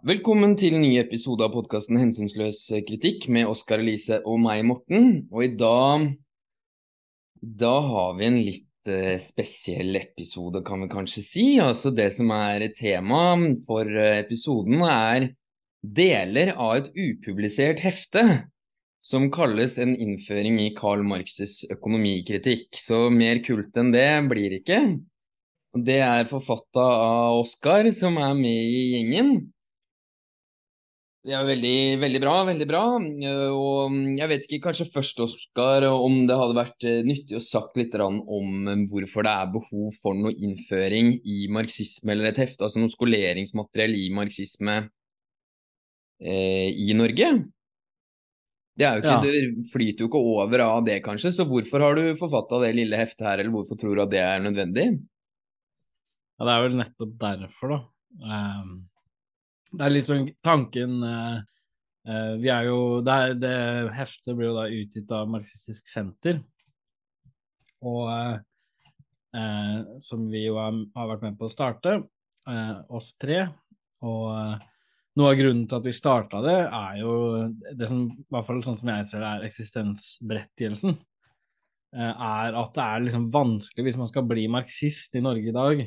Velkommen til en ny episode av podkasten Hensynsløs kritikk med Oskar Elise og meg, Morten. Og i dag Da har vi en litt eh, spesiell episode, kan vi kanskje si. Altså det som er tema for eh, episoden, er deler av et upublisert hefte som kalles En innføring i Karl Marxes økonomikritikk. Så mer kult enn det blir ikke. Det er forfatta av Oskar, som er med i gjengen. Det er veldig, veldig bra, veldig bra. Og jeg vet ikke, kanskje først, Oskar, om det hadde vært eh, nyttig å sagt litt om hvorfor det er behov for noe innføring i marxisme eller et hefte, altså noe skoleringsmateriell i marxisme eh, i Norge. Det, er jo ikke, ja. det flyter jo ikke over av det, kanskje, så hvorfor har du forfatta det lille heftet her, eller hvorfor tror du at det er nødvendig? Ja, det er vel nettopp derfor, da. Um det er liksom tanken uh, uh, Vi er jo det, er, det, heftet blir jo da utgitt av Marxistisk Senter, og uh, som vi jo har, har, vært med på å starte, oss tre. Og noe av grunnen til at vi starta det, er jo det som, i hvert fall sånn som jeg ser det, er eksistensberettigelsen. Er at det er liksom vanskelig, hvis man skal bli marxist i Norge i dag,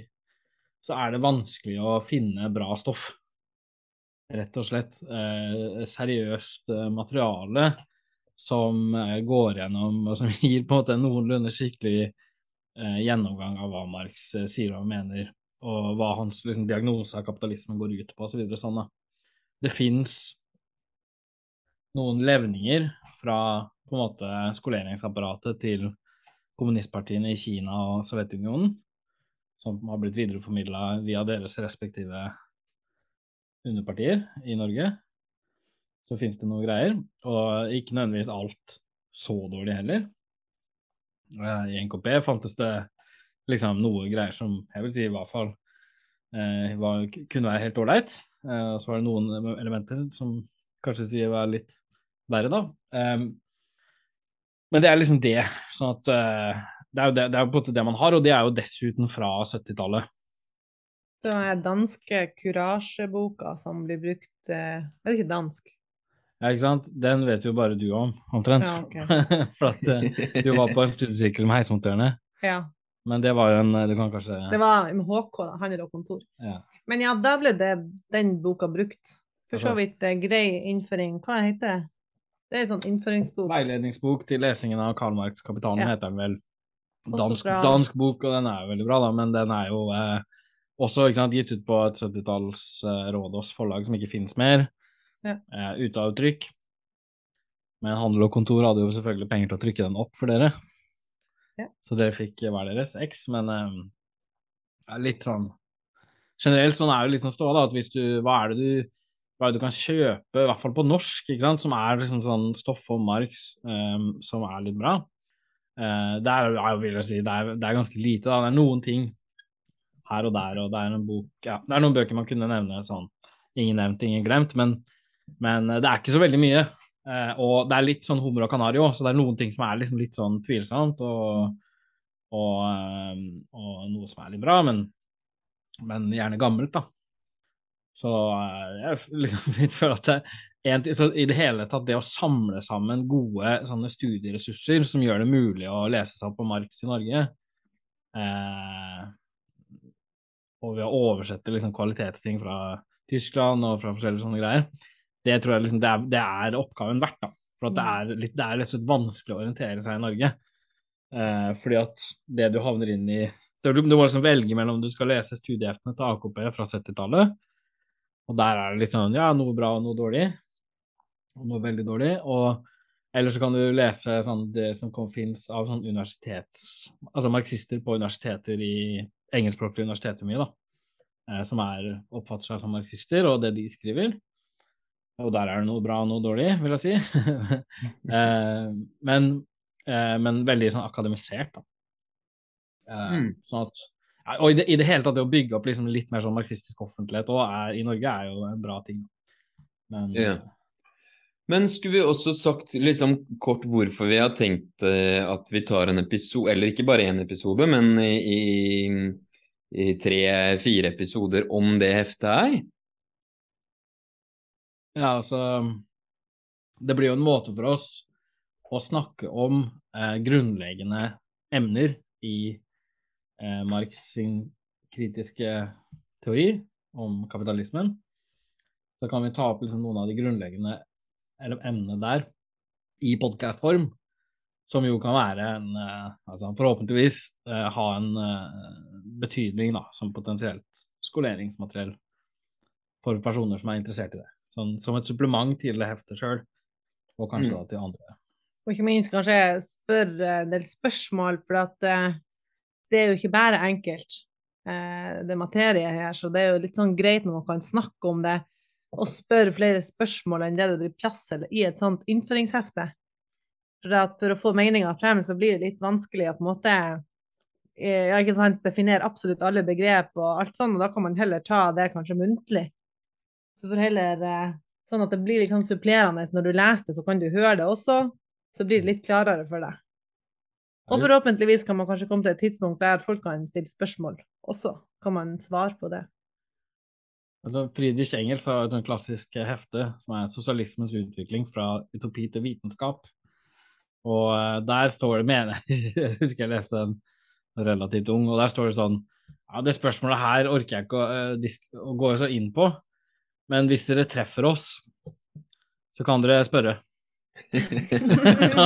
så er det vanskelig å finne bra stoff rett og slett eh, seriøst eh, materiale som eh, går gjennom, og som gir på en måte en noenlunde skikkelig gjennomgang av hva Marx sier og mener, og hva hans liksom, diagnose av kapitalismen går ut på, osv. Så sånn, da. Det fins noen levninger fra på en måte skoleringsapparatet til kommunistpartiene i Kina og Sovjetunionen, som har blitt videreformidla via deres respektive underpartier i Norge, så finnes det noen greier. Og ikke nødvendigvis alt så dårlig heller. I NKP fantes det liksom noe greier som jeg vil si i hvert fall eh, var, kunne være helt ålreit. Eh, så var det noen elementer som kanskje sier var litt verre, da. Eh, men det er liksom det. Sånn at eh, det er jo det, det er på en måte det man har, og det er jo dessuten fra 70-tallet den danske kurasjeboka som blir brukt eh, Er det ikke dansk? Ja, ikke sant. Den vet jo bare du om, omtrent. Ja, okay. For at uh, du var på en studiesirkel med heismontørene. Ja. Men det var jo en Du kan kanskje Det var med HK, handel og kontor. Ja. Men ja, da ble det, den boka brukt. For så vidt eh, grei innføring. Hva heter det? Det er en sånn innføringsbok. Veiledningsbok til lesingen av Karl Marx 'Kapitalen' ja. heter den vel. Dansk, dansk, bok, og den er jo veldig bra, da, men den er jo eh, også sant, gitt ut på et 70-talls uh, Rådås forlag som ikke finnes mer. Ja. Uh, ute av trykk. Men Handel og Kontor hadde jo selvfølgelig penger til å trykke den opp for dere. Ja. Så dere fikk hver deres X, men uh, litt sånn Generelt sånn er det liksom stå, da, at hvis du Hva er det du hva er det du kan kjøpe, i hvert fall på norsk, ikke sant, som er liksom sånn stoff om Marx um, som er litt bra. Uh, det er, jeg vil si, det er, det er ganske lite. da, Det er noen ting her og der, og det er en bok Ja, det er noen bøker man kunne nevne sånn ingen nevnt, ingen glemt, men, men eh, det er ikke så veldig mye. Eh, og det er litt sånn hummer og kanari òg, så det er noen ting som er liksom litt sånn tvilsomt, og, og, eh, og, noe som er litt bra, men, men gjerne gammelt, da. Så eh, jeg liksom føler at det, en, så i det hele tatt det å samle sammen gode sånne studieressurser som gjør det mulig å lese seg opp på Marx i Norge, eh, og ved å oversette liksom, kvalitetsting fra Tyskland og fra forskjellige sånne greier, det tror jeg liksom, det er, det er oppgaven verdt. da. For det er, litt, det er litt vanskelig å orientere seg i Norge. Eh, fordi at det du havner inn i Du, du må liksom velge mellom du skal lese studieheftene til AKP fra 70-tallet, og der er det litt sånn ja, noe bra og noe dårlig, og noe veldig dårlig. og eller så kan du lese sånn, det som finnes av sånn universitets... Altså marxister på universiteter i engelskspråklige universiteter mye, da. Eh, som er, oppfatter seg som marxister, og det de skriver. Og der er det noe bra og noe dårlig, vil jeg si. eh, men, eh, men, veldig sånn akademisert, da. Mm. Sånn at Og i det, i det, hele tatt, det å bygge opp liksom litt mer sånn marxistisk offentlighet også, i Norge er jo en bra ting. Men yeah. Men skulle vi også sagt liksom kort hvorfor vi har tenkt at vi tar en episode, eller ikke bare én episode, men i, i, tre-fire episoder om det heftet her? Ja, altså Det blir jo en måte for oss å snakke om eh, grunnleggende emner i eh, Marx sin kritiske teori om kapitalismen. Så kan vi ta opp liksom, noen av de grunnleggende emnene der i podkastform, som jo kan være en eh, altså Forhåpentligvis eh, ha en eh, betydning da, som potensielt skoleringsmateriell for personer som er interessert i det. Sånn, som et supplement til det heftet sjøl, og kanskje mm. da til andre. Og ikke minst kanskje spørre en del spørsmål, for at uh, det er jo ikke bare enkelt, uh, det materiet her. Så det er jo litt sånn greit når man kan snakke om det og spørre flere spørsmål enn det det blir plass til i et sånt innføringshefte. For, at for å få meninga frem, så blir det litt vanskelig å på en måte eh, ja, ikke sant, definere absolutt alle begrep og alt sånn, og da kan man heller ta det kanskje muntlig. Så for heller sånn at det blir liksom supplerende når du leser det, så kan du høre det også. Så blir det litt klarere for deg. Og forhåpentligvis kan man kanskje komme til et tidspunkt der folk kan stille spørsmål også. Kan man svare på det. Friedrich Engels har et klassisk hefte som er 'Sosialismens utvikling fra utopi til vitenskap'. Og eh, der står det, mener jeg, jeg husker jeg leste den relativt ung, og der står det sånn Ja, det spørsmålet her orker jeg ikke å, uh, å gå så inn på, men hvis dere treffer oss, så kan dere spørre. ja,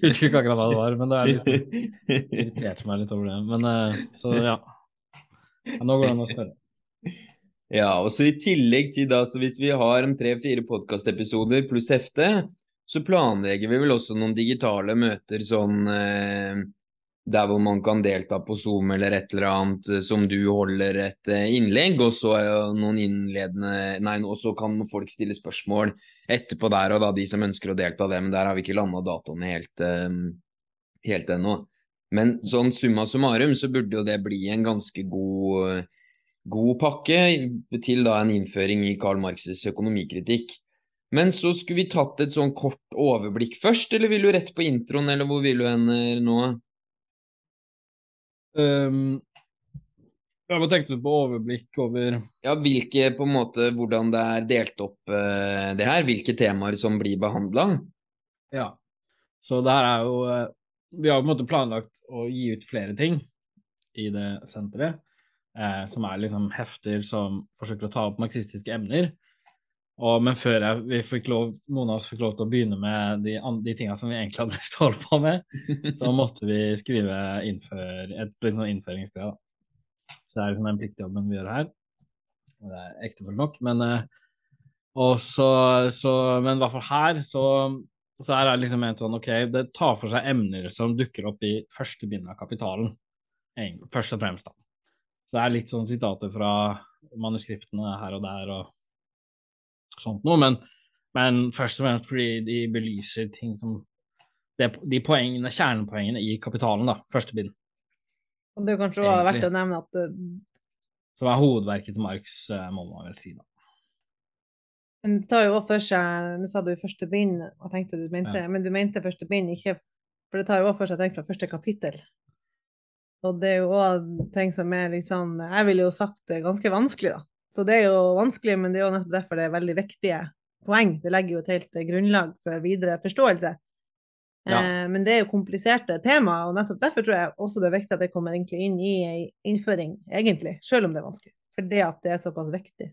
husker ikke akkurat hva det var, men det er litt sånn, irriterte meg litt over det. Men uh, så ja. ja. Nå går det an å spørre. Ja, og så i tillegg til da, så hvis vi har en tre-fire podkastepisoder pluss hefte, så planlegger vi vel også noen digitale møter sånn eh, der hvor man kan delta på Zoom eller et eller annet eh, som du holder et eh, innlegg, og så noen innledende Nei, og så kan folk stille spørsmål etterpå der og da, de som ønsker å delta det, men der har vi ikke landa datoene helt, eh, helt ennå. Men sånn summa summarum så burde jo det bli en ganske god, god pakke til da en innføring i Karl Marx' økonomikritikk. Men så skulle vi tatt et sånn kort overblikk først, eller vil du rett på introen, eller hvor vil du hen nå? Um, ja, hva tenkte du på overblikk over Ja, hvilke, på en måte, hvordan det er delt opp uh, det her? Hvilke temaer som blir behandla? Ja. Så det her er jo uh, Vi har på en måte planlagt å gi ut flere ting i det senteret, uh, som er liksom hefter som forsøker å ta opp marxistiske emner. Og, men før jeg, lov, noen av oss fikk lov til å begynne med de, de tingene som vi egentlig hadde lyst til å holde på med, så måtte vi skrive innfør, et liksom innføringsgreie. Så det er liksom den pliktjobben vi gjør her. Og det er ektefullt nok. Men, eh, så, men i hvert fall her så, så er det liksom en sånn OK, det tar for seg emner som dukker opp i første bind av Kapitalen. Først og fremst, da. Så det er litt sånn sitater fra manuskriptene her og der. og sånt noe, men, men, først og fremst fordi de belyser ting som det, De poengene, kjernepoengene i kapitalen, da, første bind. Og det er kanskje også verdt å nevne at det... Som er hovedverket til Marx, eh, må man vel si, da. Men det tar jo også for seg Nå sa du første bind, og tenkte du mente, ja. men du mente første bind, ikke For det tar jo også for seg tenkt fra første kapittel. Og det er jo òg ting som er litt sånn Jeg ville jo sagt det er ganske vanskelig, da. Så det er jo vanskelig, men det er jo nettopp derfor det er veldig viktige poeng. Det legger jo et helt grunnlag for videre forståelse. Ja. Eh, men det er jo kompliserte tema, og nettopp derfor tror jeg også det er viktig at det kommer egentlig inn i ei innføring, egentlig, selv om det er vanskelig. For det at det er såpass viktig.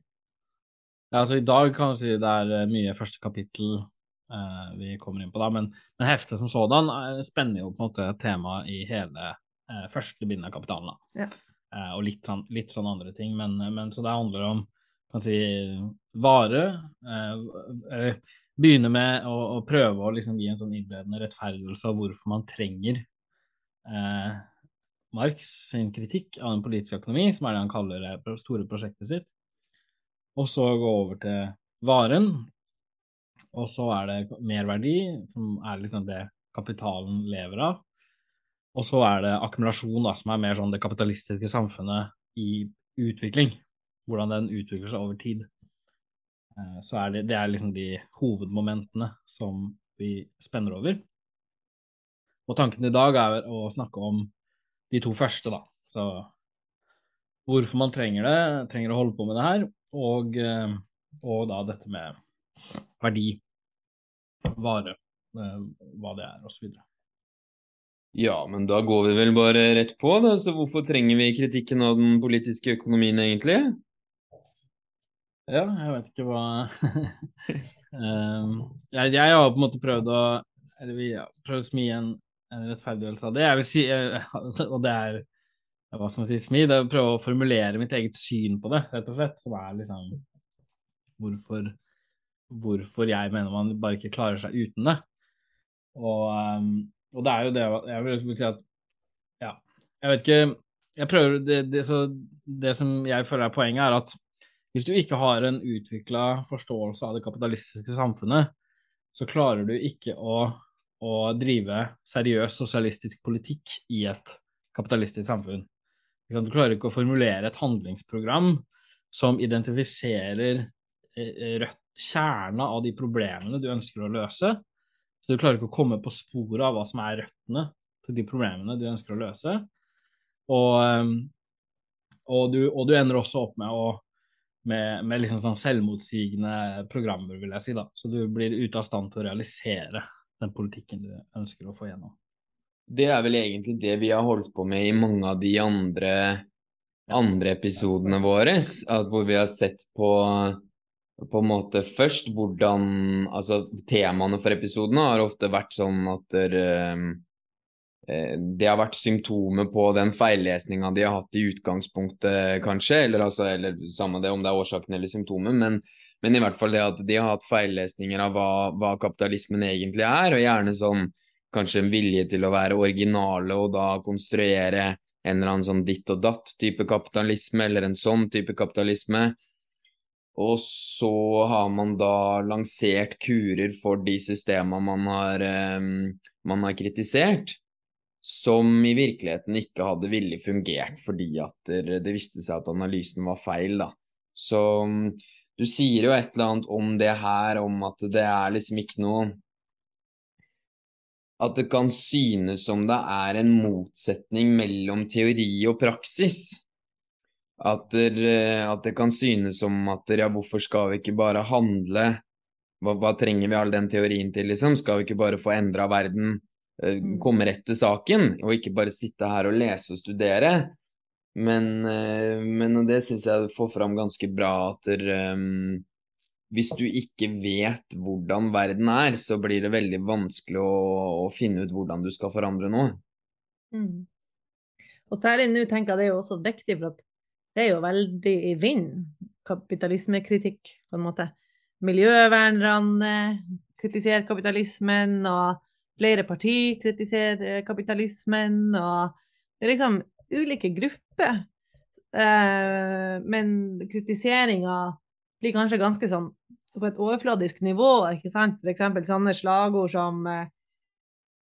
Ja, altså I dag kan du si det er eh, mye første kapittel eh, vi kommer inn på, da, men, men heftet som sådan eh, spenner jo på en måte temaet i hele eh, første bind av kapitalen. da. Ja. Eh, og litt sånn, litt sånn, andre ting. Men, men, så det handler om kan si, vare. Eh, begynne med å, å, prøve å liksom gi en sånn innledende rettferdiggjørelse av hvorfor man trenger eh, Marx sin kritikk av den politiske økonomi, som er det han kaller det store prosjektet sitt. Og så gå over til varen. Og så er det merverdi, som er liksom det kapitalen lever av. Og så er det akkumulasjon, da, som er mer sånn det kapitalistiske samfunnet i utvikling. Hvordan den utvikler seg over tid. Eh, så er det, det er liksom de hovedmomentene som vi spenner over. Og tanken i dag er å snakke om de to første, da. Så hvorfor man trenger det, trenger å holde på med det her, og, eh, og da dette med verdi, vare, uh, hva det er, osv. Ja, men da går vi vel bare rett på, da. Så hvorfor trenger vi kritikken av den politiske økonomien, egentlig? Ja, jeg vet ikke hva um, jeg, jeg, har på en måte prøvd å Eller vi har prøvd å smi en, en rettferdiggjørelse av det. Jeg vil si, og det er hva skal man si, smi, det er å prøve å formulere mitt eget syn på det, rett og slett. Som er liksom hvorfor, hvorfor jeg mener man bare ikke klarer seg uten det. Og, um, og det er jo det Jeg vil si at Ja, jeg vet ikke Jeg prøver det, det, det som jeg føler er poenget, er at hvis du ikke har en utvikla forståelse av det kapitalistiske samfunnet, så klarer du ikke å, å drive seriøs sosialistisk politikk i et kapitalistisk samfunn. Du klarer ikke å formulere et handlingsprogram som identifiserer eh, kjerna av de problemene du ønsker å løse. Så du klarer ikke å komme på sporet av hva som er røttene til de problemene du ønsker å løse. Og, ehm, og, du, og du, ender også opp med å med, med liksom sånn selvmotsigende programmer, vil jeg si. da. Så du blir ute av stand til å realisere den politikken du ønsker å få gjennom. Det er vel egentlig det vi har holdt på med i mange av de andre, andre episodene våre, hvor vi har sett på på en måte først hvordan Altså, temaene for episodene har ofte vært sånn at der, eh, det har vært symptomer på den feillesninga de har hatt i utgangspunktet, kanskje, eller, altså, eller samme det om det er årsaken eller symptomet. men, men, i hvert fall det at de har hatt feillesninger av hva, hva kapitalismen egentlig er, og gjerne sånn kanskje en vilje til å være originale og da konstruere en eller annen sånn ditt og datt-type kapitalisme, eller en sånn type kapitalisme. Og så har man da lansert kurer for de systemene man har, um, man har kritisert, som i virkeligheten ikke hadde villig fungert fordi at det viste seg at analysen var feil, da. Så um, du sier jo et eller annet om det her, om at det er liksom ikke noe at det kan synes som det er en motsetning mellom teori og praksis. At, der, eh, at det kan synes som at ja, hvorfor skal vi ikke bare handle? Hva, hva, trenger vi all den teorien til, liksom? Skal vi ikke bare få endra verden, eh, mm. komme rett til saken, og ikke bare sitte her og lese og studere? Men, eh, men det syns jeg får fram ganske bra at der, um, hvis du ikke vet hvordan verden er, så blir det veldig vanskelig å, å finne ut hvordan du skal forandre noe. Mm. Og særlig nå tenker jeg det er jo også viktig, for at det er jo veldig i vind, kapitalismekritikk, på en måte. Miljøvernerne kritiserer kapitalismen, og flere partier kritiserer kapitalismen, og det er liksom ulike grupper. Eh, men kritiseringa blir kanskje ganske sånn på et overfladisk nivå, ikke sant? Eksempel sånne slagord som eh,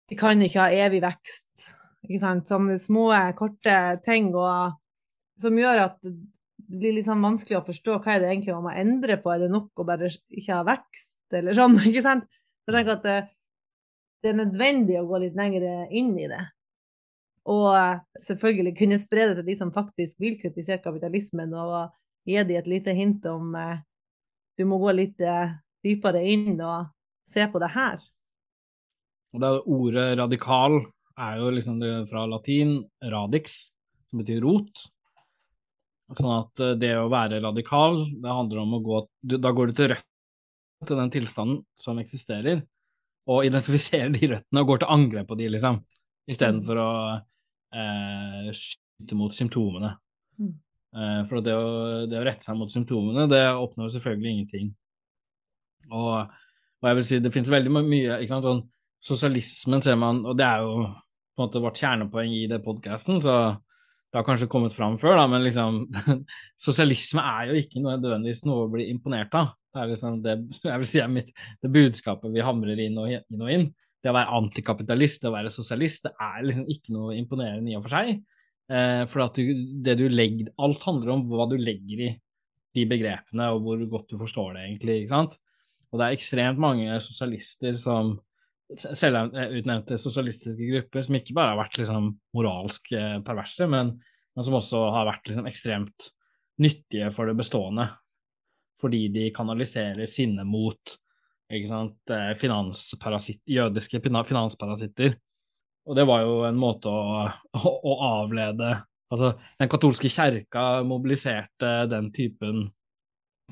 Vi kan ikke ha evig vekst. Ikke sant? Sånne små, korte ting og, som gjør at det blir litt sånn vanskelig å forstå hva er det egentlig man må endre på. Er det nok å bare ikke ha vekst, eller sånn? ikke sant? Så jeg tenker at det, det er nødvendig å gå litt lenger inn i det. Og eh, selvfølgelig kunne spre det til de som faktisk vil kritisere kapitalismen, og gi dem et lite hint om eh, du må gå litt eh, dypere inn og se på det her. Og det Ordet radikal er jo liksom fra latin radix, som betyr rot. Sånn at eh, det å være radikal, det handler om å gå Da går du til rødt til den tilstanden som eksisterer, og identifiserer de røttene og går til angrep på de, liksom. Istedenfor å eh, skyte mot symptomene. Mm. Eh, for det å, det å, rette seg mot symptomene, det oppnår selvfølgelig ingenting. Og, og jeg vil si det finnes veldig mye ikke sant, sånn Sosialismen ser man, og det er jo på en måte vårt kjernepoeng i det podkasten, så det har kanskje kommet fram før, da, men liksom Sosialisme er jo ikke noe nødvendigvis noe å bli imponert av. Det er liksom det, jeg vil si er mitt, det budskapet vi hamrer inn og inn og inn. Det å være antikapitalist, det å være sosialist, det er liksom ikke noe imponerende i og for seg. Eh, for du, det du legger Alt handler om hva du legger i de begrepene, og hvor godt du forstår det, egentlig. ikke sant? Og det er ekstremt mange sosialister som selvutnevnte sosialistiske grupper som ikke bare har vært liksom moralsk eh, perverse, men, men, som også har vært liksom ekstremt nyttige for det bestående. fordi de kanaliserer sinne mot ikke sant, jødiske finansparasitter. Og det var jo en måte å, å, å avlede Altså, den katolske kjerka mobiliserte den typen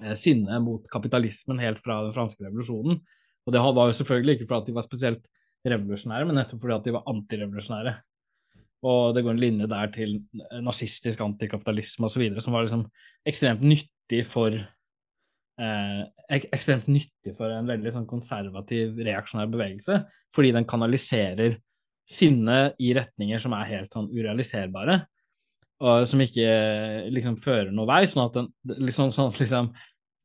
eh, sinne mot kapitalismen helt fra den franske revolusjonen. Og det var jo selvfølgelig ikke fordi de var spesielt revolusjonære, men nettopp fordi de var antirevolusjonære. Og det går en linje der til nazistisk antikapitalisme osv. som var liksom ekstremt nyttig for eh, ek ekstremt nyttig for en veldig sånn konservativ, reaksjonær bevegelse, fordi den kanaliserer sinne i retninger som er helt sånn urealiserbare, og som ikke liksom fører noe vei, sånn at den, liksom, sånn liksom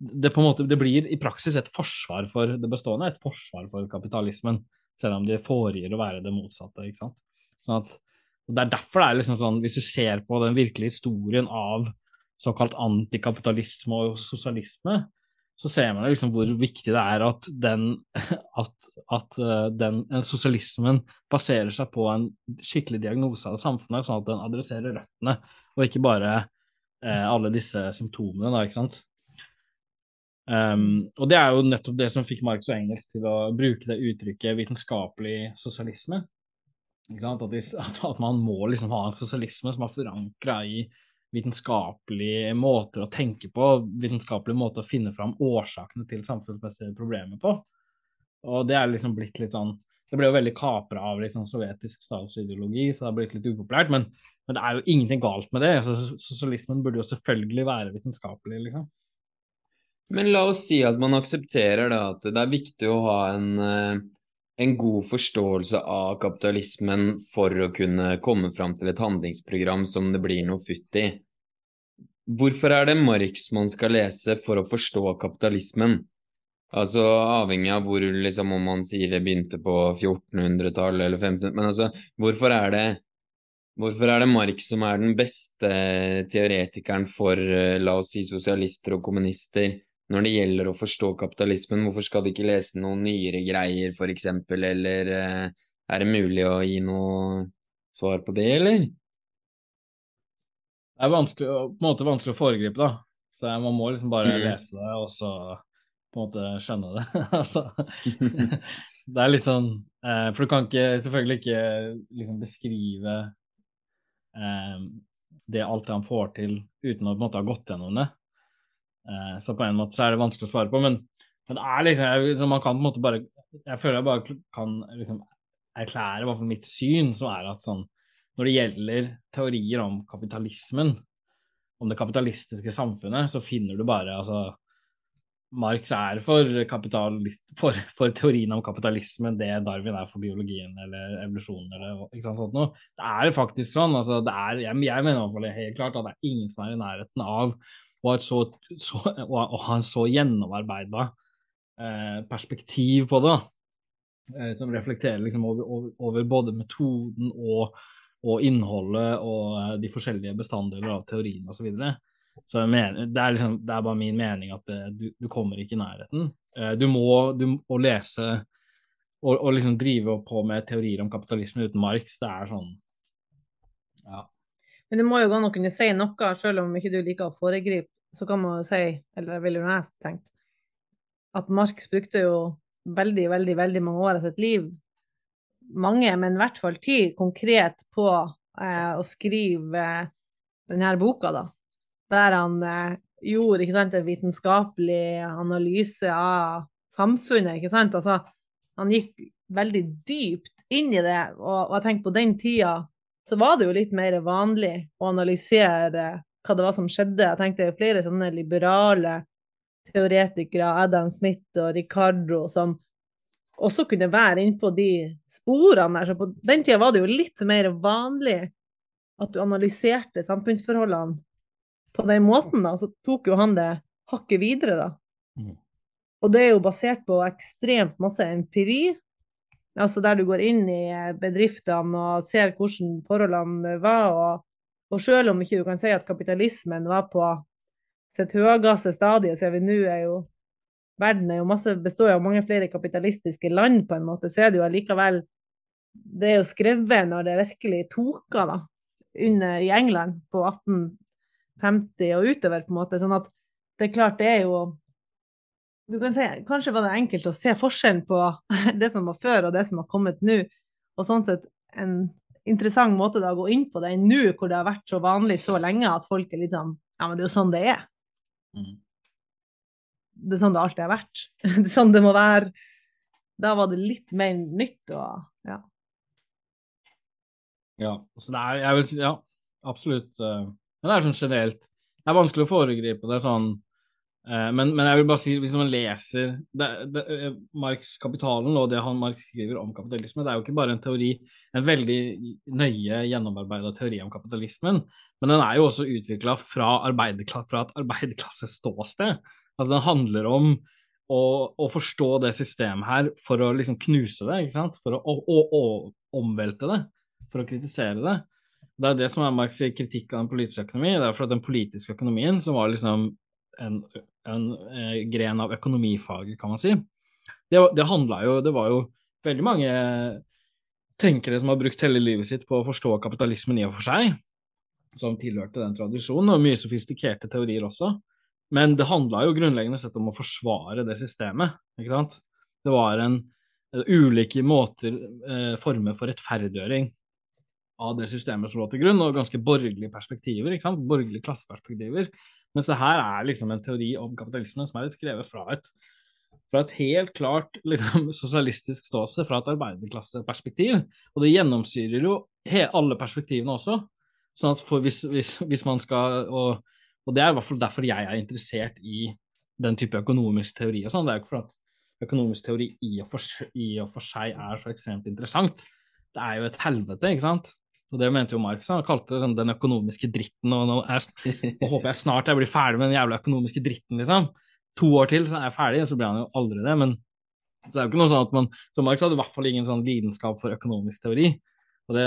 det, måte, det blir i praksis et forsvar for det bestående, et forsvar for kapitalismen, selv om de foregir å være det motsatte. ikke sant? Sånn at, Det er derfor det er liksom sånn, hvis du ser på den virkelige historien av såkalt antikapitalisme og sosialisme, så ser man liksom hvor viktig det er at, den, at, at eh, den, sosialismen baserer seg på en skikkelig diagnose av samfunnet, sånn at den adresserer røttene, og ikke bare eh, alle disse symptomene. Da, ikke sant? Um, og det er jo nettopp det som fikk Marx og Engels til å bruke det uttrykket vitenskapelig sosialisme. At, de, at, man må liksom ha en sosialisme som er forankra i vitenskapelige måter å tenke på, vitenskapelige måter å finne fram årsakene til samfunnsmessige problemer på. Og det er liksom blitt litt sånn Det ble jo veldig kapra av litt sånn sovjetisk statsideologi, så det har blitt litt upopulært. Men, men, det er jo ingenting galt med det. Altså, sosialismen burde jo selvfølgelig være vitenskapelig, liksom. Men la oss si at man aksepterer da at det er viktig å ha en uh en god forståelse av kapitalismen for å kunne komme fram til et handlingsprogram som det blir noe futt i. Hvorfor er det Marx man skal lese for å forstå kapitalismen? Altså avhengig av hvor, liksom, om man sier det begynte på 1400-tallet eller 1500 Men altså, hvorfor er det Hvorfor er det Marx som er den beste teoretikeren for, eh, la oss si, sosialister og kommunister? Når det gjelder å forstå kapitalismen, hvorfor skal de ikke lese noen nyere greier, for eksempel, eller eh, er det mulig å gi noe svar på det, eller? Det er vanskelig, på en måte vanskelig å foregripe, da. Så man må liksom bare mm. lese det, og så på en måte skjønne det. altså, det er litt sånn eh, For du kan ikke, selvfølgelig ikke liksom beskrive eh, det alt det han får til, uten å på en måte ha gått gjennom det. Eh, så på en måte så er det vanskelig å svare på. Men, men det er liksom, jeg, man kan på en måte bare Jeg føler jeg bare kan liksom erklære, hvert fall mitt syn, som er at sånn Når det gjelder teorier om kapitalismen, om det kapitalistiske samfunnet, så finner du bare altså Marx er for, for, for, teorien om kapitalismen det Darwin er for biologien eller evolusjonen eller ikke sant, sånt noe. Det er faktisk sånn. altså det er, jeg, jeg mener i hvert fall helt klart at det er ingen som er i nærheten av og, så, så, og, ha en så gjennomarbeida eh, perspektiv på det, eh, som reflekterer liksom over, over, både metoden og, og innholdet og eh, de forskjellige bestanddeler av teorien osv. Så, videre. så mener, det, er liksom, det er bare min mening at det, eh, du, du, kommer ikke i nærheten. Eh, du må, du å lese og, og, liksom drive på med teorier om kapitalisme uten Marx, det er sånn Ja. Men det må jo gå an å kunne si noe, selv om ikke du liker å foregripe. Så kan man jo si, eller jeg ville jo jeg tenkt, at Marx brukte jo veldig, veldig, veldig mange år av sitt liv, mange, men i hvert fall ti, konkret på eh, å skrive eh, denne boka, da. Der han eh, gjorde ikke sant, en vitenskapelig analyse av samfunnet, ikke sant. Altså, han gikk veldig dypt inn i det, og, og jeg tenker på den tida så var det jo litt mer vanlig å analysere hva det var som skjedde. Jeg tenkte flere sånne liberale teoretikere, Adam Smith og Ricardo, som også kunne være innpå de sporene der. Så på den tida var det jo litt mer vanlig at du analyserte samfunnsforholdene på den måten, da. Så tok jo han det hakket videre, da. Mm. Og det er jo basert på ekstremt masse empiri, Altså der du går inn i eh, bedriftene og ser hvordan forholdene var. Og, og selv om ikke du kan si at kapitalismen var på sitt høyeste stadie, ser vi nå er jo verden er jo masse, består av mange flere kapitalistiske land, på en måte, så er det jo allikevel Det er jo skrevet når det virkelig toka, da, under, i England på 1850 og utover, på en måte. Sånn at det er klart, det er jo du kan si, Kanskje var det enkelt å se forskjellen på det som var før, og det som har kommet nå. Og sånn sett en interessant måte da å gå inn på det nå, hvor det har vært så vanlig så lenge at folk er litt sånn Ja, men det er jo sånn det er. Mm. Det er sånn det alltid har vært. Det er sånn det må være. Da var det litt mer nytt og ja. Ja, så det er, jeg vil si, ja, absolutt. Eh, men det er sånn generelt Det er vanskelig å foregripe det sånn men, men, jeg vil bare si, hvis man leser det, det, eh, Marx' 'Kapitalen' og det han Marx skriver om kapitalisme, det er jo ikke bare en teori, en veldig nøye gjennomarbeida teori om kapitalismen, men den er jo også utvikla fra, fra et arbeiderklasseståsted. Altså, den handler om å, å, forstå det systemet her for å liksom knuse det, ikke sant? for å, å, å omvelte det, for å kritisere det. Det er det som er Marx' kritikk av den politiske økonomi. Det er for at den politiske økonomien, som var liksom en, en, eh, gren av økonomifaget, kan man si, det, det handla jo Det var jo veldig mange tenkere som har brukt hele livet sitt på å forstå kapitalismen i og for seg, som tilhørte den tradisjonen, og mye sofistikerte teorier også. Men det handla jo grunnleggende sett om å forsvare det systemet, ikke sant. Det var en ulike måter, eh, former for rettferdiggjøring av det systemet som lå til grunn, og ganske borgerlige perspektiver, ikke sant? borgerlige klasseperspektiver. Mens det her er liksom en teori om kapitalismen som er skrevet fra et, fra et helt klart liksom, sosialistisk ståsted, fra et arbeiderklasseperspektiv. Og det gjennomsyrer jo alle perspektivene også. Sånn at hvis, hvis, hvis, man skal og, og, det er i hvert fall derfor jeg er interessert i den type økonomisk teori og sånn. Det er jo ikke for at økonomisk teori i og, for, i og for seg er så ekstremt interessant. Det er jo et helvete, ikke sant? Og det mente jo Marx. Han kalte det den økonomiske dritten. Og nå, er, nå, håper jeg snart jeg blir ferdig med den jævla økonomiske dritten, liksom. To år til, så er jeg ferdig, og så blir han jo aldri det. Men så er jo ikke noe sånn at man Så Marx hadde i hvert fall ingen sånn lidenskap for økonomisk teori. Og det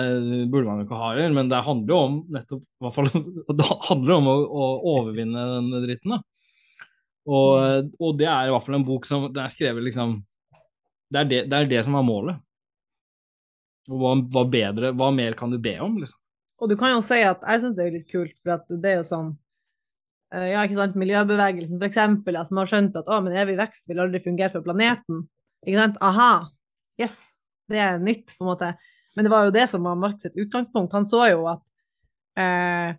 burde man jo ikke ha heller, men det handler jo om nettopp i hvert fall, det handler om å, å overvinne den dritten, da. Og, og, det er i hvert fall en bok som det er skrevet liksom det er det, det er det som er målet. Og hva, hva, bedre, hva mer kan du be om, liksom? Og du kan jo si at jeg syns det er litt kult, for at det er jo sånn uh, Ja, ikke sant, miljøbevegelsen for eksempel, som har skjønt at å, men evig vekst vil aldri fungere for planeten. Ikke sant? Aha. Yes. Det er nytt, på en måte. Men det var jo det som var Marx sitt utgangspunkt. Han så jo at eh,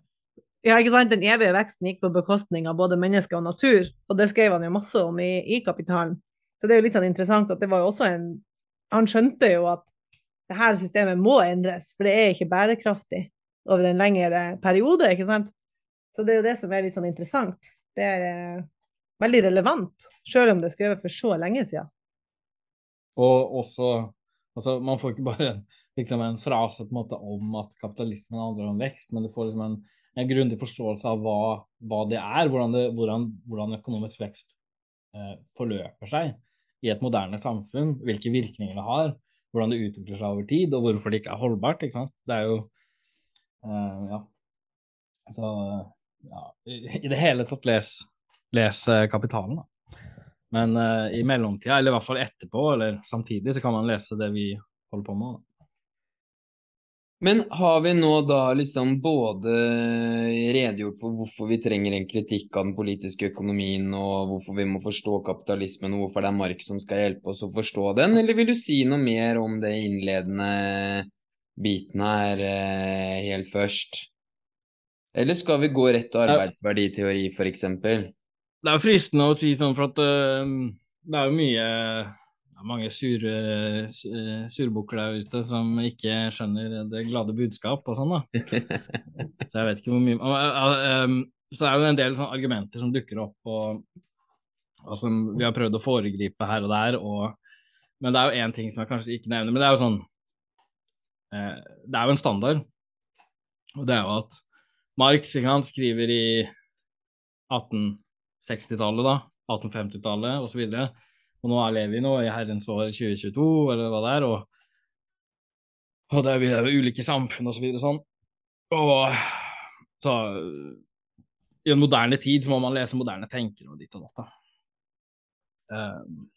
ja, ikke sant, den evige veksten gikk på bekostning av både mennesker og natur, og det skrev han jo masse om i, i Kapitalen. Så det er jo litt sånn interessant at det var jo også en Han skjønte jo at det her systemet må endres, for det er ikke bærekraftig over en lengre periode. ikke sant? Så det er jo det som er litt sånn interessant. Det er eh, veldig relevant, sjøl om det er skrevet for så lenge siden. Og også altså Man får ikke bare liksom en frase på en måte om at kapitalismen handler om vekst, men du får liksom en, en grundig forståelse av hva, hva det er, hvordan, det, hvordan, hvordan økonomisk vekst eh, forløper seg i et moderne samfunn, hvilke virkninger det har, hvordan det utvikler seg over tid, og hvorfor det ikke er holdbart. ikke sant? Det er jo uh, Ja. Så ja, i det hele tatt les, les Kapitalen, da. Men uh, i mellomtida, eller i hvert fall etterpå, eller samtidig, så kan man lese det vi holder på med. Da. Men har vi nå da liksom både redegjort for hvorfor vi trenger en kritikk av den politiske økonomien, og hvorfor vi må forstå kapitalismen, og hvorfor det er Mark som skal hjelpe oss å forstå den, eller vil du si noe mer om det innledende biten her eh, helt først? Eller skal vi gå rett til arbeidsverditeori, f.eks.? Det er jo fristende å si sånn, for at uh, det er jo mye det er mange sure, surbukker der ute som ikke skjønner det glade budskap og sånn, da. Så jeg vet ikke hvor mye Så det er jo en del argumenter som dukker opp, og, og som vi har prøvd å foregripe her og der. Og, men det er jo én ting som jeg kanskje ikke nevner, men det er jo sånn eh, Det er jo en standard, og det er jo at Marx han skriver i 1860-tallet, da, 1850-tallet osv. Og nå lever vi nå i herrens år 2022, eller hva det er, og, og det er, vi er ulike samfunn og så videre sånn. Og så I en moderne tid så må man lese moderne tenkere og ditt og datt, da. Um,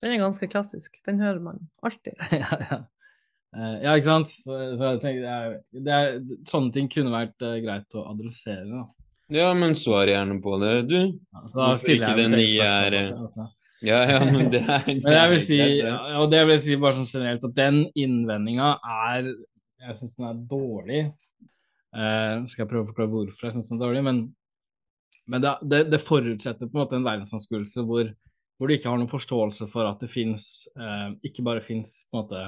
den er ganske klassisk. Den hører man alltid. ja, ja. Uh, ja, ikke sant. Så, så jeg tenker, jeg, det er, sånne ting kunne vært uh, greit å adressere. Da. Ja, men svar gjerne på det, du. Ja, så da stiller jeg nye. Er... Altså. Ja, ja, men det er, men jeg vil si, og det vil si bare sånn generelt, at den innvendinga er Jeg syns den er dårlig. Uh, skal jeg prøve å forklare hvorfor jeg syns den er dårlig, men, men det, det, det, forutsetter på en måte en verdensanskuelse hvor, hvor, du ikke har noen forståelse for at det fins uh, Ikke bare fins på en måte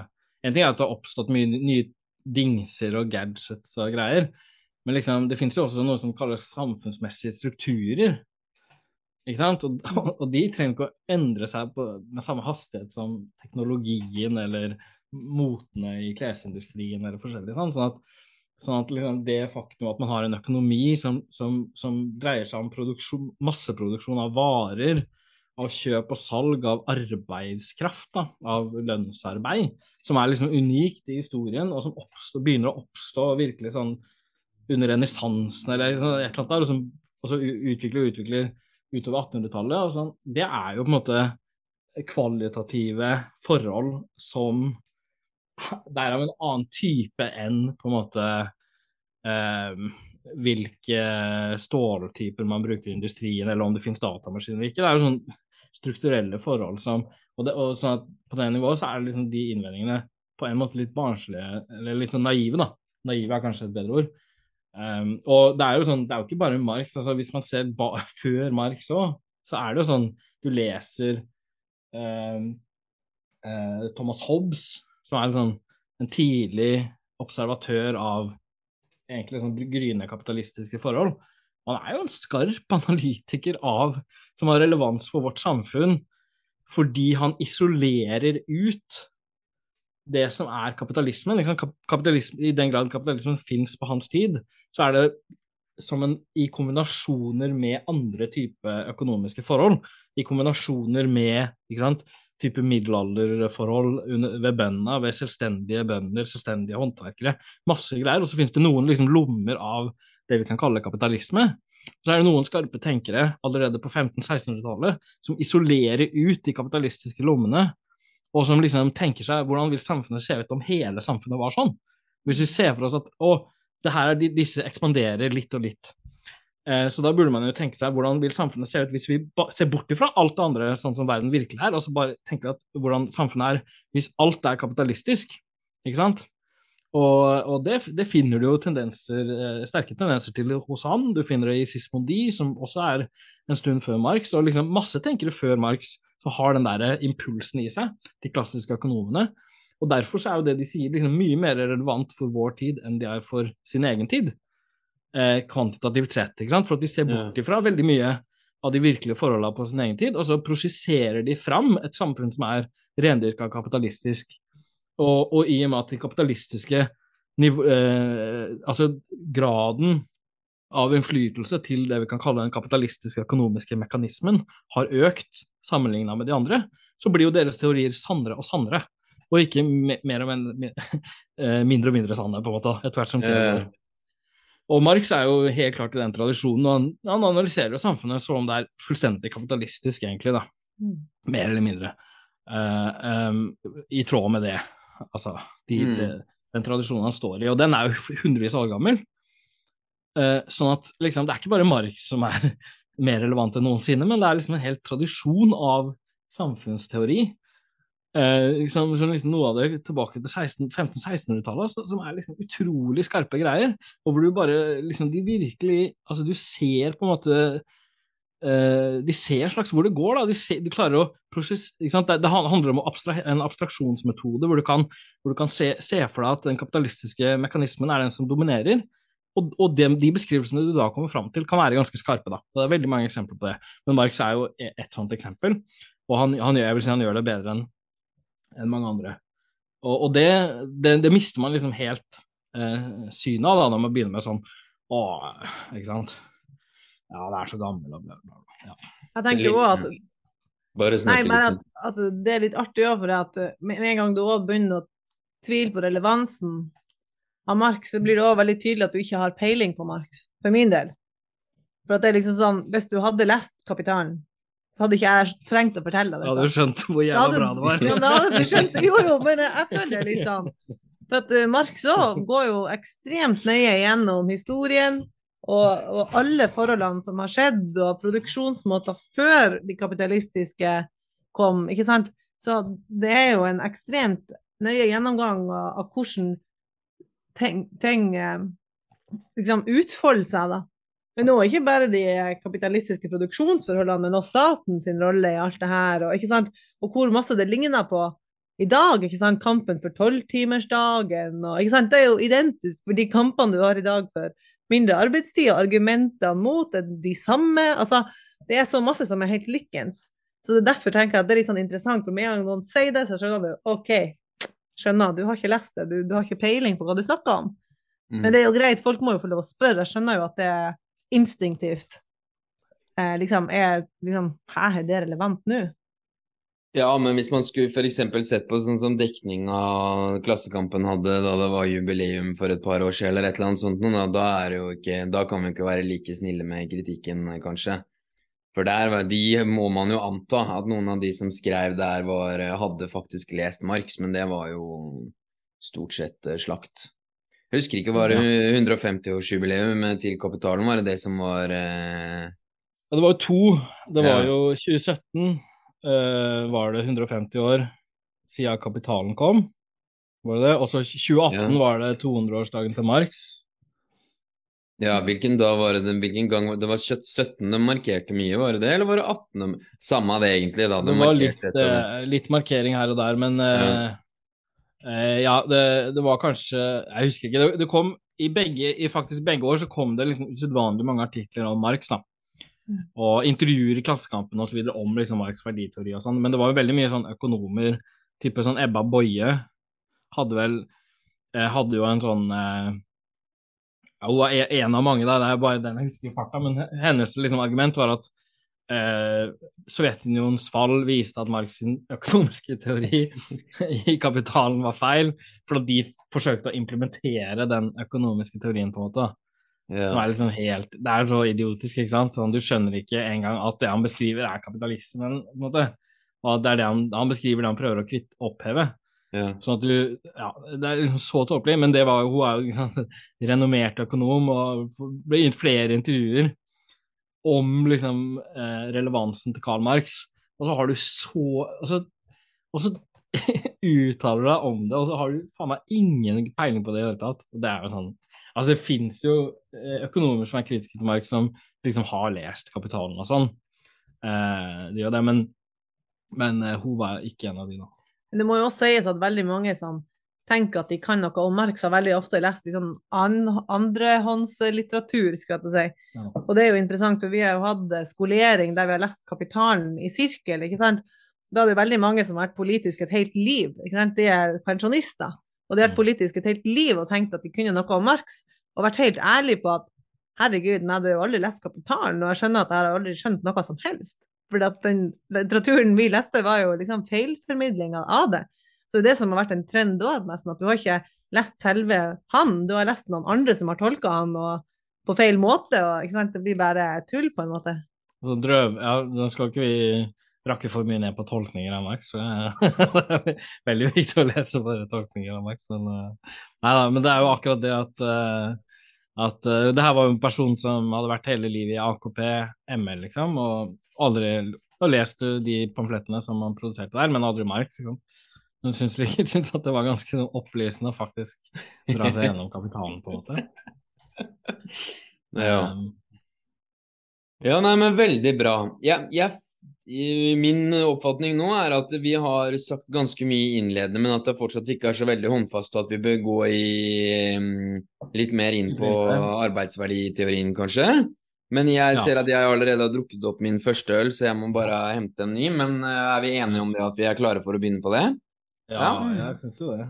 En ting er at det har oppstått mye nye dingser og gadgets og greier, men liksom, det fins jo også noe som kalles samfunnsmessige strukturer. Ikke sant? Og, og, de trenger ikke å endre seg på, med samme hastighet som teknologien eller motene i klesindustrien eller forskjellig. Sånn, sånn at, sånn at liksom det faktum at man har en økonomi som, som, som dreier seg om masseproduksjon av varer, av kjøp og salg av arbeidskraft, da, av lønnsarbeid, som er liksom unikt i historien, og som oppstå, begynner å oppstå virkelig sånn under renessansen eller liksom et eller annet der, og som utvikler og utvikler utover 1800-tallet. og sånn, Det er jo på en måte kvalitative forhold som Det er av en annen type enn på en måte eh, hvilke ståltyper man bruker i industrien, eller om det finnes datamaskiner eller ikke. Det er jo sånn strukturelle forhold som og, det, og sånn På det nivået så er det liksom de innvendingene på en måte litt barnslige, eller litt sånn naive, da. Naive er kanskje et bedre ord. Um, og det er jo sånn, det er jo ikke bare Marx. altså Hvis man ser før Marx òg, så er det jo sånn Du leser um, uh, Thomas Hobbes, som er en sånn en tidlig observatør av egentlig sånn gryende kapitalistiske forhold. Han er jo en skarp analytiker av, som har relevans for vårt samfunn, fordi han isolerer ut det som er kapitalismen. Liksom, kapitalismen I den grad kapitalismen fins på hans tid, så er det som en, i kombinasjoner med andre typer økonomiske forhold. I kombinasjoner med ikke sant, type middelalderforhold ved bøndene, ved selvstendige bønder, selvstendige håndverkere. Masse greier. Og så finnes det noen liksom, lommer av det vi kan kalle kapitalisme. Så er det noen skarpe tenkere allerede på 1500-1600-tallet som isolerer ut de kapitalistiske lommene og som liksom tenker seg hvordan vil samfunnet se ut om hele samfunnet var sånn? Hvis vi ser for oss at å, det her er de, disse ekspanderer litt og litt. Eh, så da burde man jo tenke seg hvordan vil samfunnet se ut hvis vi ser bort ifra alt det andre sånn som verden virkelig er, og så bare tenker at hvordan samfunnet er hvis alt er kapitalistisk. Ikke sant? Og, og det, det, finner du jo tendenser, eh, sterke tendenser til hos han. Du finner det i Sismondi, som også er en stund før Marx. Og liksom masse tenkere før Marx som har den der impulsen i seg, de klassiske økonomene. Og derfor så er jo det de sier liksom mye mer relevant for vår tid enn de er for sin egen tid. Eh, kvantitativt sett, ikke sant. For at vi ser bort ifra veldig mye av de virkelige forholdene på sin egen tid, og så prosjiserer de fram et samfunn som er rendyrka kapitalistisk og, og, i og med at den kapitalistiske nivå, eh, Altså graden av innflytelse til det vi kan kalle den kapitalistiske økonomiske mekanismen har økt sammenligna med de andre, så blir jo deres teorier sannere og sannere. Og ikke mer og eh, mindre og mindre sanne, på en måte, etter hvert som tiden går. Og Marx er jo helt klart i den tradisjonen, og han, han analyserer jo samfunnet som om det er fullstendig kapitalistisk, egentlig, da. Mm. Mer eller mindre. Uh, um, I tråd med det altså de, mm. de, den tradisjonen han står i. Og den er jo hundrevis av år gammel. Uh, sånn at liksom, det er ikke bare Marx som er mer relevant enn noensinne, men det er liksom en hel tradisjon av samfunnsteori. Uh, liksom, liksom noe av det tilbake til 1500-1600-tallet, som er liksom utrolig skarpe greier. Og hvor du bare liksom De virkelig Altså, du ser på en måte eh, de ser slags hvor det går. da, de, ser, de klarer å prosess, det, det, handler om abstra en abstraksjonsmetode hvor du kan, hvor du kan se, se, for deg at den kapitalistiske mekanismen er den som dominerer. Og, og de, de, beskrivelsene du da kommer fram til, kan være ganske skarpe. da. Det er veldig mange eksempler på det. Men Marx er jo e, et sånt eksempel, og han, han, jeg vil si han gjør det bedre enn en mange andre. Og, og det, det, det, mister man liksom helt eh, synet av da, når man begynner med sånn Å, ikke sant ja, det er så gammel og bla, bla, bla. Ja. Jeg tenker òg at bare Nei, men at, at, det er litt artig òg, for at eh, med en gang du òg begynner å tvile på relevansen av Marx, så blir det òg veldig tydelig at du ikke har peiling på Marx, for min del. For at det er liksom sånn, Hvis du hadde lest Kapitalen, hadde ikke jeg trengt å fortelle deg det. Ja, du skjønt hvor jævla bra det var. Ja, da hadde du skjønt, jo, jo, men jeg føler det litt sånn. For at uh, Marx så går jo ekstremt nøye gjennom historien, og, og, alle forholdene som har skjedd, og produksjonsmåter før de kapitalistiske kom, ikke sant. Så det er jo en ekstremt nøye gjennomgang av, av hvordan ting, ting eh, liksom utfolder seg, da. Men nå ikke bare de kapitalistiske produksjonsforholdene, men også staten sin rolle i alt det her, og, ikke sant? og hvor masse det ligner på i dag. ikke sant? Kampen for tolvtimersdagen. Det er jo identisk for de kampene du har i dag for mindre arbeidstid, og argumentene mot er de samme. altså Det er så masse som er helt likens. Så det er derfor tenker jeg at det er litt sånn interessant. For med en gang noen sier det, så skjønner du OK, skjønner, du har ikke lest det, du, du har ikke peiling på hva du snakker om. Mm. Men det er jo greit, folk må jo få lov å spørre. Jeg skjønner jo at det er instinktivt. Eh, liksom, er liksom Hæ, er det relevant nå? Ja, men hvis man skulle f.eks. sett på sånn som dekninga Klassekampen hadde da det var jubileum for et par år siden, eller et eller annet sånt, da, da, ikke, da kan vi ikke være like snille med kritikken, kanskje. For der, de må man jo anta at noen av de som skrev der, var, hadde faktisk lest Marx, men det var jo stort sett eh, slakt. Jeg husker ikke, var det 150-årsjubileum til Kapitalen, var det det som var eh... Ja, det var jo to. Det var jo 2017 eh, var det 150 år siden kapitalen kom. Var det det? Og så 2018 ja. var det 200-årsdagen til Marx. Ja, hvilken da var det hvilken gang Det var 17. de markerte mye, var det det, eller var det 18.? Samme det, egentlig, da. De det var litt, uh, litt, markering her og der, men ja, uh, ja det, det, var kanskje Jeg husker ikke. Det, det kom i, begge, i faktisk begge år så kom det liksom usedvanlig mange artikler om Marx, da og intervjuer i Klassekampen osv. om liksom Marx verditeori og sånn. Men det var jo veldig mye sånn økonomer, type sånn Ebba Boje hadde vel eh, Hadde jo en sånn eh, ja, Hun var en av mange, da, det er bare den jeg husker i farta, men hennes liksom, argument var at eh, Sovjetunionens fall viste at Marx' sin økonomiske teori i kapitalen var feil, fordi de forsøkte å implementere den økonomiske teorien, på en måte. Yeah. Som er liksom helt Det er så idiotisk, ikke sant. Sånn, du skjønner ikke engang at det han beskriver, er kapitalismen, på en måte. Og det er det han, han beskriver det han prøver å kvitt, oppheve. Yeah. Sånn at du Ja, det er liksom så tåpelig, men det var, jo hun er jo liksom, renommert økonom og ble gitt flere intervjuer om liksom eh, relevansen til Karl Marx. Og så har du så altså, Og så uttaler du deg om det, og så har du faen meg ingen peiling på det i det hele tatt. Det er jo sånn Altså, det fins jo eh, økonomer som er kritiske til Marx, som liksom har lest Kapitalen og sånn. Eh, de gjør det, men, men uh, hun var ikke en av de, da. Det må jo også sies at veldig mange som tenker at de kan noe om Marx, har veldig ofte lest liksom an, andrehåndslitteratur, skulle jeg si. Ja. Og det er jo interessant, for vi har jo hatt skolering der vi har lest Kapitalen i sirkel, ikke sant. Da er det veldig mange som har vært politisk et helt liv. Ikke sant? De er pensjonister. Og de har vært politiske politisk et helt liv og tenkt at de kunne noe om Marx, og vært helt ærlig på at herregud, jeg hadde jo aldri lest Kapitalen, og jeg skjønner at jeg har aldri skjønt noe som helst. For den litteraturen vi leste, var jo liksom feilformidlinga av det. Så det er det som har vært en trend da, nesten, at du har ikke lest selve han, du har lest noen andre som har tolka han på feil måte, og det blir bare tull, på en måte. Så drøv, ja, den skal ikke vi rakke for mye ned på tolkninger av Max. det er veldig viktig å lese bare tolkninger Max. Men, uh, nei da, men det er jo akkurat det at, uh, at uh, det her var jo en person som hadde vært hele livet i AKP, ML, liksom, og aldri og lest de pamflettene som han produserte der, men aldri Marx. Liksom. Hun syns at det var ganske sånn opplysende å faktisk dra seg gjennom kapitalen, på en måte. Ja. Um, ja, nei, men veldig bra. Jeg, jeg Min oppfatning nå er at vi har sagt ganske mye innledende, men at det fortsatt ikke er så veldig håndfast, og at vi bør gå i, mm, litt mer inn på arbeidsverditeorien, kanskje. Men jeg ser at jeg allerede har drukket opp min første øl, så jeg må bare hente en ny. Men eh, er vi enige om det, at vi er klare for å begynne på det? Ja, ja. jeg syns jo det.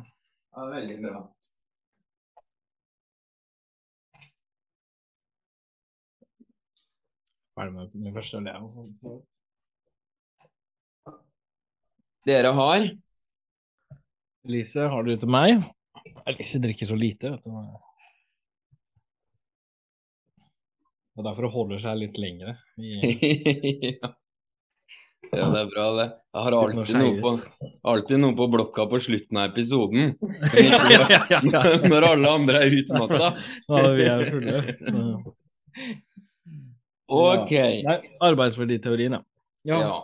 Ja, veldig bra. Ferdig med min første øl, dere har? Elise, har du til meg? Elise drikker så lite, vet du. Og derfor holder seg litt lengre. ja. Ja, det er bra, det. Jeg har alltid noe, på, alltid noe på blokka på slutten av episoden. Når alle andre er utmatta. ja, vi er fulle. Så. Ok. Ja. Arbeidsverditeorien, ja. ja.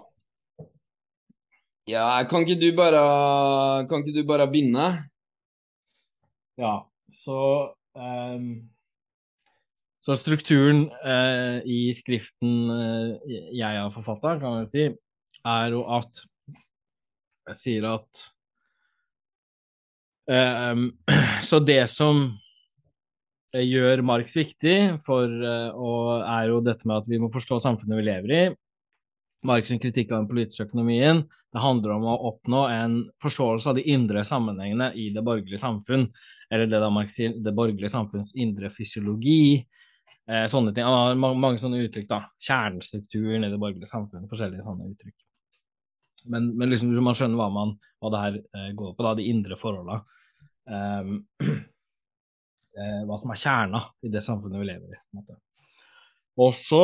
Ja, kan ikke du bare Kan ikke du bare begynne? Ja, så um, Så strukturen eh, i skriften eh, jeg har forfatta, kan jeg si, er jo at Jeg sier at um, Så det som gjør Marx viktig, for, og er jo dette med at vi må forstå samfunnet vi lever i. Marx' kritikk av den politiske økonomien det handler om å oppnå en forståelse av de indre sammenhengene i det borgerlige samfunn, eller det da Marx sier, det borgerlige samfunns indre fysiologi. Eh, sånne ting. Han har mange, sånne uttrykk, da. Kjernestrukturen i det borgerlige samfunn, forskjellige sånne uttrykk. Men, men liksom, man skjønner hva, man, hva det her eh, går på, da, de indre forholdene. Um, eh, hva som er kjerna i det samfunnet vi lever i. Og så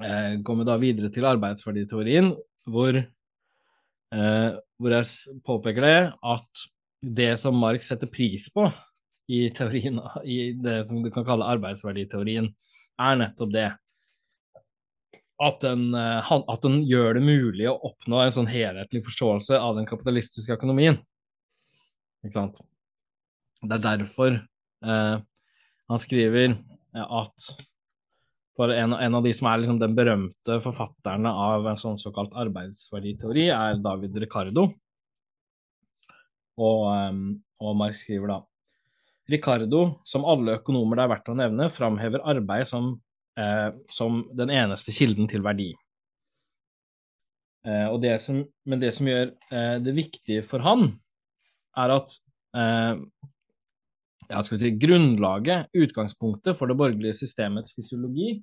eh, går vi da videre til arbeidsverditeorien, hvor, eh, hvor jeg påpeker det at det som Marx setter pris på i teorien, i det som du kan kalle arbeidsverditeorien, er nettopp det. At den, eh, at den, gjør det mulig å oppnå en sånn helhetlig forståelse av den kapitalistiske økonomien. Ikke sant? Det er derfor eh, han skriver at for en, en, av de som er liksom den berømte forfatterne av en sånn såkalt arbeidsverditeori, er David Ricardo. Og, um, og Marx skriver da Ricardo, som alle økonomer det er verdt å nevne, framhever arbeid som, eh, som den eneste kilden til verdi. Eh, det som, men det som gjør eh, det viktige for han, er at eh, ja, skal vi si, grunnlaget, utgangspunktet for det borgerlige systemets fysiologi,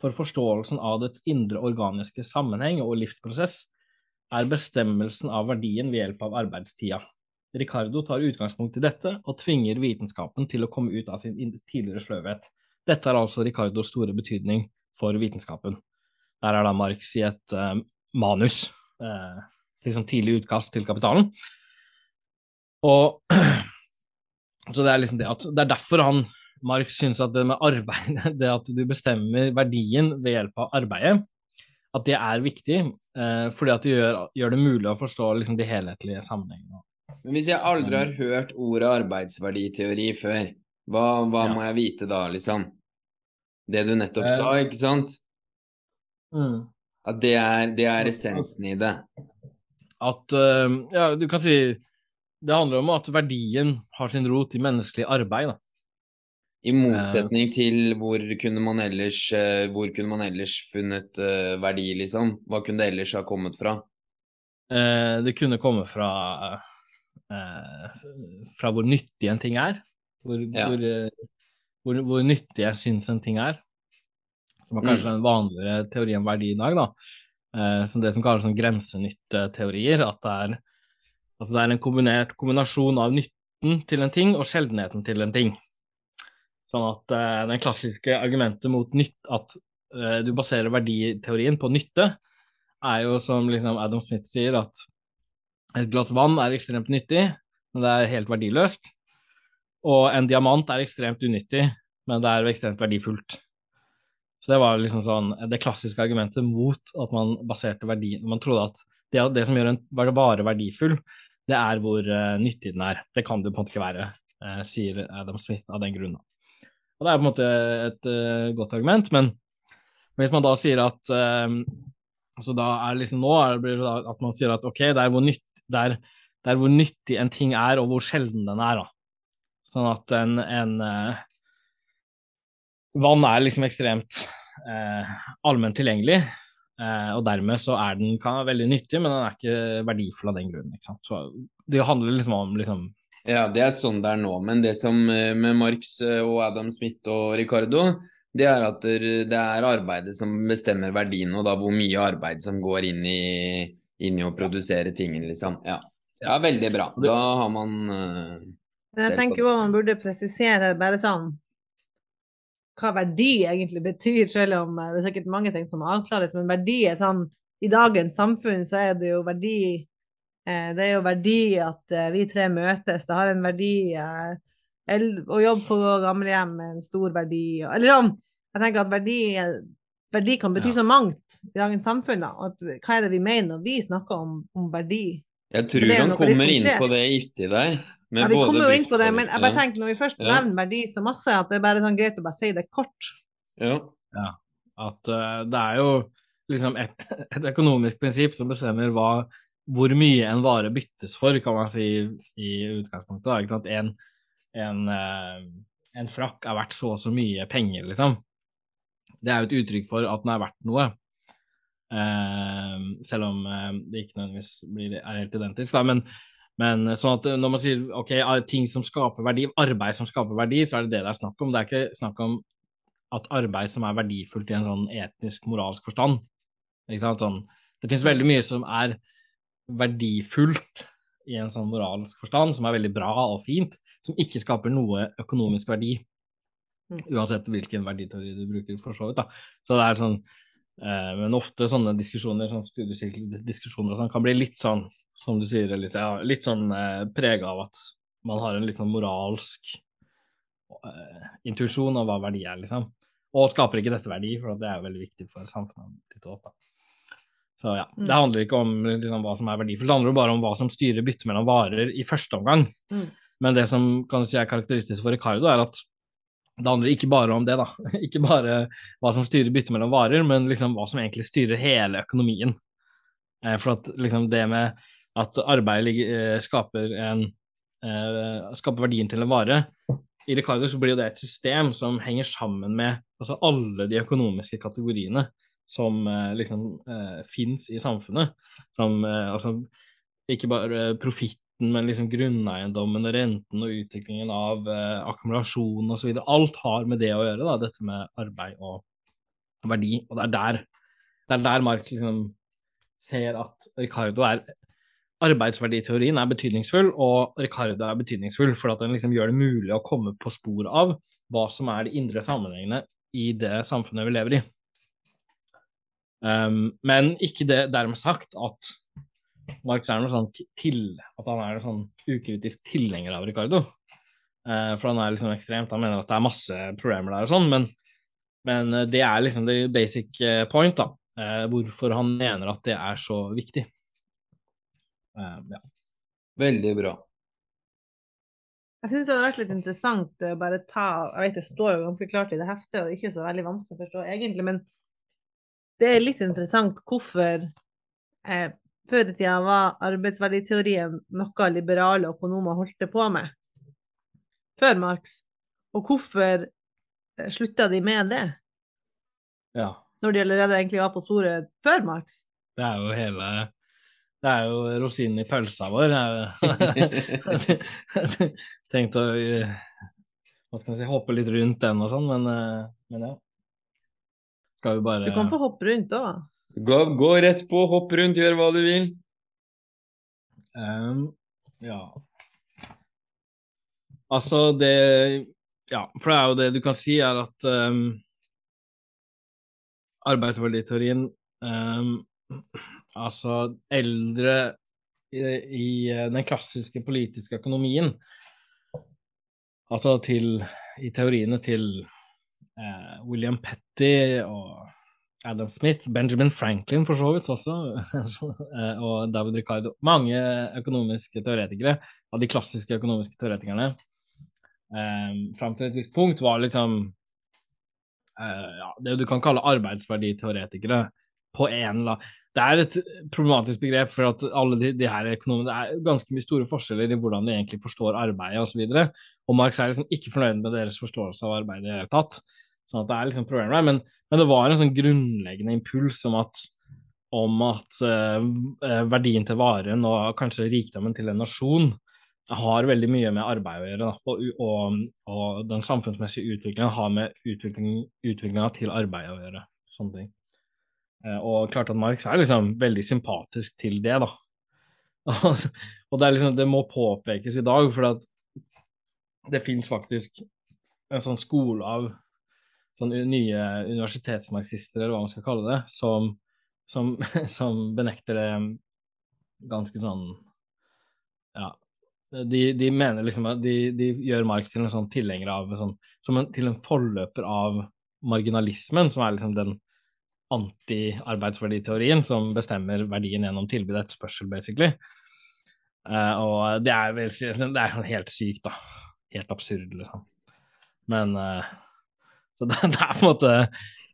for forståelsen av dets indre organiske sammenheng og livsprosess, er bestemmelsen av verdien ved hjelp av arbeidstida. Ricardo tar utgangspunkt i dette og tvinger vitenskapen til å komme ut av sin tidligere sløvhet. Dette er altså Ricardos store betydning for vitenskapen. Der er da Marx i et uh, manus, uh, liksom tidlig utkast til Kapitalen. Og Så det er liksom det at Det er derfor han Marx syns at det med arbeid, det at du bestemmer verdien ved hjelp av arbeidet, at det er viktig, uh, fordi at det gjør, gjør, det mulig å forstå liksom, de helhetlige sammenhengene. Men hvis jeg aldri har hørt ordet arbeidsverditeori før, hva, hva ja. må jeg vite da, liksom? Det du nettopp eh, sa, ikke sant? Mm. At det er, det er essensen i det. At uh, Ja, du kan si det handler om at verdien har sin rot i menneskelig arbeid. Da. I motsetning eh, til hvor kunne man ellers, uh, hvor kunne man ellers funnet uh, verdi, liksom? Hva kunne det ellers ha kommet fra? Eh, det kunne komme fra eh, fra hvor nyttig en ting er. Hvor, ja. hvor, hvor, hvor, nyttig jeg syns en ting er. Som er kanskje mm. en vanligere teori om verdi i dag, da. Eh, som det som kalles sånn grensenytteteorier. At det er Altså det er en kombinert kombinasjon av nytten til en ting og sjeldenheten til en ting. Sånn at eh, den klassiske argumentet mot nytt, at eh, du baserer verditeorien på nytte, er jo som liksom Adam Smith sier, at et glass vann er ekstremt nyttig, men det er helt verdiløst. Og en diamant er ekstremt unyttig, men det er ekstremt verdifullt. Så det var liksom sånn det klassiske argumentet mot at man baserte verdien Man trodde at det, det som gjør en vare verdifull, det er hvor uh, nyttig den er. Det kan det på en måte ikke være, uh, sier Adam Smith av den grunn. Og Det er på en måte et uh, godt argument, men hvis man da sier at Så da er det liksom nå er det at man sier at ok, det er, hvor nytt, det, er, det er hvor nyttig en ting er, og hvor sjelden den er. da. Sånn at en, en Vann er liksom ekstremt allment tilgjengelig, Eh, og dermed så er den kan være veldig nyttig, men den er ikke verdifull av den grunn. Ikke sant? Så det handler liksom om liksom Ja, det er sånn det er nå. Men det som eh, med Marx eh, og Adam Smith og Ricardo, det er at det er arbeidet som bestemmer verdien, og da hvor mye arbeid som går inn i, inn i å produsere tingen, liksom. Ja. ja, veldig bra. Da har man uh, Men jeg tenker jo man burde presisere bare sånn hva verdi egentlig betyr, selv om eh, det er sikkert mange ting som avklares. Men verdi er sånn I dagens samfunn så er det jo verdi eh, Det er jo verdi at eh, vi tre møtes. Det har en verdi å jobbe på gamlehjem er en stor verdi. Eller om jeg tenker at verdi, verdi kan bety ja. så mangt i dagens samfunn. At, hva er det vi mener når vi snakker om, om verdi? Jeg tror han kommer inn på det uti der. Ja, vi kommer jo inn på det, men jeg bare tenker når vi først ja. nevner verdi så masse, at det er bare sånn greit å bare si det kort. Ja. ja. At uh, det er jo liksom et, et, økonomisk prinsipp som bestemmer hva, hvor mye en vare byttes for, kan man si i utgangspunktet. Ikke sant? En, en, uh, en frakk er verdt så og så mye penger, liksom. Det er jo et uttrykk for at den er verdt noe. Uh, selv om det ikke nødvendigvis blir, er helt identisk. Da. Men, men sånn at når man sier ok, ting som skaper verdi, arbeid som skaper verdi, så er det det det er snakk om. Det er ikke snakk om at arbeid som er verdifullt i en sånn etnisk, moralsk forstand. Sånn, det finnes veldig mye som er verdifullt i en sånn moralsk forstand, som er veldig bra og fint, som ikke skaper noe økonomisk verdi. Mm. Uansett hvilken verditeori du bruker, for så vidt. da. Så det er sånn, eh, Men ofte sånne diskusjoner, sånn studiesirkeldiskusjoner og sånn, kan bli litt sånn, som du sier, Elise, ja, litt sånn eh, prega av at man har en litt sånn moralsk eh, intuisjon av hva verdi er, liksom. Og skaper ikke dette verdi, for det er jo veldig viktig for samfunnet ditt òg. Så ja, mm. Det handler ikke om liksom, hva som er verdifullt, det handler jo bare om hva som styrer byttet mellom varer i første omgang. Mm. Men det som kan du si er karakteristisk for Ricardo, er at det handler ikke bare om det, da. Ikke bare hva som styrer byttet mellom varer, men liksom hva som egentlig styrer hele økonomien. Eh, for at liksom det med at arbeid eh, skaper, en, eh, skaper verdien til en vare, i Ricardo så blir det et system som henger sammen med altså alle de økonomiske kategoriene som eh, liksom fins i samfunnet. Som altså ikke bare profitten, men liksom grunneiendommen og renten og utviklingen av eh, akkumulasjon osv. Alt har med det å gjøre, da, dette med arbeid og verdi. Og det er der, er der Mark liksom ser at Ricardo er arbeidsverditeorien er betydningsfull, og Ricardo er betydningsfull for at den liksom gjør det mulig å komme på spor av hva som er de indre sammenhengene i det samfunnet vi lever i. Um, men ikke det dermed sagt at Marx er noe sånn til, at han er en sånn ukritisk tilhenger av Ricardo. Uh, for han er liksom ekstremt, han mener at det er masse problemer der og sånn, men, men det er liksom the basic eh, point, da. Uh, hvorfor han mener at det er så viktig. Uh, ja. Veldig bra. Jeg syns det hadde vært litt interessant å bare ta Jeg vet det står jo ganske klart i det heftet, og det er ikke så veldig vanskelig å forstå egentlig, men det er litt interessant hvorfor eh, før i tida var arbeidsverditeorien noe liberale økonomer holdt på med før Marx, og hvorfor eh, slutta de med det? Ja. Når de allerede egentlig var på sporet før Marx? Det er jo hele det er jo rosinen i pølsa vår. Jeg tenkte å hva skal man si, hoppe litt rundt den og sånn, men, eh, men, ja. Skal vi bare Du kan få hoppe rundt òg. Gå, gå, rett på, hopp rundt, gjør hva du vil. Um, ja Altså, det Ja, for det er jo det du kan si, er at um, arbeidsverditeorien um, Altså, eldre i, i, den klassiske politiske økonomien, altså til i teoriene til eh, William Petty og Adam Smith, Benjamin Franklin for så vidt også, eh, og David Ricardo. Mange økonomiske teoretikere, av de klassiske økonomiske teoretikerne, eh, fram til et visst punkt var liksom eh, ja, det du kan kalle arbeidsverditeoretikere på en eller annen det er et problematisk begrep for at alle de, de her økonomene Det er ganske mye store forskjeller i hvordan de egentlig forstår arbeidet osv. Og, så og Marx er liksom ikke fornøyd med deres forståelse av arbeidet i det hele tatt. Sånn at det er liksom problemer der. Men, men, det var en sånn grunnleggende impuls om at, om at uh, verdien til varen og kanskje rikdommen til en nasjon har veldig mye med arbeid å gjøre. Da, og, og, og, den samfunnsmessige utviklingen har med utvikling, utviklinga til arbeid å gjøre. Sånne ting. Eh, og klart at Marx er liksom veldig sympatisk til det, da. og det, er liksom, det må påpekes i dag, for at det fins faktisk en sånn skole av sånn nye universitetsmarxister, eller hva man skal kalle det, som, som, som benekter det ganske sånn ja, de, de, mener liksom at de, de, gjør Marx til en sånn tilhenger av sånn, en, til en forløper av marginalismen, som er liksom den anti-arbeidsverditeorien som bestemmer verdien gjennom tilbud og etterspørsel, basically. Uh, og det er vel det er helt sykt, da. Helt absurd, liksom. Men uh, Så det, det, er på en måte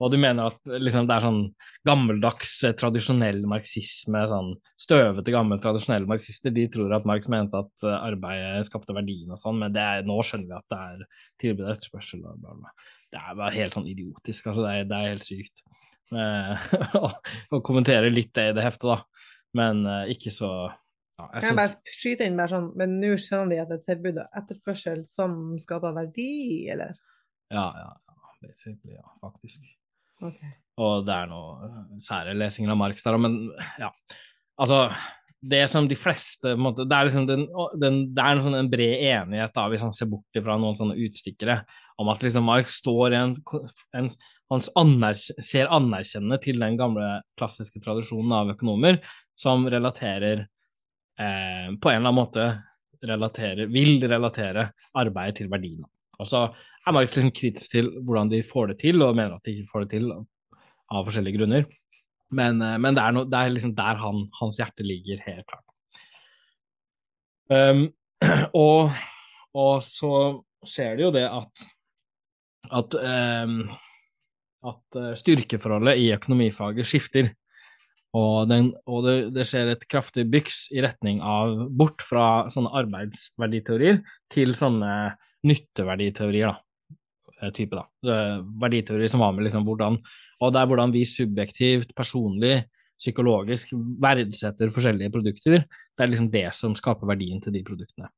Og du mener at liksom, det er sånn gammeldags, eh, tradisjonell marxisme, sånn støvete, gammel, tradisjonelle marxister, de tror at Marx mente at arbeidet skapte verdien og sånn, men er, nå skjønner vi at det er tilbud og etterspørsel. Det er bare helt sånn idiotisk, altså. Det er, det er helt sykt. Uh, å kommentere litt det i det heftet, da. Men uh, ikke så ja, jeg kan jeg bare skyte inn bare sånn, men nå skjønner de at det er tilbud og etterspørsel som skaper verdi, eller? Ja, ja, ja. Basically, ja, faktisk. Okay. Og det er noe sære lesinger av Marx der, men ja. Altså, det som de fleste måte, Det er liksom den, den, det er en, sånn en bred enighet, da, hvis man ser bort fra noen sånne utstikkere, om at liksom Marx står en, en han ser anerkjennende til den gamle, klassiske tradisjonen av økonomer som relaterer eh, på en eller annen måte relaterer, vil relatere arbeidet til verdiene. Og så er Marx liksom kritisk til hvordan de får det til, og mener at de ikke får det til av forskjellige grunner. Men, eh, men det, er no, det, er liksom der han, hans hjerte ligger, helt klart. Um, og, og, så skjer det jo det at at, um, at eh, styrkeforholdet i økonomifaget skifter. Og, den, og det, det, skjer et kraftig byks i retning av bort fra sånne arbeidsverditeorier til sånne nytteverditeorier, da. Eh, type, da. Verditeorier som var med liksom hvordan Og det er hvordan vi subjektivt, personlig, psykologisk verdsetter forskjellige produkter. Det er liksom det som skaper verdien til de produktene.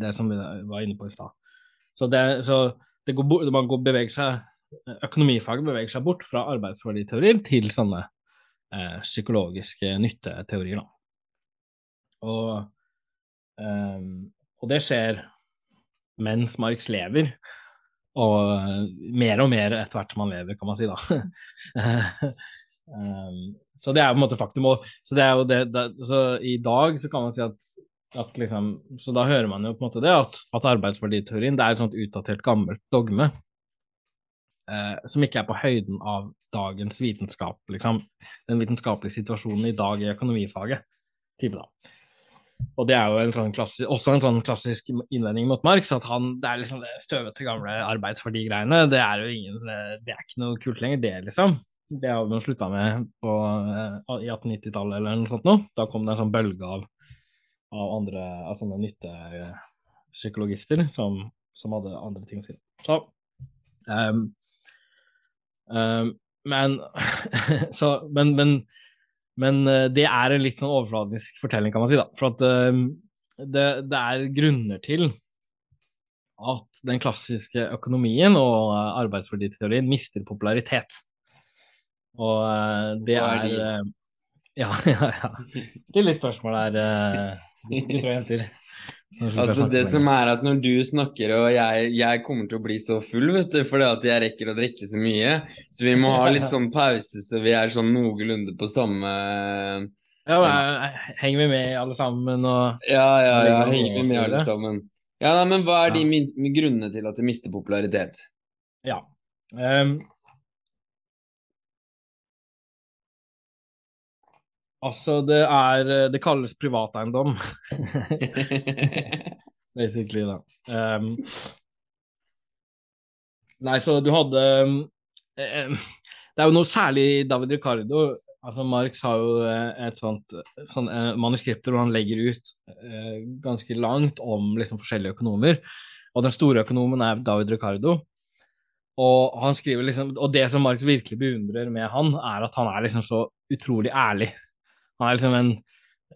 Det som vi var inne på i stad. Så, det, så det går, man går, beveger seg Økonomifaget beveger seg bort fra arbeidsverditeorier til sånne eh, psykologiske nytteteorier. Og, eh, og, det skjer mens Marx lever, og mer og mer etter hvert som han lever, kan man si, da. um, så det er på en måte faktum. Og, så, det er jo det, det, så i dag så kan man si at, at liksom, Så da hører man jo på en måte det at, at arbeidsverditeorien det er et sånt utdatert, gammelt dogme eh, som ikke er på høyden av dagens vitenskap, liksom. Den vitenskapelige situasjonen i dag i økonomifaget. Type da. Og det er jo en sånn klassisk, også en sånn klassisk innvending mot Marx, at han, det er liksom det støvete, gamle arbeidsverdigreiene. Det er jo ingen, det er ikke noe kult lenger, det, liksom. Det har vi slutta med på, eh, i 1890-tallet eller noe sånt noe. Da kom det en sånn bølge av, av andre altså nyttepsykologister som, som hadde andre ting å si. Så um, um, men, så, men, men, men, eh, det er en litt sånn overfladisk fortelling, kan man si. da. For at uh, det, det, er grunner til at den klassiske økonomien og arbeidsverditeorien mister popularitet. Og uh, det er, uh, ja, ja, ja. Still litt spørsmål der, gutter og jenter. Altså Det som er at når du snakker og jeg, jeg kommer til å bli så full, vet du, fordi at jeg rekker å drikke så mye, så vi må ha litt sånn pause så vi er sånn noenlunde på samme Ja, henger vi med alle sammen og Ja, ja, ja, henger vi med alle sammen. Ja, nei, Men hva er de grunnene til at det mister popularitet? Ja. Um, Altså, det er Det kalles privateiendom. Basically, da. Um, nei, så du hadde um, Det er jo noe særlig David Ricardo Altså, Marx har jo eh, et sånt, sånt uh, manuskripter hvor han legger ut uh, ganske langt om liksom, forskjellige økonomer. Og den store økonomen er David Ricardo. Og han skriver liksom, og det som Marx virkelig beundrer med han, er at han er liksom så utrolig ærlig. Han er liksom en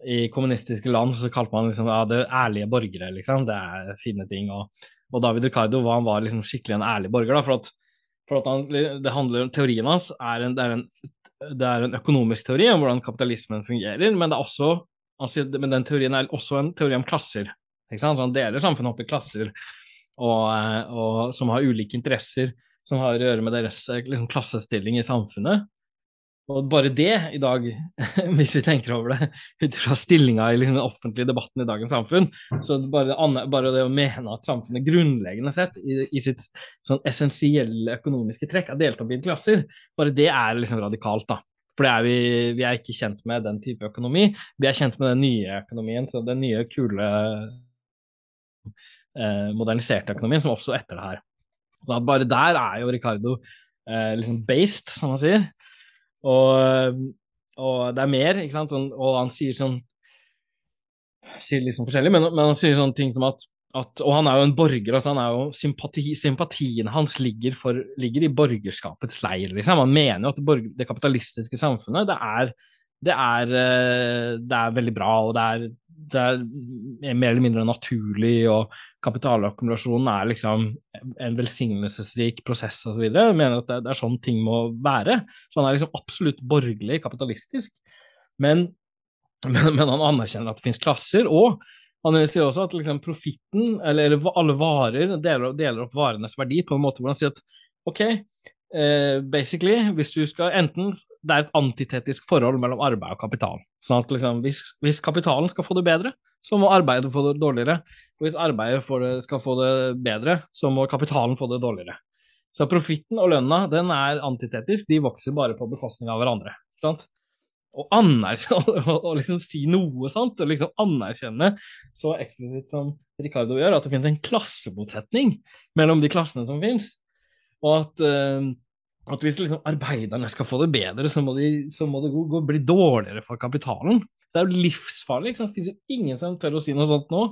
I kommunistiske land så kalte man liksom ja, det ærlige borgere, liksom. Det er fine ting. Og, og David Ricardo han var liksom skikkelig en ærlig borger, da, for at, for at han, det handler, teorien hans er en, det er en, det er en økonomisk teori om hvordan kapitalismen fungerer, men, det er også, altså, men den teorien er også en teori om klasser. Ikke sant? Så han deler samfunnet opp i klasser og, og, som har ulike interesser som har å gjøre med deres liksom, klassestilling i samfunnet. Og bare det i dag, hvis vi tenker over det ut fra stillinga i liksom den offentlige debatten i dagens samfunn, så bare, bare, det å mene at samfunnet grunnleggende sett i, i sitt sånn essensielle økonomiske trekk er delt i klasser, bare det er liksom radikalt, da. For er vi, vi, er ikke kjent med den type økonomi. Vi er kjent med den nye økonomien, så den nye, kule, eh, moderniserte økonomien som oppsto etter det her. Så bare der er jo Ricardo eh, liksom based, som man sier. Og, og, det er mer, ikke sant, og han sier sånn Sier liksom forskjellig, men, men han sier sånne ting som at at, og han er jo en borger, altså han er jo sympati, sympatiene hans ligger, for, ligger, i borgerskapets leir, liksom. Han mener jo at det, borger, det kapitalistiske samfunnet, det er, det er, eh, det er veldig bra, og det er, det er, mer eller mindre naturlig, og kapitalakkumulasjonen er liksom en velsignelsesrik prosess osv. Mener at det, det, er sånn ting må være. Så han er liksom absolutt borgerlig kapitalistisk. Men, men, men han anerkjenner at det finnes klasser, og han sier også at liksom profitten, eller alle varer, deler, deler, opp varenes verdi på en måte hvor han sier at ok, eh, basically, hvis du skal enten Det er et antitetisk forhold mellom arbeid og kapital. Sånn at liksom, hvis, hvis kapitalen skal få det bedre, så må arbeidet få det dårligere. Og hvis arbeidet det, skal få det bedre, så må kapitalen få det dårligere. Så profitten og lønna den er antitetisk, de vokser bare på bekostning av hverandre. Sant? å anerkjenne og liksom si noe sant, og liksom anerkjenne så eksplisitt som Ricardo gjør, at det finnes en klassemotsetning mellom de klassene som finnes, og at, uh, at hvis liksom arbeiderne skal få det bedre, så må, de, så må det gå, gå, bli dårligere for kapitalen. Det er jo livsfarlig. Liksom. Det finnes jo ingen som tør å si noe sånt nå.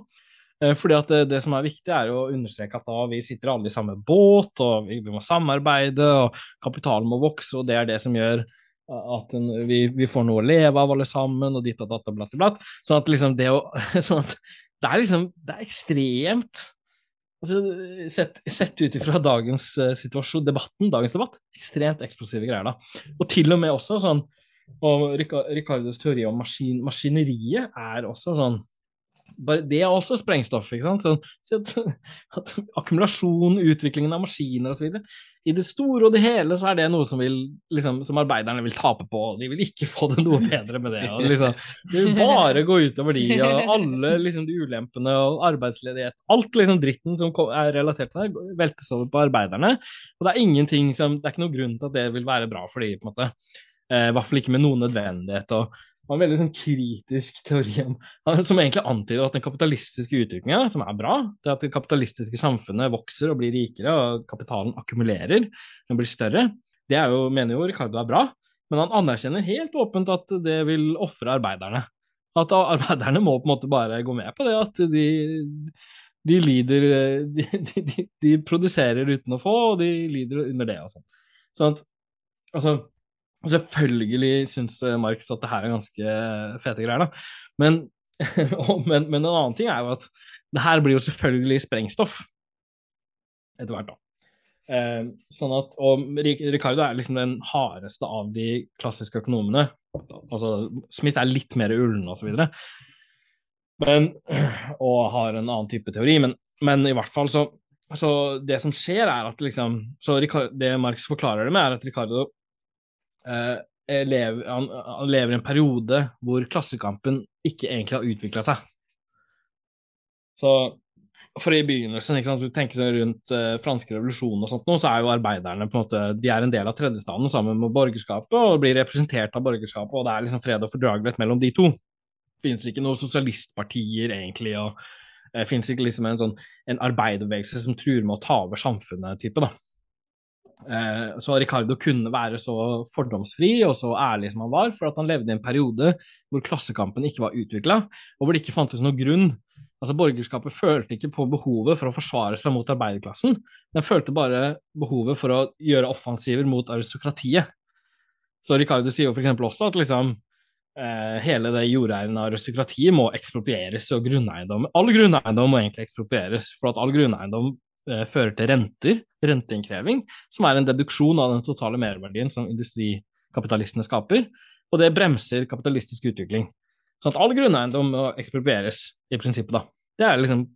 Uh, fordi at det, det, som er viktig, er å understreke at da vi sitter alle i samme båt, og vi, vi må samarbeide, og kapitalen må vokse, og det er det som gjør at vi, vi, får noe å leve av alle sammen, og ditt og datt og blatt og blatt. Sånn at liksom det å sånn at Det er liksom Det er ekstremt altså, Sett, sett ut ifra dagens uh, situasjon, debatten, dagens debatt, ekstremt eksplosive greier, da. Og til og med også sånn Og Ricardos teori om maskin, maskineriet er også sånn det er også sprengstoff. ikke sant? Så, at, at akkumulasjon, utviklingen av maskiner osv. I det store og det hele så er det noe som, vil, liksom, som arbeiderne vil tape på. De vil ikke få det noe bedre med det. Og, liksom, det vil bare gå utover de, og alle liksom, de ulempene og arbeidsledighet. Alt liksom dritten som er relatert til det, veltes over på arbeiderne. Og det er ingenting som, det er ikke noen grunn til at det vil være bra for de, på en måte. Eh, I hvert fall ikke med noen nødvendighet. og har en veldig sånn kritisk teori om, som egentlig antyder at den kapitalistiske utviklinga, som er bra, det at det kapitalistiske samfunnet vokser og blir rikere, og kapitalen akkumulerer, den blir større, det jo, mener jo Ricardo er bra, men han anerkjenner helt åpent at det vil ofre arbeiderne. At arbeiderne må på en måte bare gå med på det, at de, de lider de, de, de, produserer uten å få, og de lider under det og sånn. Sånn at, altså Selvfølgelig syns eh, Marx at det her er ganske fete greier, da. Men, men, men, en annen ting er jo at det her blir jo selvfølgelig sprengstoff etter hvert, da. Eh, sånn at, og Ricardo er liksom den hardeste av de klassiske økonomene. Altså, Smith er litt mer ullen osv. Men, og har en annen type teori. Men, men i hvert fall så, så Det som skjer, er at liksom så Ricardo, Det Marx forklarer det med, er at Ricardo eh, lever, han, han, lever i en periode hvor Klassekampen ikke egentlig har utvikla seg. Så for i begynnelsen, ikke sant, du tenker sånn rundt uh, franske revolusjonen og sånt nå, så er jo arbeiderne på en måte, de er en del av tredjestanden sammen med borgerskapet og blir representert av borgerskapet, og det er liksom fred og fordragelighet mellom de to. Det finnes ikke noen sosialistpartier egentlig, og det eh, finnes ikke liksom en sånn en arbeiderbevegelse som truer med å ta over samfunnet-type, da. Eh, så Ricardo kunne være så fordomsfri og så ærlig som han var, for at han levde i en periode hvor klassekampen ikke var utvikla, og hvor det ikke fantes noen grunn. Altså Borgerskapet følte ikke på behovet for å forsvare seg mot arbeiderklassen, den følte bare behovet for å gjøre offensiver mot aristokratiet. Så Ricardo sier jo f.eks. også at liksom eh, hele det jordeiende aristokratiet må eksproprieres, og grunneiendom All grunneiendom må egentlig eksproprieres, for at all grunneiendom fører til renter, renteinnkreving, som er en deduksjon av den totale merverdien som industrikapitalistene skaper, og det bremser kapitalistisk utvikling. Sånn at all grunneiendom må eksproprieres, i prinsippet, da. Det er liksom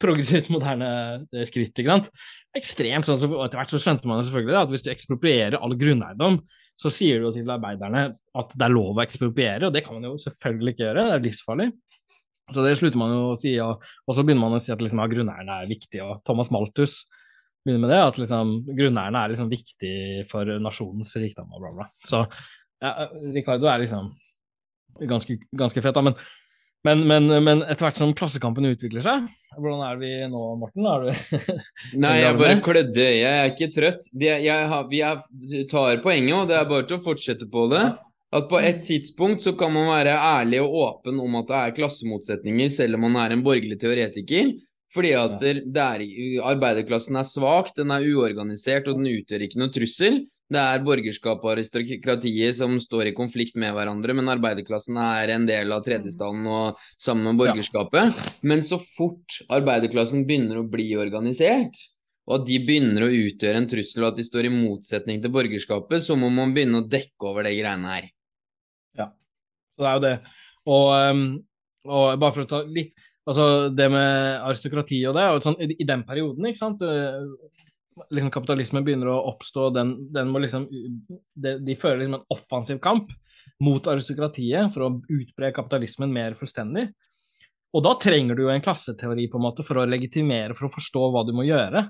progressivt moderne eh, skritt, ikke sant. Ekstremt sånn, og Etter hvert så skjønte man selvfølgelig at hvis du eksproprierer all grunneiendom, så sier du til arbeiderne at det er lov å ekspropriere, og det kan man jo selvfølgelig ikke gjøre, det er livsfarlig. Så det slutter man jo å si, og, og så begynner man å si at liksom, ja, grunneierne er viktige, og Thomas Malthus begynner med det, at liksom, grunneierne er liksom viktig for nasjonens rikdom og bla, bla. Så ja, Ricardo er liksom ganske, ganske fet, da. Men, men, men, men, etter hvert som Klassekampen utvikler seg, hvordan er vi nå, Morten? Nei, jeg bare klødde jeg er ikke trøtt. Jeg, jeg, jeg, tar poenget, og det er bare til å fortsette på det. At på et tidspunkt så kan man være ærlig og åpen om at det er klassemotsetninger, selv om man er en borgerlig teoretiker. Fordi at det er, arbeiderklassen er svak, den er uorganisert, og den utgjør ikke noe trussel. Det er borgerskapet og aristokratiet som står i konflikt med hverandre, men arbeiderklassen er en del av tredjestanden og sammen med borgerskapet. Men så fort arbeiderklassen begynner å bli organisert, og at de begynner å utgjøre en trussel, og at de står i motsetning til borgerskapet, så må man begynne å dekke over de greiene her. Det er jo det. Og, um, og bare for å ta litt Altså, det med aristokrati og det, og sånn, i, den perioden, ikke sant liksom kapitalismen begynner å oppstå, den, den må liksom de, de, fører liksom en offensiv kamp mot aristokratiet for å utbre kapitalismen mer fullstendig. Og da trenger du jo en klasseteori på en måte for å legitimere, for å forstå hva du må gjøre.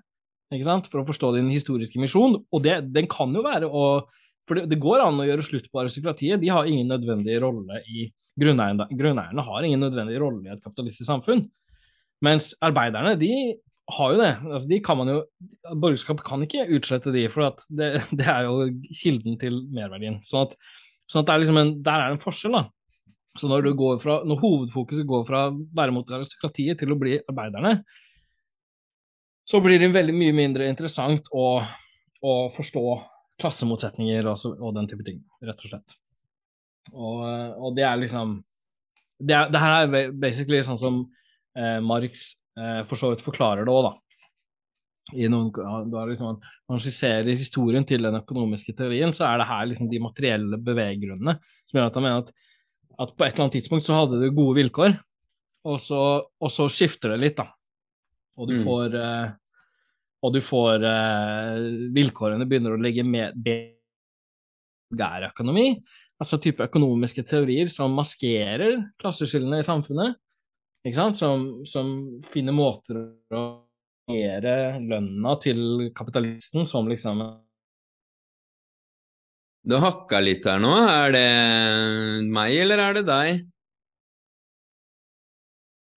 For å forstå din historiske misjon. Og det, den kan jo være å For det, det, går an å gjøre slutt på aristokratiet. De har ingen nødvendig rolle i Grunneierne, har ingen nødvendig rolle i et kapitalistisk samfunn. Mens arbeiderne de har jo det. Altså, de kan man jo Borgerskap kan ikke utslette de, for det, det, er jo kilden til merverdien. Sånn at, sånn at liksom en, der er det en forskjell. da. Så når, fra, når, hovedfokuset går fra å være mot aristokratiet til å bli arbeiderne, så blir det veldig mye mindre interessant å, å forstå klassemotsetninger og, så, og, den type ting, rett og slett. Og, og det er liksom det, er, det, her er basically sånn som eh, Marx eh, for så vidt forklarer det òg, da. I noen, da liksom, man skisserer historien til den økonomiske teorien, så er det her liksom de materielle beveggrunnene som gjør at han mener at, at, på et eller annet tidspunkt så hadde du gode vilkår, og så, og så skifter det litt, da. Og du mm. får eh, og du får eh, Vilkårene begynner å legge med økonomi, altså type økonomiske teorier som maskerer klasseskillene i samfunnet, ikke sant? Som, som finner måter å gjøre lønna til kapitalisten som liksom Du hakka litt her nå. Er det meg, eller er det deg?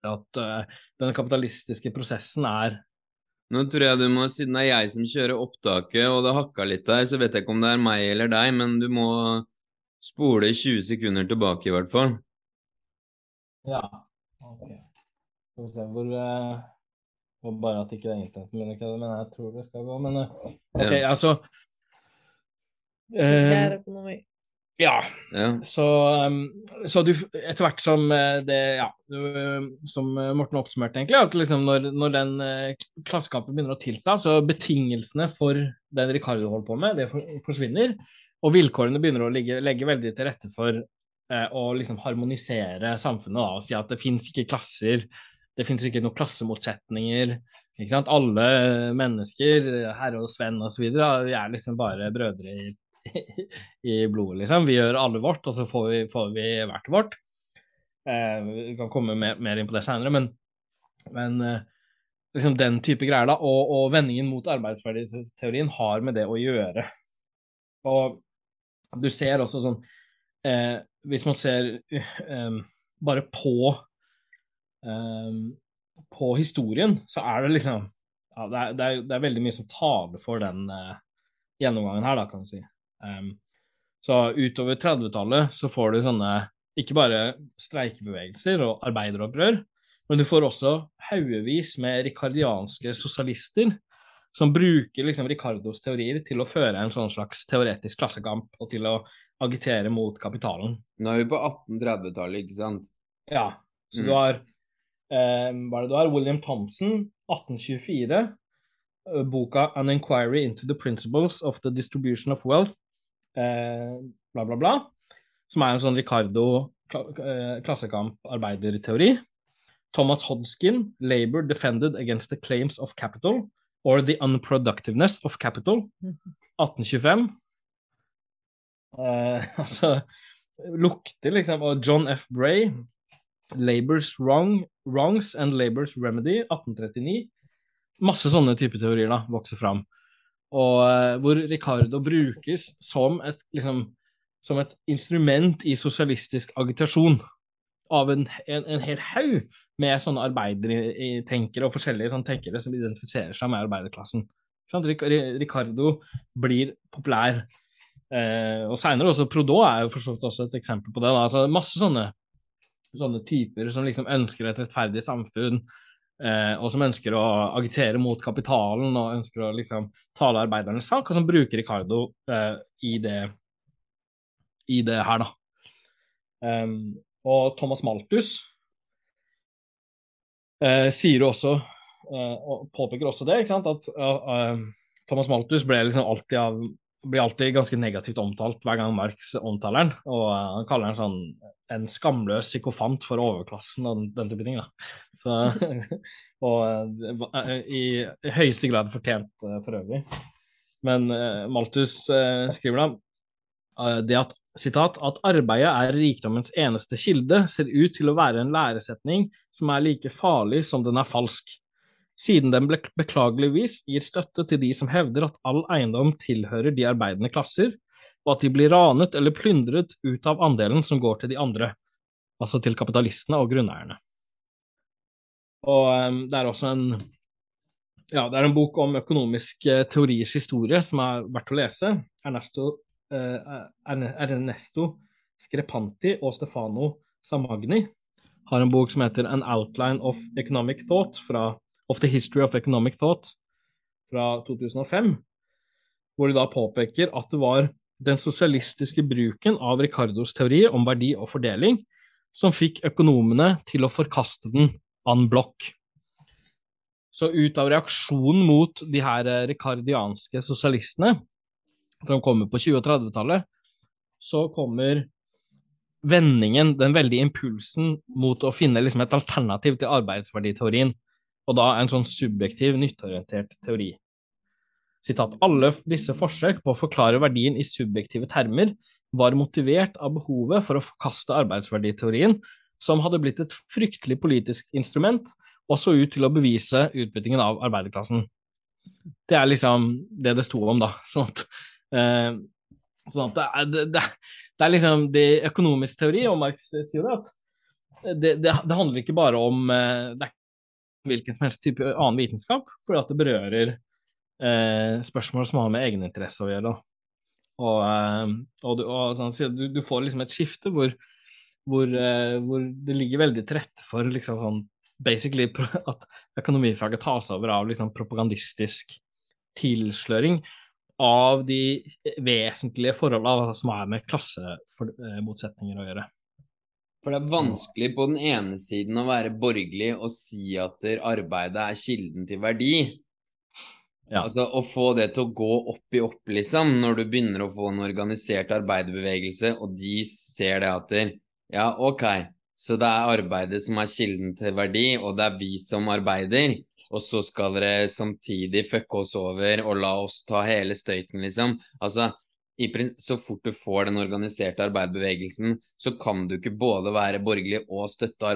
At uh, den kapitalistiske prosessen er Nå tror jeg du må, siden det er jeg som kjører opptaket, og det hakka litt der, så vet jeg ikke om det er meg eller deg, men du må spole 20 sekunder tilbake, i hvert fall. Ja. Ok. Skal vi se hvor uh, Bare at ikke det er internett min, okay, men jeg tror det skal gå. Men uh, OK, ja. altså uh, ja. ja. Så, um, så, du etter hvert som det Ja, du, som Morten oppsummerte, egentlig, at liksom når, når den klassekampen begynner å tilta, så betingelsene for den Ricardo holder på med, det forsvinner. Og vilkårene begynner å ligge, legge veldig til rette for eh, å liksom harmonisere samfunnet da, og si at det fins ikke klasser, det fins ikke noen klassemotsetninger. ikke sant? Alle mennesker, herre og Sven osv., er liksom bare brødre i, i, blodet, liksom. Vi gjør alle vårt, og så får vi, får vi hvert vårt. Eh, vi kan komme mer, mer inn på det senere, men, men eh, liksom den type greier, da. Og, og vendingen mot arbeidsverditeorien har med det å gjøre. Og du ser også sånn eh, Hvis man ser eh, bare på eh, på historien, så er det liksom ja, det, er, det, er, det, er, veldig mye som taler for den eh, gjennomgangen her, da, kan du si. Um, så utover 30-tallet så får du sånne ikke bare streikebevegelser og arbeideropprør, men du får også haugevis med rikardianske sosialister som bruker liksom Ricardos teorier til å føre en sånn slags teoretisk klassekamp og til å agitere mot kapitalen. Nå er vi på 1830-tallet, ikke sant? Ja. Så mm. du har eh, Hva er det du har? William Thompson, 1824. Eh, boka 'An Inquiry into the Principles of the Distribution of Wealth', eh, bla, bla, bla. Som er en sånn Ricardo eh, klassekamp-arbeiderteori. Thomas Hodgkin, Labour Defended Against the Claims of Capital', or The Unproductiveness of Capital, 1825. Eh, altså lukter, liksom. Og John F. Bray, 'Labour's Wrong, Wrongs and Labour's Remedy', 1839. Masse sånne typer teorier da, vokser fram. Og uh, hvor Ricardo brukes som et, liksom, som et instrument i sosialistisk agitasjon av en, en, en hel haug med sånne arbeidertenkere og forskjellige sånne tenkere som identifiserer seg med arbeiderklassen. Ricardo blir populær. Eh, og seinere også Prodot er jo for også et eksempel på det. Altså, masse sånne, sånne typer som liksom ønsker et rettferdig samfunn, eh, og som ønsker å agitere mot kapitalen og ønsker å liksom tale arbeidernes sak, og som bruker Ricardo eh, i, det, i det her, da. Um, og Thomas Malthus eh, sier også, eh, og påpeker også det, ikke sant, at uh, Thomas Malthus ble liksom alltid av blir alltid ganske negativt omtalt hver gang Marx omtaler han, og uh, han kaller han sånn en skamløs psykofant for overklassen og den, den type ting. Så, og uh, i, i, høyeste grad fortjent uh, for øvrig. Men Malthus skriver da det at Sitat, at arbeidet er rikdommens eneste kilde, ser ut til å være en læresetning som er like farlig som den er falsk, siden den beklageligvis gir støtte til de som hevder at all eiendom tilhører de arbeidende klasser, og at de blir ranet eller plyndret ut av andelen som går til de andre, altså til kapitalistene og grunneierne. Og um, det er også en ja, det er en bok om økonomisk uh, teoriers historie som er verdt å lese. Ernesto uh, Ernesto Screpanti og Stefano Samagni har en bok som heter An Outline of Economic Thought fra, of the History of Economic Thought fra 2005, hvor de da påpeker at det var den sosialistiske bruken av Ricardos teori om verdi og fordeling som fikk økonomene til å forkaste den an blokk. Så ut av reaksjonen mot de her ricardianske sosialistene som kommer på 20- og 30-tallet, så kommer vendingen, den veldige impulsen mot å finne liksom et alternativ til arbeidsverditeorien, og da en sånn subjektiv, nytteorientert teori. Sitat, Alle disse forsøk på å forklare verdien i subjektive termer var motivert av behovet for å forkaste arbeidsverditeorien, som hadde blitt et fryktelig politisk instrument, og så ut til å bevise utbyttingen av arbeiderklassen. Det er liksom det det sto om, da. sånn at Eh, sånn at det er, det, det, er liksom det økonomisk teori, og Marx sier det, at det, det, handler ikke bare om eh, det er hvilken som helst type annen vitenskap, fordi at det berører eh, spørsmål som har med egeninteresse å gjøre. Og, eh, og, du, og sånn, du, du, får liksom et skifte hvor, hvor, eh, hvor, det ligger veldig til rette for liksom sånn basically at økonomifaget tas over av liksom propagandistisk tilsløring av de vesentlige forholdene som har med klassemotsetninger å gjøre. For det er vanskelig på den ene siden å være borgerlig og si at arbeidet er kilden til verdi. Ja. Altså Å få det til å gå opp i opp, liksom, når du begynner å få en organisert arbeiderbevegelse, og de ser det at Ja, ok, så det er arbeidet som er kilden til verdi, og det er vi som arbeider og så skal dere samtidig fucke oss over og la oss ta hele støyten, liksom. Altså, så fort du får den organiserte arbeiderbevegelsen, så kan du ikke både være borgerlig og støtte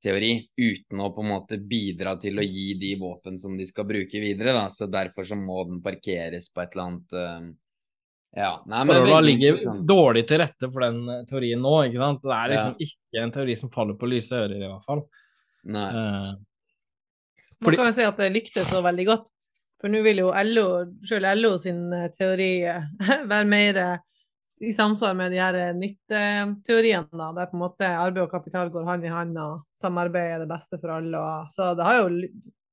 arbeidsverditeori uten å på en måte bidra til å gi de våpen som de skal bruke videre, da. Så derfor så må den parkeres på et eller annet uh, ja. Nei, men det ligger dårlig til rette for den eh, teorien nå, ikke sant. Det er liksom ja. ikke en teori som faller på lyse ører, i hvert fall. Nei. Uh, man kan jo si at det lyktes så veldig godt. For nå vil jo LO, selv LO sin teori være mer i samsvar med de her nytteteoriene, da, der på en måte arbeid og kapital går hånd i hånd, og samarbeid er det beste for alle. Og, så det har jo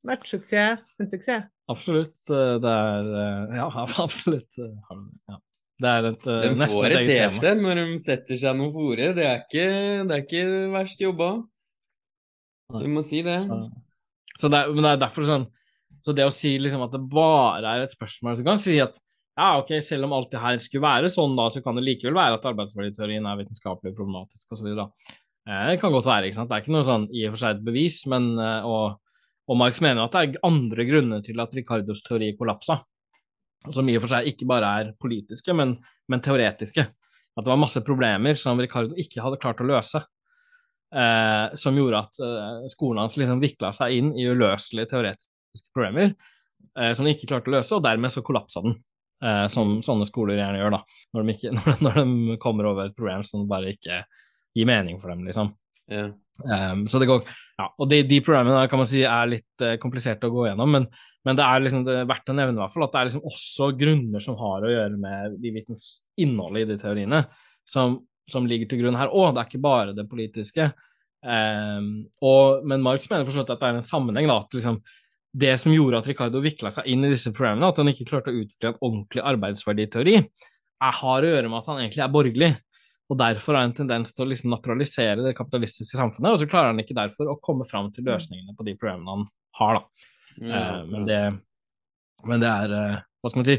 vært suksess, en suksess. Absolutt. Det er Ja, absolutt. Ja. Det er et de får et tese når de setter seg noe fore. Det er ikke, det er ikke verst jobba. Du må si det. Så. Så det, men det er derfor sånn Så det å si liksom at det bare er et spørsmål Så kan si at ja, ok, selv om alt det her skulle være sånn, da, så kan det likevel være at arbeidsmiljøteorien er vitenskapelig problematisk osv. Eh, det kan godt være, ikke sant. Det er ikke noe sånn i og for seg et bevis, men eh, og, og Marx mener at det er andre grunner til at Ricardos teori kollapsa. som i og for seg ikke bare er politiske, men, men teoretiske. At det var masse problemer som Ricardo ikke hadde klart å løse. Eh, som gjorde at eh, skolen hans liksom vikla seg inn i uløselige teoretiske problemer eh, som han ikke klarte å løse, og dermed så kollapsa den. Eh, som sånne skoler gjerne gjør, da. Når de, ikke, når de, kommer over et problem som bare ikke gir mening for dem, liksom. Yeah. Um, så det går, ja, og de, de programmene kan man si er litt uh, kompliserte å gå gjennom, men, men det er liksom det er verdt å nevne i hvert fall at det er liksom også grunner som har å gjøre med de vitens innholdet i de teoriene, som, som ligger til grunn her òg. Det er ikke bare det politiske. Um, og, men Marx mener forstått at det er en sammenheng. da, at liksom, Det som gjorde at Ricardo vikla seg inn i disse programmene, at han ikke klarte å utvikle en ordentlig arbeidsverditeori, er, har å gjøre med at han egentlig er borgerlig og derfor har en tendens til å liksom naturalisere det kapitalistiske samfunnet, og så klarer han ikke derfor å komme fram til løsningene på de programmene han har, da. Ja, uh, men, det, men, det, er uh, Hva skal man si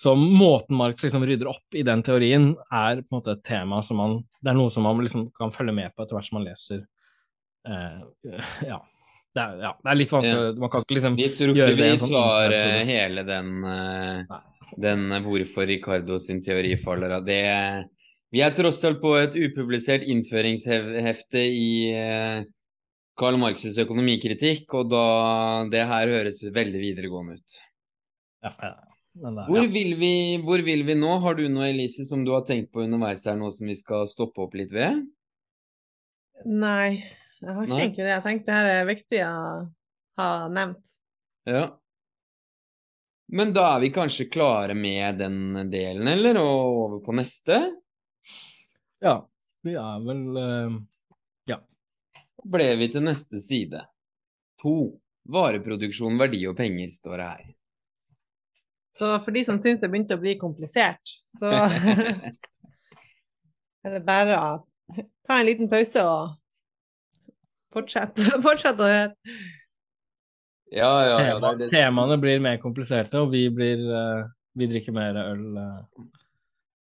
Så måten Marx liksom rydder opp i den teorien, er på en måte et tema som man Det er noe som man liksom kan følge med på etter hvert som man leser uh, Ja. Det er, ja, det er litt vanskelig ja. Man kan ikke liksom Vi tror ikke vi sånn tar uh, hele den, uh, den hvorfor Ricardo sin teori faller av. Det vi er tross alt på et upublisert innføringshefte i eh, Karl Marx' økonomikritikk, og da det her høres veldig videregående ut. Ja, ja. Der, hvor, vil vi, hvor, vil vi, nå? Har du noe, Elise, som du har tenkt på underveis her, nå som vi skal stoppe opp litt ved? Nei, jeg har ikke Nei. egentlig det. Jeg tenkte det her er viktig å ha nevnt. Ja. Men da er vi kanskje klare med den delen, eller? Og over på neste? Ja, vi er vel uh, Ja. Ble vi til neste side. To. Vareproduksjon, verdi og penger står det her. Så for de som syns det begynte å bli komplisert, så er det bare å ta en liten pause og fortsette, fortsett å høre. Ja, ja, ja. Tema, det... Temaene blir mer kompliserte, og vi, blir, uh, vi drikker mer øl. Uh.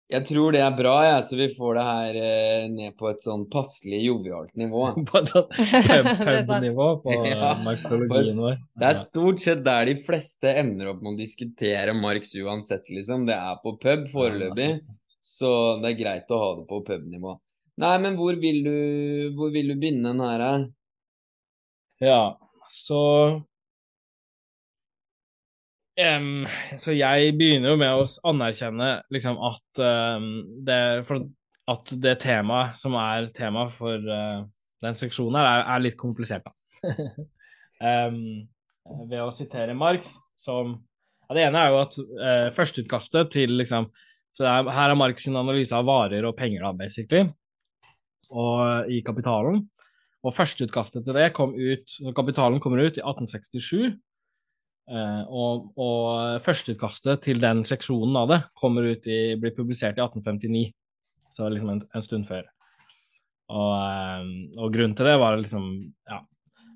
Jeg tror det er bra, jeg, ja, så vi får det her eh, ned på et sånn passelig jovialt nivå. på et sånt pub-nivå på ja, marxologien vår. Det er stort sett der de fleste ender opp med å diskutere Marx uansett, liksom. Det er på pub foreløpig, så det er greit å ha det på pub-nivå. Nei, men hvor vil du, hvor vil du begynne den her? Ja, så Um, så jeg begynner jo med å anerkjenne liksom at um, det For at det temaet som er tema for uh, den seksjonen her, er, er litt komplisert, da. um, ved å sitere Marx som ja, Det ene er jo at uh, førsteutkastet til liksom så er, Her er Marx sin analyse av varer og penger, da, basically, og i Kapitalen. Og førsteutkastet til det kom ut Kapitalen kommer ut i 1867. Uh, og, og førsteutkastet til den seksjonen av det kommer ut i, blir publisert i 1859, så liksom en, en stund før. Og, uh, og, grunnen til det var liksom ja,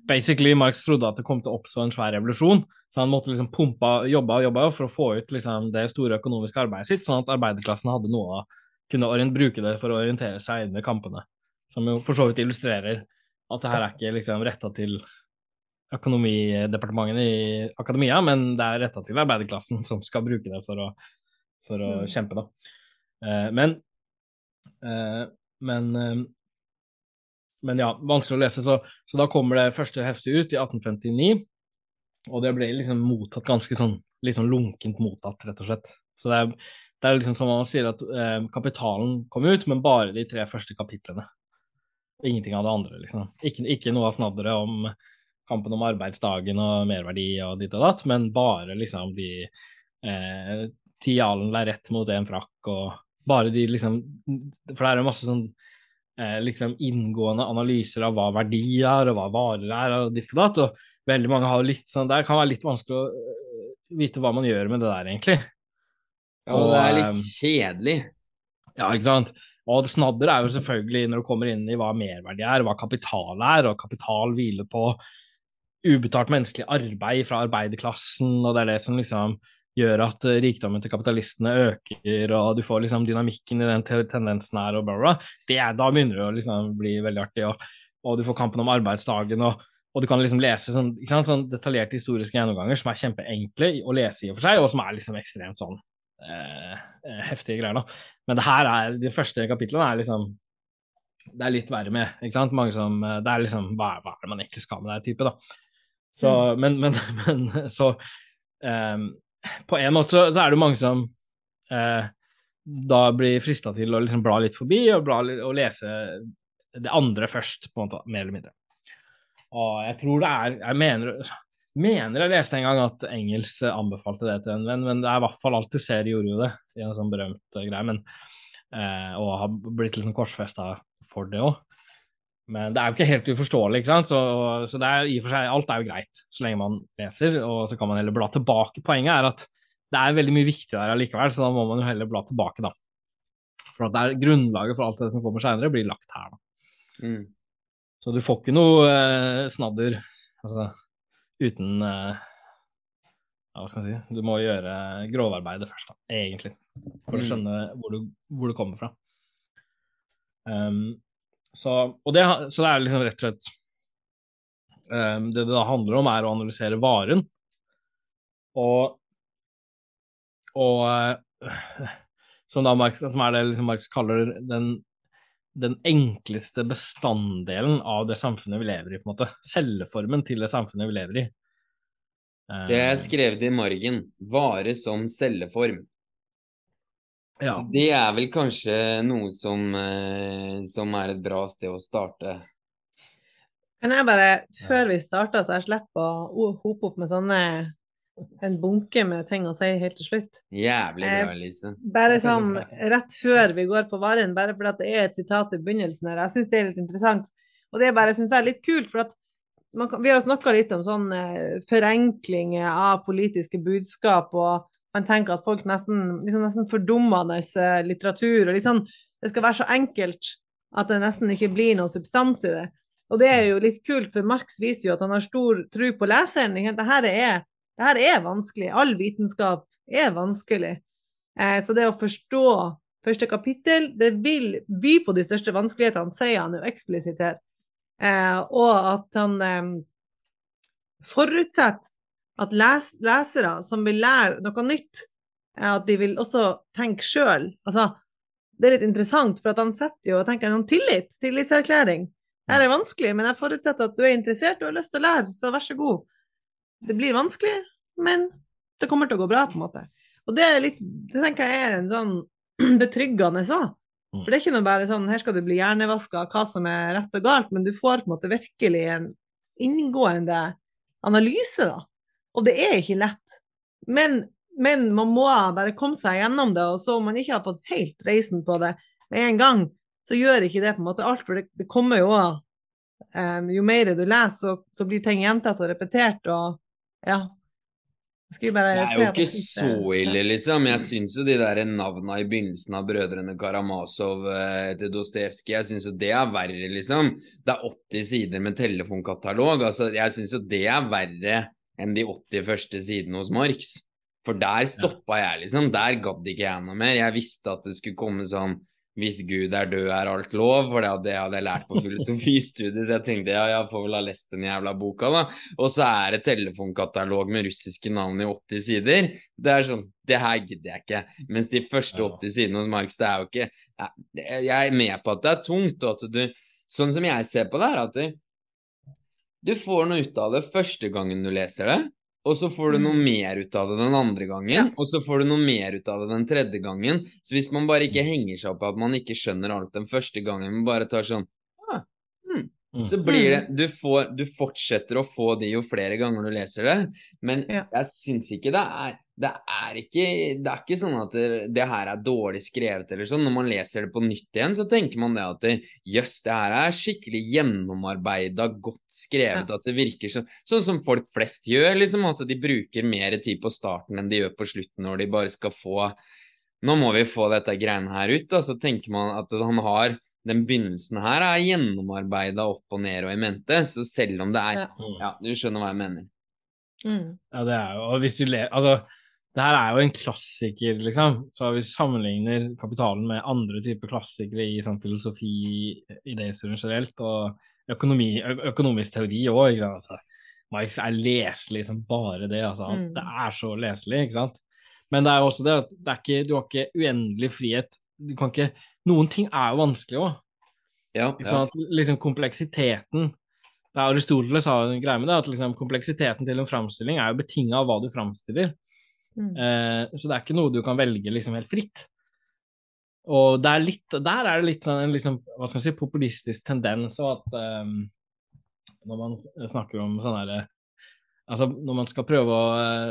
Basically, Marx trodde at det kom til å oppstå en svær revolusjon, så han måtte liksom pumpe, jobbe og jobbe for å få ut liksom, det store økonomiske arbeidet sitt, sånn at arbeiderklassen hadde noe å kunne bruke det for å orientere seg under kampene. Som jo for så vidt illustrerer at det her er ikke liksom retta til økonomidepartementene i akademia, men det er retta til arbeiderklassen som skal bruke det for å, for å mm. kjempe, da. Eh, men eh, men eh, men ja, vanskelig å lese. Så, så, da kommer det første heftet ut i 1859, og det ble liksom mottatt ganske sånn liksom lunkent mottatt, rett og slett. Så det er, det er liksom som man sier at eh, kapitalen kom ut, men bare de tre første kapitlene. Ingenting av det andre, liksom. Ikke, ikke noe av snadderet om kampen om arbeidsdagen og merverdi og ditt og datt, men bare liksom de eh, Tialen la rett mot en frakk og bare de liksom For det er jo masse sånn eh, liksom inngående analyser av hva verdi er, og hva varer er, og ditt og datt, og veldig mange har litt sånn Det kan være litt vanskelig å uh, vite hva man gjør med det der, egentlig. Ja, og, det er litt eh, kjedelig. Ja, ikke sant. Og snadder er jo selvfølgelig når du kommer inn i hva merverdi er, hva kapital er, og kapital hviler på ubetalt menneskelig arbeid fra arbeiderklassen, og det er det som liksom gjør at eh, rikdommen til kapitalistene øker, og du får liksom dynamikken i den tendensen her, og bla, bla. Det, da begynner det å liksom bli veldig artig, og, og, du får kampen om arbeidsdagen, og og du kan liksom lese sånn, sånn detaljerte historiske gjennomganger som er kjempeenkle å lese i og for seg, og som er liksom ekstremt sånn eh, heftige greier, da. Men det her er, de første kapitlene er liksom Det er litt verre med, ikke sant. Mange som Det er liksom Hva, hva er det man egentlig skal med det type, da. Så, mm. men, men, men, så eh, På en måte så, så, er det mange som eh, da blir frista til å liksom bla litt forbi og, bla, og lese det andre først, på en måte, mer eller mindre. Og jeg tror det er Jeg mener, mener jeg leste en gang at Engels anbefalte det til en venn, men det er i hvert fall alt du ser gjorde jo det i en sånn berømt greie, men, eh, og har blitt liksom korsfesta for det òg. Men det er jo ikke helt uforståelig, ikke sant. Så, så det er i og for seg Alt er jo greit så lenge man leser, og så kan man heller bla tilbake. Poenget er at det er veldig mye viktig der allikevel, så da må man jo heller bla tilbake, da. For at det er grunnlaget for alt det som kommer seinere, blir lagt her, da. Mm. Så du får ikke noe eh, snadder altså, uten eh, Hva skal man si Du må gjøre grovarbeidet først, da, egentlig, for å mm. skjønne hvor du, hvor du kommer fra. Um, så, det, så, det, er liksom rett og slett um, Det det da handler om, er å analysere varen. Og, og uh, som da Marx, som er det liksom Marx kaller den den enkleste bestanddelen av det samfunnet vi lever i, på en måte. Celleformen til det samfunnet vi lever i. Det er skrevet i margen. Vare som celleform. Ja. Det er vel kanskje noe som, eh, som er et bra sted å starte. Kan jeg bare, før vi starter, så jeg slipper å hope opp med sånne en bunke med ting å si helt til slutt. Jævlig bra, Lise. Bare sånn rett før vi går på varen, bare fordi det er et sitat i begynnelsen her. Jeg syns det er litt interessant. Og det bare, synes jeg er litt kult, for at kan, vi har snakka litt om sånn forenkling av politiske budskap, og man tenker at folk nesten liksom nesten fordummende eh, litteratur, og liksom det skal være så enkelt at det nesten ikke blir noe substans i det. Og det er jo litt kult, for Marx viser jo at han har stor tro på leseren. Dette er det her er vanskelig. All vitenskap er vanskelig. Eh, så det å forstå første kapittel, det vil by på de største vanskelighetene, sier han jo eksplisitt her. Eh, og at han eh, forutsetter at les lesere som vil lære noe nytt, at de vil også tenke sjøl. Altså, det er litt interessant, for at han setter jo tenker en tillit, tillitserklæring. Det er vanskelig, men jeg forutsetter at du er interessert og har lyst til å lære, så vær så god. Det blir vanskelig, men det kommer til å gå bra, på en måte. Og det er litt Det tenker jeg er en sånn betryggende òg. For det er ikke noe bare sånn her skal du bli hjernevaska hva som er rett og galt, men du får på en måte virkelig en inngående analyse, da. Og det er ikke lett. Men, men man må bare komme seg gjennom det, og så om man ikke har fått helt reisen på det med en gang, så gjør ikke det på en måte alt, for det, det kommer jo um, Jo mer du leser, så, så blir ting gjentatt og repetert, og ja, det er jo ikke så ille, liksom. Jeg syns jo de der navna i begynnelsen av Brødrene Karamazov eh, til Dostojevskij, jeg syns jo det er verre, liksom. Det er 80 sider med telefonkatalog. Altså, jeg syns jo det er verre enn de 80 første sidene hos Marx. For der stoppa jeg, liksom. Der gadd ikke jeg noe mer. Jeg visste at det skulle komme sånn hvis Gud er død, er alt lov, for det hadde jeg lært på filosofistudiet, så jeg tenkte ja, jeg får vel ha lest den jævla boka, da. Og så er det telefonkatalog med russiske navn i 80 sider. Det er sånn, det her gidder jeg ikke. Mens de første 80 sidene hos Marx, det er jo ikke Jeg er med på at det er tungt, og at du Sånn som jeg ser på det, er at du, du får noe ut av det første gangen du leser det og så får du noe mm. mer ut av det den andre gangen, ja. og så får du noe mer ut av det den tredje gangen. Så hvis man bare ikke henger seg opp i at man ikke skjønner alt den første gangen, men bare tar sånn ah, hmm, mm. Så blir det mm. du, får, du, fortsetter å få de jo flere ganger du leser det, men ja. jeg syns ikke det er det er ikke, det er ikke sånn at det, det, her er dårlig skrevet eller sånn. Når man leser det på nytt igjen, så tenker man det at jøss, det her er skikkelig gjennomarbeida, godt skrevet. Ja. At det virker sånn, sånn som folk flest gjør, liksom. At de bruker mer tid på starten enn de gjør på slutten når de bare skal få Nå må vi få dette greiene her ut, da. Så tenker man at han har den begynnelsen her er gjennomarbeida opp og ned og i mente, så selv om det er Ja, ja du skjønner hva jeg mener. Mm. Ja, det er jo Og hvis du ler Altså det her er jo en klassiker, liksom. Så hvis vi sammenligner kapitalen med andre typer klassikere i sånn filosofi, idéhistorie generelt, og økonomi, økonomisk teori òg, ikke sant. Altså, Marx er leselig som bare det, altså. Mm. Det er så leselig, ikke sant. Men det er jo også det at det ikke, du har ikke uendelig frihet. Du kan ikke Noen ting er jo vanskelig òg. Ja, ja. Liksom kompleksiteten det er Aristoteles har en greie med det, at liksom, kompleksiteten til en framstilling er jo betinga av hva du framstiller. Mm. Eh, så det er ikke noe du kan velge liksom helt fritt. Og er litt, der er det litt sånn en liksom, hva skal man si, populistisk tendens, og at eh, når man snakker om sånn herre Altså når man skal prøve å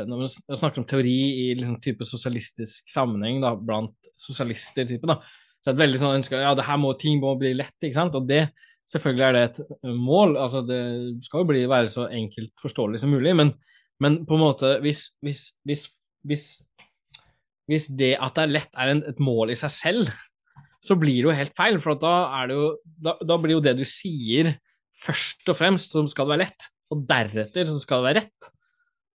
Når man snakker om teori i liksom type sosialistisk sammenheng da, blant sosialister, type, da, så er det veldig sånn ønske ja, det her må, ting må bli lett, ikke sant, og det selvfølgelig er det et mål, altså det skal jo bli, være så enkelt forståelig som mulig, men, men på en måte hvis, hvis, hvis hvis, hvis det at det er lett er en, et mål i seg selv, så blir det jo helt feil. For da, jo, da, da, blir jo det du sier, først og fremst som skal være lett, og deretter så skal det være rett.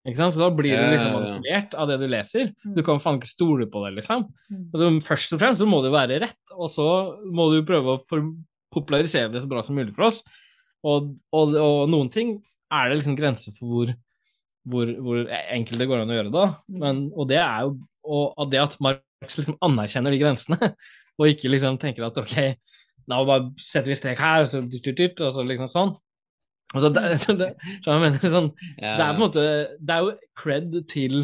Ikke sant? Så da blir du liksom manipulert av det du leser. Du kan faen ikke stole på det, liksom. Mm. Først og fremst så må det jo være rett, og så må du prøve å popularisere det så bra som mulig for oss. Og, og, og noen ting er det liksom grenser for hvor hvor, hvor, enkelt det går an å gjøre det. Mm. Men, og det er jo og det at Marx liksom anerkjenner de grensene, og ikke liksom tenker at ok, da bare setter vi strek her, og så, dyrt, dyrt, dyrt, og så liksom sånn. Altså, det, det, så mener, sånn, det er på en måte Det er jo cred til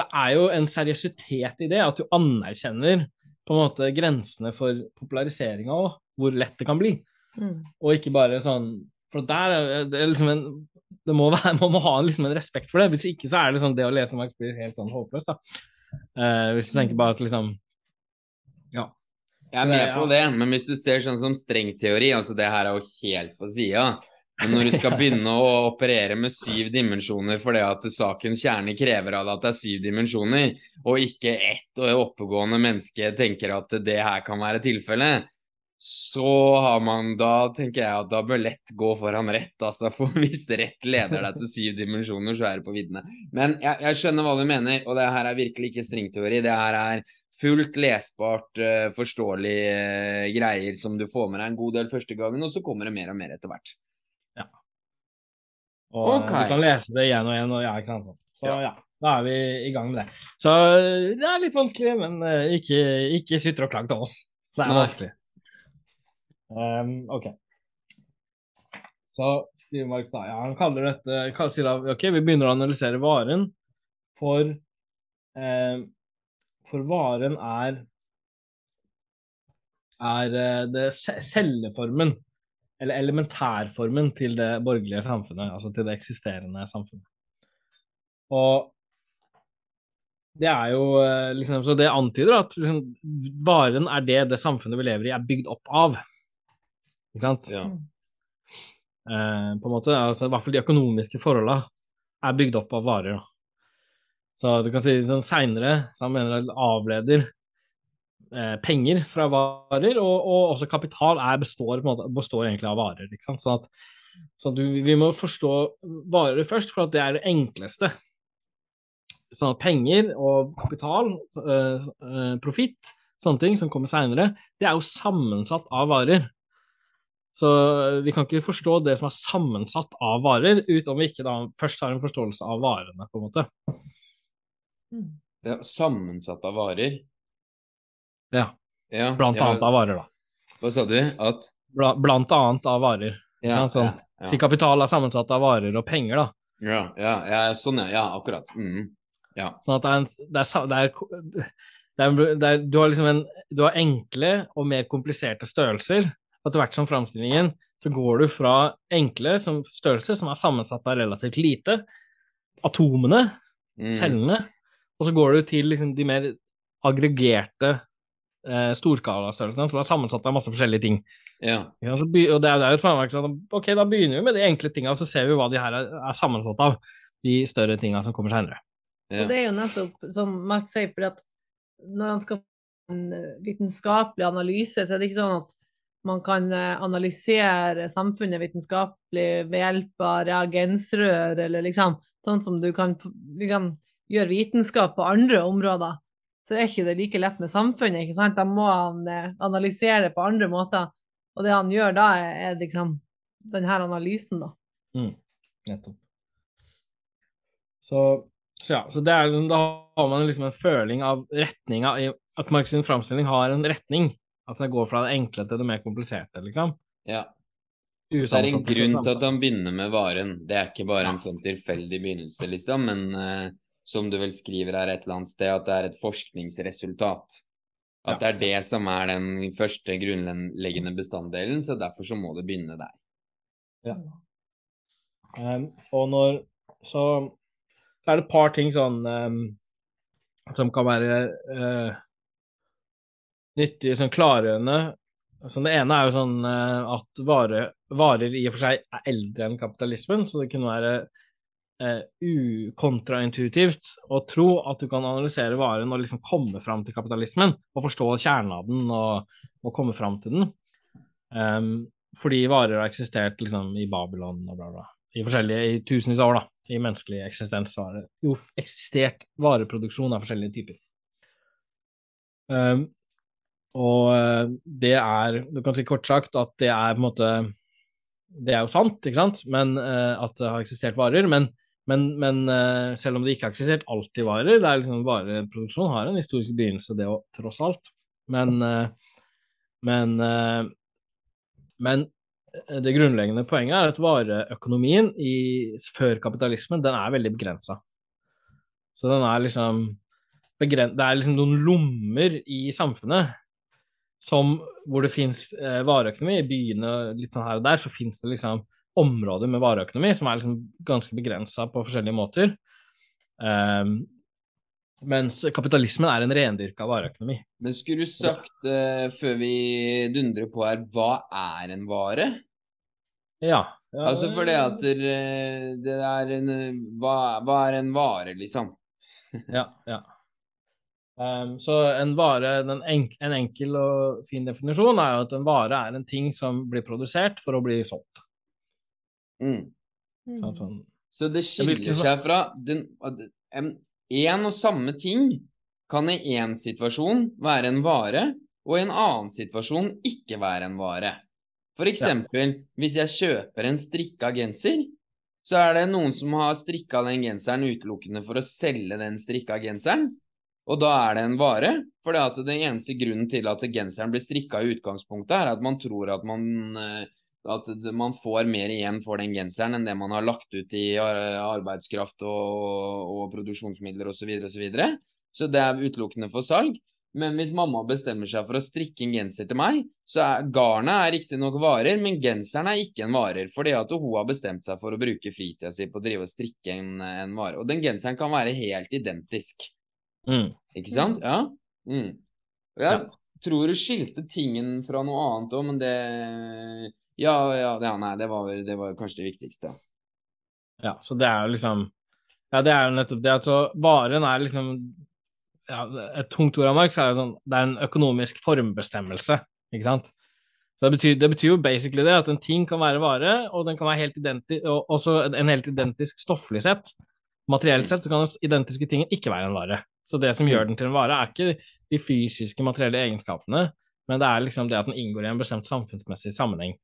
Det er jo en seriøsitet i det, at du anerkjenner på en måte grensene for populariseringa òg, hvor lett det kan bli. Mm. Og ikke bare sånn For der er det liksom en det må være, man må ha liksom en respekt for det. Hvis ikke så er det sånn det å lese Marx blir helt sånn håpløst. da. Uh, hvis du tenker bare at liksom Ja. Jeg er med på det, men hvis du ser sånn som strengteori, altså det her er jo helt på sida. Men når du skal begynne å operere med syv dimensjoner fordi at sakens kjerne krever av deg at det er syv dimensjoner, og ikke ett oppegående menneske tenker at det her kan være tilfellet, så har man Da tenker jeg at da bør lett gå foran rett, altså. For hvis rett leder deg til syv dimensjoner, så er det på viddene. Men jeg, jeg, skjønner hva du mener, og det her er virkelig ikke stringteori. Det her er fullt lesbart, uh, forståelig uh, greier som du får med deg en god del første gangen, og så kommer det mer og mer etter hvert. Ja. Og eh, okay. du kan lese det igjen og igjen, og ja, ikke sant. Så ja. ja. Da er vi i gang med det. Så det er litt vanskelig, men uh, ikke, ikke sutre og klag til oss. Det er vanskelig. Um, OK. Så skriver Marx da ja, han kaller dette sier da, OK, vi begynner å analysere varen, for eh, For varen er er eh, det celleformen, eller elementærformen, til det borgerlige samfunnet, altså til det eksisterende samfunnet. Og det er jo eh, liksom, Så det antyder at liksom, varen er det det samfunnet vi lever i, er bygd opp av. Ikke sant? Ja. Eh, på en måte, altså, I hvert fall de økonomiske forholdene er bygd opp av varer. Så du kan si sånn seinere, så han mener det avleder eh, penger fra varer, og, og også kapital er, består, måte, består, egentlig av varer. Ikke sant? Sånn at, så at du, vi må forstå varer først, for at det er det enkleste. Sånn at penger og kapital, eh, eh profitt, sånne ting som kommer seinere, det er jo sammensatt av varer. Så vi kan ikke forstå det som er sammensatt av varer, utom vi ikke da først har en forståelse av varene, på en måte. Ja, sammensatt av varer? Ja. ja blant ja. annet av varer, da. Hva sa du? At Blant annet av varer. Ja, sånn, ja, Si kapital er sammensatt av varer og penger, da. Ja, ja, sånn ja. Ja, akkurat. Mm. Ja. Sånn at det er, en, det er, det er, det er du, har liksom en, du har enkle og mer kompliserte størrelser, etter hvert som framstillingen så går du fra enkle som størrelse, som er sammensatt av relativt lite, atomene, mm. cellene, og så går du til liksom, de mer aggregerte eh, storskalalastørrelsene, som er sammensatt av masse forskjellige ting. Ja. Ja, så, og det er, jo et sånn ok, da begynner vi med de enkle tinga, og så ser vi hva de her er, er sammensatt av, de større tinga som kommer seinere. Ja. Og det er jo nettopp som Mark sier, for at når han skal en vitenskapelig analyse, så er det ikke sånn at man kan eh, analysere samfunnet vitenskapelig ved hjelp av reagensrør, eller liksom sånn som du kan liksom, gjøre vitenskap på andre områder, så er ikke det like lett med samfunnet. ikke sant? Da må han eh, analysere det på andre måter. Og det han gjør da, er, liksom denne analysen, da. Mm. Nettopp. Så, så, ja, så er, da har man liksom en føling av retninga At Marx' framstilling har en retning. Altså det går fra det enkle til det mer kompliserte, liksom. Ja. Det er en grunn til at han begynner med varen. Det er ikke bare en sånn tilfeldig begynnelse, liksom, men uh, som du vel skriver her et eller annet sted, at det er et forskningsresultat. At det er det som er den første grunnleggende bestanddelen, så derfor så må det begynne der. Ja. Um, og når så, så, er det et par ting sånn um, som kan være uh, nyttige, sånn klargjørende. Så det ene er jo sånn uh, at vare, varer i og for seg er eldre enn kapitalismen, så det kunne være eh, ukontraintuitivt å tro at du kan analysere varen og liksom komme fram til kapitalismen og forstå kjernen av den og, og komme fram til den. Um, fordi varer har eksistert liksom i Babylon og bla, bla i i tusenvis av år, da, i menneskelig eksistens, har det jo eksistert vareproduksjon av forskjellige typer. Um, og eh, det er Du kan si kort sagt at det er på en måte Det er jo sant, ikke sant, men uh, at det har eksistert varer. Men, men, men uh, selv om det ikke har eksistert alltid varer, det er liksom vareproduksjon har en historisk begynnelse, det òg, tross alt. Men, men, men Eh, det grunnleggende poenget er at vareøkonomien i, før kapitalismen, den er veldig begrensa. Så den er liksom Det er liksom noen lommer i samfunnet som, hvor det fins eh, vareøkonomi. I byene litt sånn her og der så fins det liksom områder med vareøkonomi som er liksom ganske begrensa på forskjellige måter. Um, mens kapitalismen er en rendyrka vareøkonomi. Men skulle du sagt, uh, før vi dundrer på her, hva er en vare? Ja. ja altså for det at det, det er en hva, hva, er en vare, liksom? ja, ja. Um, så en vare, enk, en enkel og fin definisjon er jo at en vare er en ting som blir produsert for å bli solgt. Mm. Sånn, sånn. Så det skiller seg fra den, en, en og samme ting kan i én situasjon være en vare, og i en annen situasjon ikke være en vare. For eksempel, ja. hvis jeg kjøper en strikka genser, så er det noen som har strikka den genseren utelukkende for å selge den strikka genseren, og da er det en vare. For det den eneste grunnen til at genseren blir strikka i utgangspunktet, er at man tror at man, eh, at man får mer igjen for den genseren enn det man har lagt ut i arbeidskraft og, og produksjonsmidler osv. Så, videre, og så, så det er utelukkende for salg. Men hvis mamma bestemmer seg for å strikke en genser til meg, så er garnet er riktignok varer, men genseren er ikke en varer, fordi at hun har bestemt seg for å bruke fritida si på å drive og strikke en, en, vare. Og den genseren kan være helt identisk. Mm. Ikke sant? Ja. Mm. Jeg ja. tror du skilte tingen fra noe annet òg, men det ja, ja, ja, nei, det var, det var kanskje det viktigste. Ja, så det er jo liksom Ja, det er jo nettopp det. Altså, varen er liksom ja, Et tungt ord av Marx er jo sånn Det er en økonomisk formbestemmelse, ikke sant? Så det betyr, det betyr, jo basically det at en ting kan være vare, og den kan være helt identisk, og også en helt identisk stofflig sett. Materielt sett så kan identiske ting ikke være en vare. Så det som gjør den til en vare, er ikke de fysiske, materielle egenskapene, men det er liksom det at den inngår i en bestemt samfunnsmessig sammenheng.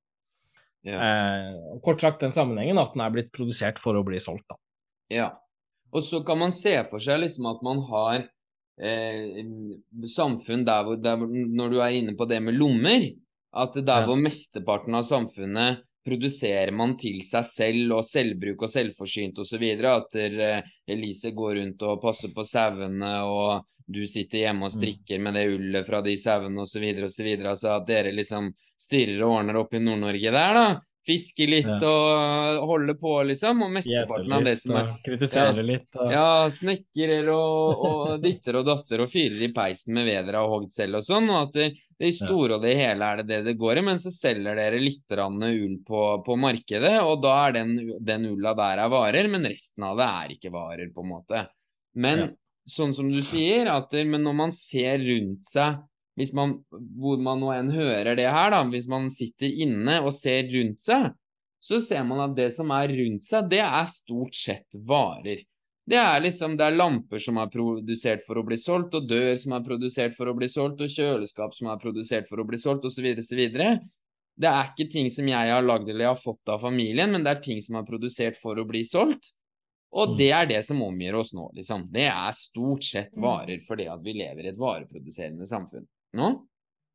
Ja. Eh, kort sagt den sammenhengen at den er blitt produsert for å bli solgt, da. Ja. Og så kan man se for seg liksom at man har eh, samfunn der hvor, der Når du er inne på det med lommer, at der ja. hvor mesteparten av samfunnet produserer man til seg selv og selvbruk og selvforsynt osv. At eh, Elise går rundt og passer på sauene, og du sitter hjemme og mm. strikker med det ullet fra de sauene osv. osv. Altså at dere liksom styrer og ordner opp i Nord-Norge der, da. Fiske litt ja. og holde på, liksom. Og mesteparten av det som er Kritisere ja, litt. Og... Ja, snekrer og, og ditter og datter og fyrer i peisen med vedra har hogd selv og sånn. Og at i store og det hele er det det det går i, men så selger dere litt ull på, på, markedet, og da er den, den ulla der er varer, men resten av det er ikke varer, på en måte. Men ja. sånn som du sier, at men når man ser rundt seg hvis man, hvor man nå enn hører det her, da, hvis man sitter inne og ser rundt seg, så ser man at det som er rundt seg, det er stort sett varer. Det er liksom det er lamper som er produsert for å bli solgt, og dør som er produsert for å bli solgt, og kjøleskap som er produsert for å bli solgt, osv., osv. Det er ikke ting som jeg har lagd eller jeg har fått av familien, men det er ting som er produsert for å bli solgt. Og mm. det er det som omgir oss nå, liksom. Det er stort sett mm. varer fordi at vi lever i et vareproduserende samfunn nå.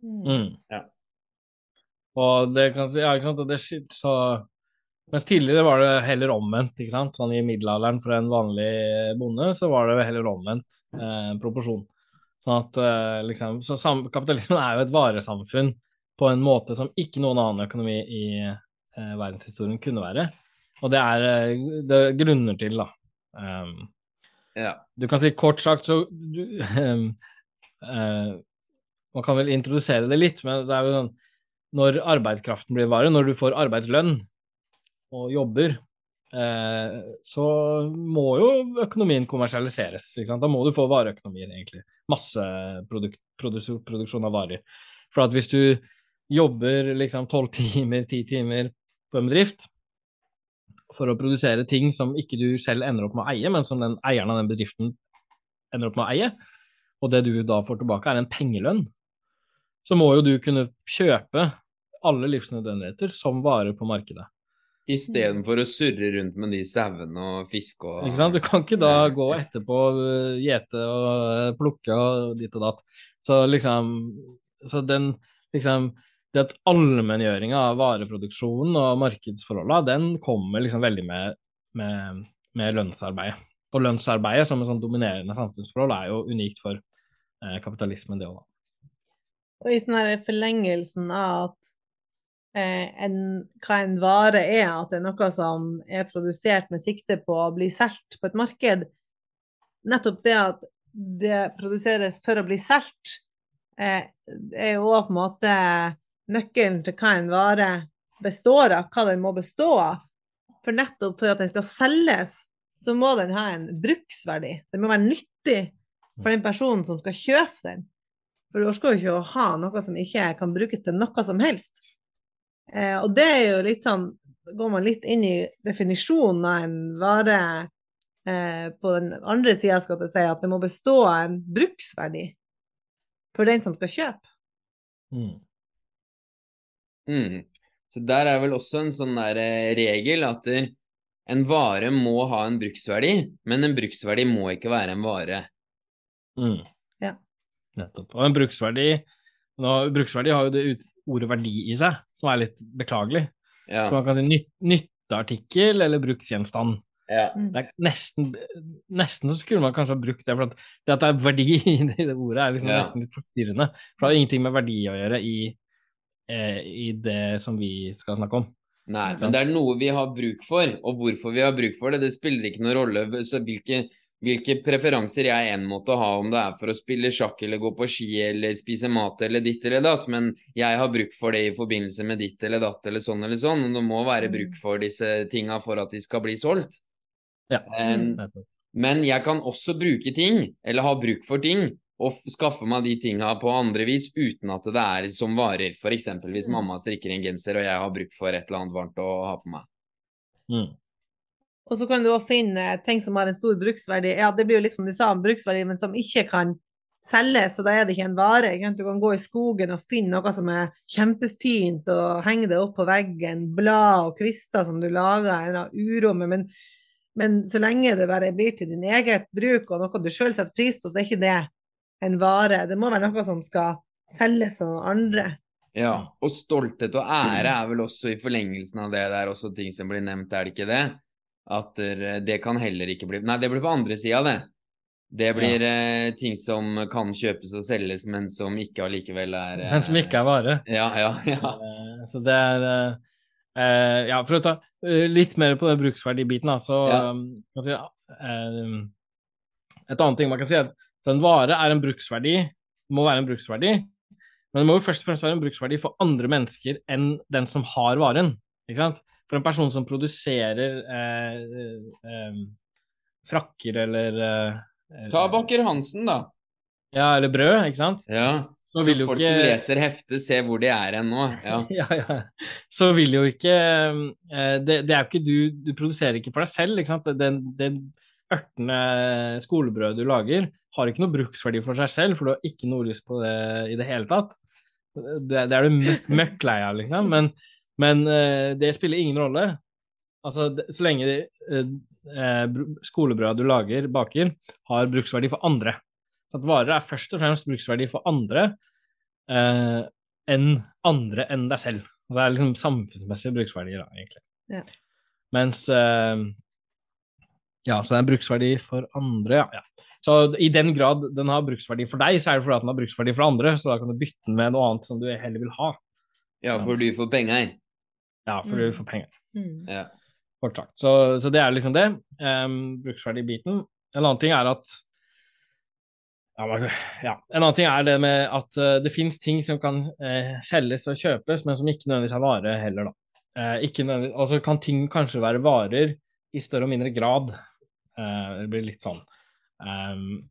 Mm. Ja. Og det kan si, ja, ikke sant, og det så mens tidligere var det heller omvendt. ikke sant? Sånn I middelalderen for en vanlig bonde så var det heller omvendt eh, proporsjon. Sånn at eh, liksom, så Kapitalismen er jo et varesamfunn på en måte som ikke noen annen økonomi i eh, verdenshistorien kunne være. Og det er eh, det er grunner til, da. Um, ja. Du kan si kort sagt så du, um, uh, Man kan vel introdusere det litt, men det er jo sånn Når arbeidskraften blir vare, når du får arbeidslønn, og jobber, eh, så må jo økonomien kommersialiseres. Da må du få vareøkonomien, egentlig. Masseproduksjon av varer. For at hvis du jobber liksom tolv timer, ti timer på en bedrift for å produsere ting som ikke du selv ender opp med å eie, men som den eieren av den bedriften ender opp med å eie, og det du da får tilbake, er en pengelønn, så må jo du kunne kjøpe alle livsnødvendigheter som varer på markedet. Istedenfor å surre rundt med de sauene og fiske og Ikke sant. Du kan ikke da gå etterpå, uh, gjete og uh, plukke og ditt og datt. Så liksom Så den liksom Det at allmenngjøringa av vareproduksjonen og markedsforholda, den kommer liksom veldig med, med, med lønnsarbeidet. Og lønnsarbeidet som en sånn dominerende samfunnsforhold er jo unikt for eh, kapitalismen, det òg, da. Og i sånn forlengelsen av at Eh, en, hva en vare er, at det er noe som er produsert med sikte på å bli solgt på et marked. Nettopp det at det produseres for å bli solgt, eh, er jo på en måte nøkkelen til hva en vare består av, hva den må bestå av. For nettopp for at den skal selges, så må den ha en bruksverdi. Den må være nyttig for den personen som skal kjøpe den. For du orker jo ikke å ha noe som ikke kan brukes til noe som helst. Eh, og det er jo litt sånn Går man litt inn i definisjonen av en vare eh, på den andre sida, skal jeg si, at det må bestå av en bruksverdi for den som skal kjøpe. Mm. Mm. Så der er vel også en sånn der eh, regel at en vare må ha en bruksverdi, men en bruksverdi må ikke være en vare. Mm. Ja. Nettopp. Og en bruksverdi nå, Bruksverdi har jo det ut, ordet verdi i seg, som er litt beklagelig. Ja. Så man kan si nyt, nytteartikkel eller bruksgjenstand. Ja. Det er nesten, nesten så skulle man kanskje ha brukt det, for at det at det er verdi i det, ordet, er liksom ja. nesten litt forstyrrende. For det har ingenting med verdi å gjøre i, eh, i det som vi skal snakke om. Nei, men det er noe vi har bruk for, og hvorfor vi har bruk for det, det spiller ikke noen rolle. Så hvilke hvilke preferanser jeg enn måtte ha, om det er for å spille sjakk eller gå på ski eller spise mat eller ditt eller datt, men jeg har bruk for det i forbindelse med ditt eller datt eller sånn eller sånn, og det må være bruk mm. for disse tinga for at de skal bli solgt. Ja. Um, men jeg kan også bruke ting, eller ha bruk for ting, og skaffe meg de tinga på andre vis uten at det er som varer. F.eks. hvis mm. mamma strikker en genser og jeg har bruk for et eller annet varmt å ha på meg. Mm. Og så kan du òg finne ting som har en stor bruksverdi. Ja, det blir jo litt som du sa, en bruksverdi, men som ikke kan selges, og da er det ikke en vare. Du kan gå i skogen og finne noe som er kjempefint, og henge det opp på veggen. Blad og kvister som du lager en av urommet. Men, men, så lenge det bare blir til din eget bruk, og noe du sjøl setter pris på, så er ikke det en vare. Det må være noe som skal selges av noen andre. Ja, og stolthet og ære er vel også i forlengelsen av det. Det er også ting som blir nevnt, er det ikke det? At det kan heller ikke bli Nei, det blir på andre sida, det. Det blir ja. eh, ting som kan kjøpes og selges, men som ikke allikevel er eh, Men som ikke er vare. Ja, ja, ja. Eh, så det er eh, eh, Ja, for å ta eh, litt mer på den bruksverdibiten, så ja. um, kan si, Et annet ting man kan si, er at en vare er en bruksverdi, må være en bruksverdi, men det må jo først og fremst være en bruksverdi for andre mennesker enn den som har varen. Ikke sant? For en person som produserer eh, eh, frakker eller eh, Ta Bakker Hansen, da. Ja, eller brød, ikke sant? Ja. Så, så folk ikke... som leser heftet, ser hvor de er hen nå. Ja. ja, ja. Så vil jo ikke eh, det, det, er jo ikke du Du produserer ikke for deg selv, ikke sant. Det, den ørtende skolebrød du lager, har ikke noe bruksverdi for seg selv, for du har ikke noe lyst på det i det hele tatt. Det, det er du møkk lei av, liksom. Men, men uh, det spiller ingen rolle. Altså, det, så lenge uh, skolebrød du lager, baker, har bruksverdi for andre. Så at varer er først og fremst bruksverdi for andre uh, enn andre enn deg selv. Altså det er liksom samfunnsmessige bruksverdier, da, egentlig. Ja. Mens Ja, så det er en bruksverdi for andre, ja. ja. Så i den grad den har bruksverdi for deg, så er det fordi at den har bruksverdi for andre, så da kan du bytte den med noe annet som du heller vil ha. Ja, for du får penger. Ja, for du får penger. Mm. Ja. Kort sagt. Så, så det er liksom det. Um, bruksverdi-biten. En annen ting er at ja, En annen ting er det med at uh, det fins ting som kan uh, selges og kjøpes, men som ikke nødvendigvis er vare heller, da. Uh, ikke altså kan ting kanskje være varer i større og mindre grad. det blir litt sånn. Um,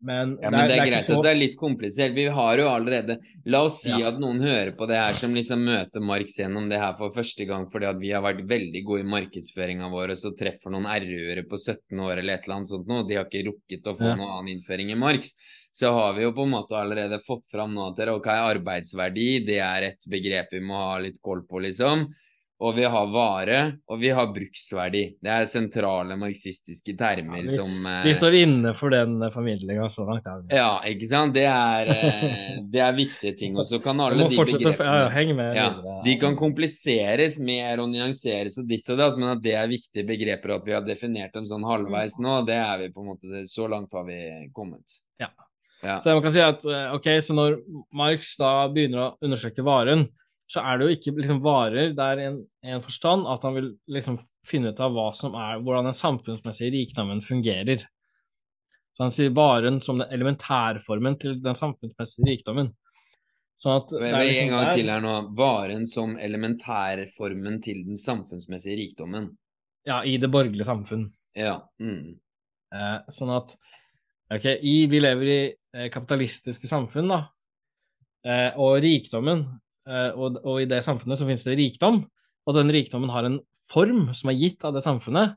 men, ja, men det er, det er greit så... at det er litt komplisert. Vi har jo allerede La oss si ja. at noen hører på det her som liksom møter Marx gjennom det her for første gang fordi at vi har vært veldig gode i markedsføringa vår, og så treffer noen RU-ere på 17 år eller et eller annet sånt nå, de har ikke rukket å få ja. noen annen innføring i Marx. Så har vi jo på en måte allerede fått fram nå at ok, arbeidsverdi, det er et begrep vi må ha litt koll på, liksom og vi har vare, og vi har bruksverdi. Det er sentrale marxistiske termer ja, vi, som eh, Vi står inne for den formidlinga så langt. Ja. ja, ikke sant. Det er, eh, det er viktige ting. Og så kan alle de begrepene ja, med, ja, De kan kompliseres mer og nyanseres og ditt og datt, men at det er viktige begreper, og at vi har definert dem sånn halvveis nå, det er vi på en måte Så langt har vi kommet. Ja. ja. Så man kan si at eh, ok, så når Marx da begynner å undersøke varen, så er det jo ikke liksom varer der en, en forstand at han vil liksom finne ut av hva som er, hvordan den samfunnsmessige rikdommen fungerer. Så han sier varen som den elementærformen til den samfunnsmessige rikdommen. Sånn at det er liksom en gang til her nå. Varen som elementærformen til den samfunnsmessige rikdommen. Ja, i det borgerlige samfunn. Ja. Mm. Eh, sånn at ok, i, vi lever i eh, kapitalistiske samfunn, da. Eh, og rikdommen og, og, i det samfunnet så finnes det rikdom, og den rikdommen har en form som er gitt av det samfunnet.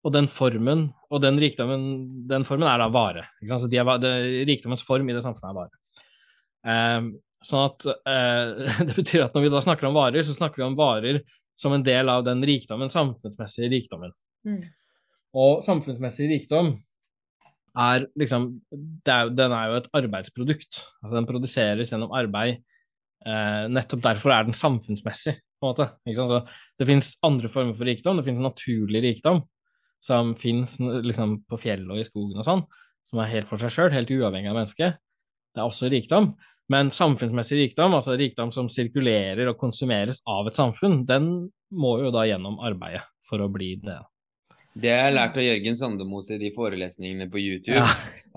Og den formen, og den rikdommen, den formen er da vare. Så de er, det, rikdommens form i det samfunnet er vare. Eh, sånn at eh, Det betyr at når vi da snakker om varer, så snakker vi om varer som en del av den rikdommen, samfunnsmessige rikdommen. Mm. Og samfunnsmessig rikdom er liksom er, Den er jo et arbeidsprodukt. Altså den produseres gjennom arbeid Eh, nettopp derfor er den samfunnsmessig, på en måte. Så det finnes andre former for rikdom. Det finnes naturlig rikdom, som finnes liksom, på fjellet og i skogen og sånn, som er helt for seg sjøl, helt uavhengig av mennesket. Det er også rikdom. Men samfunnsmessig rikdom, altså rikdom som sirkulerer og konsumeres av et samfunn, den må jo da gjennom arbeidet for å bli det. Det har jeg lært av Jørgen Sandemose i de forelesningene på YouTube. Ja.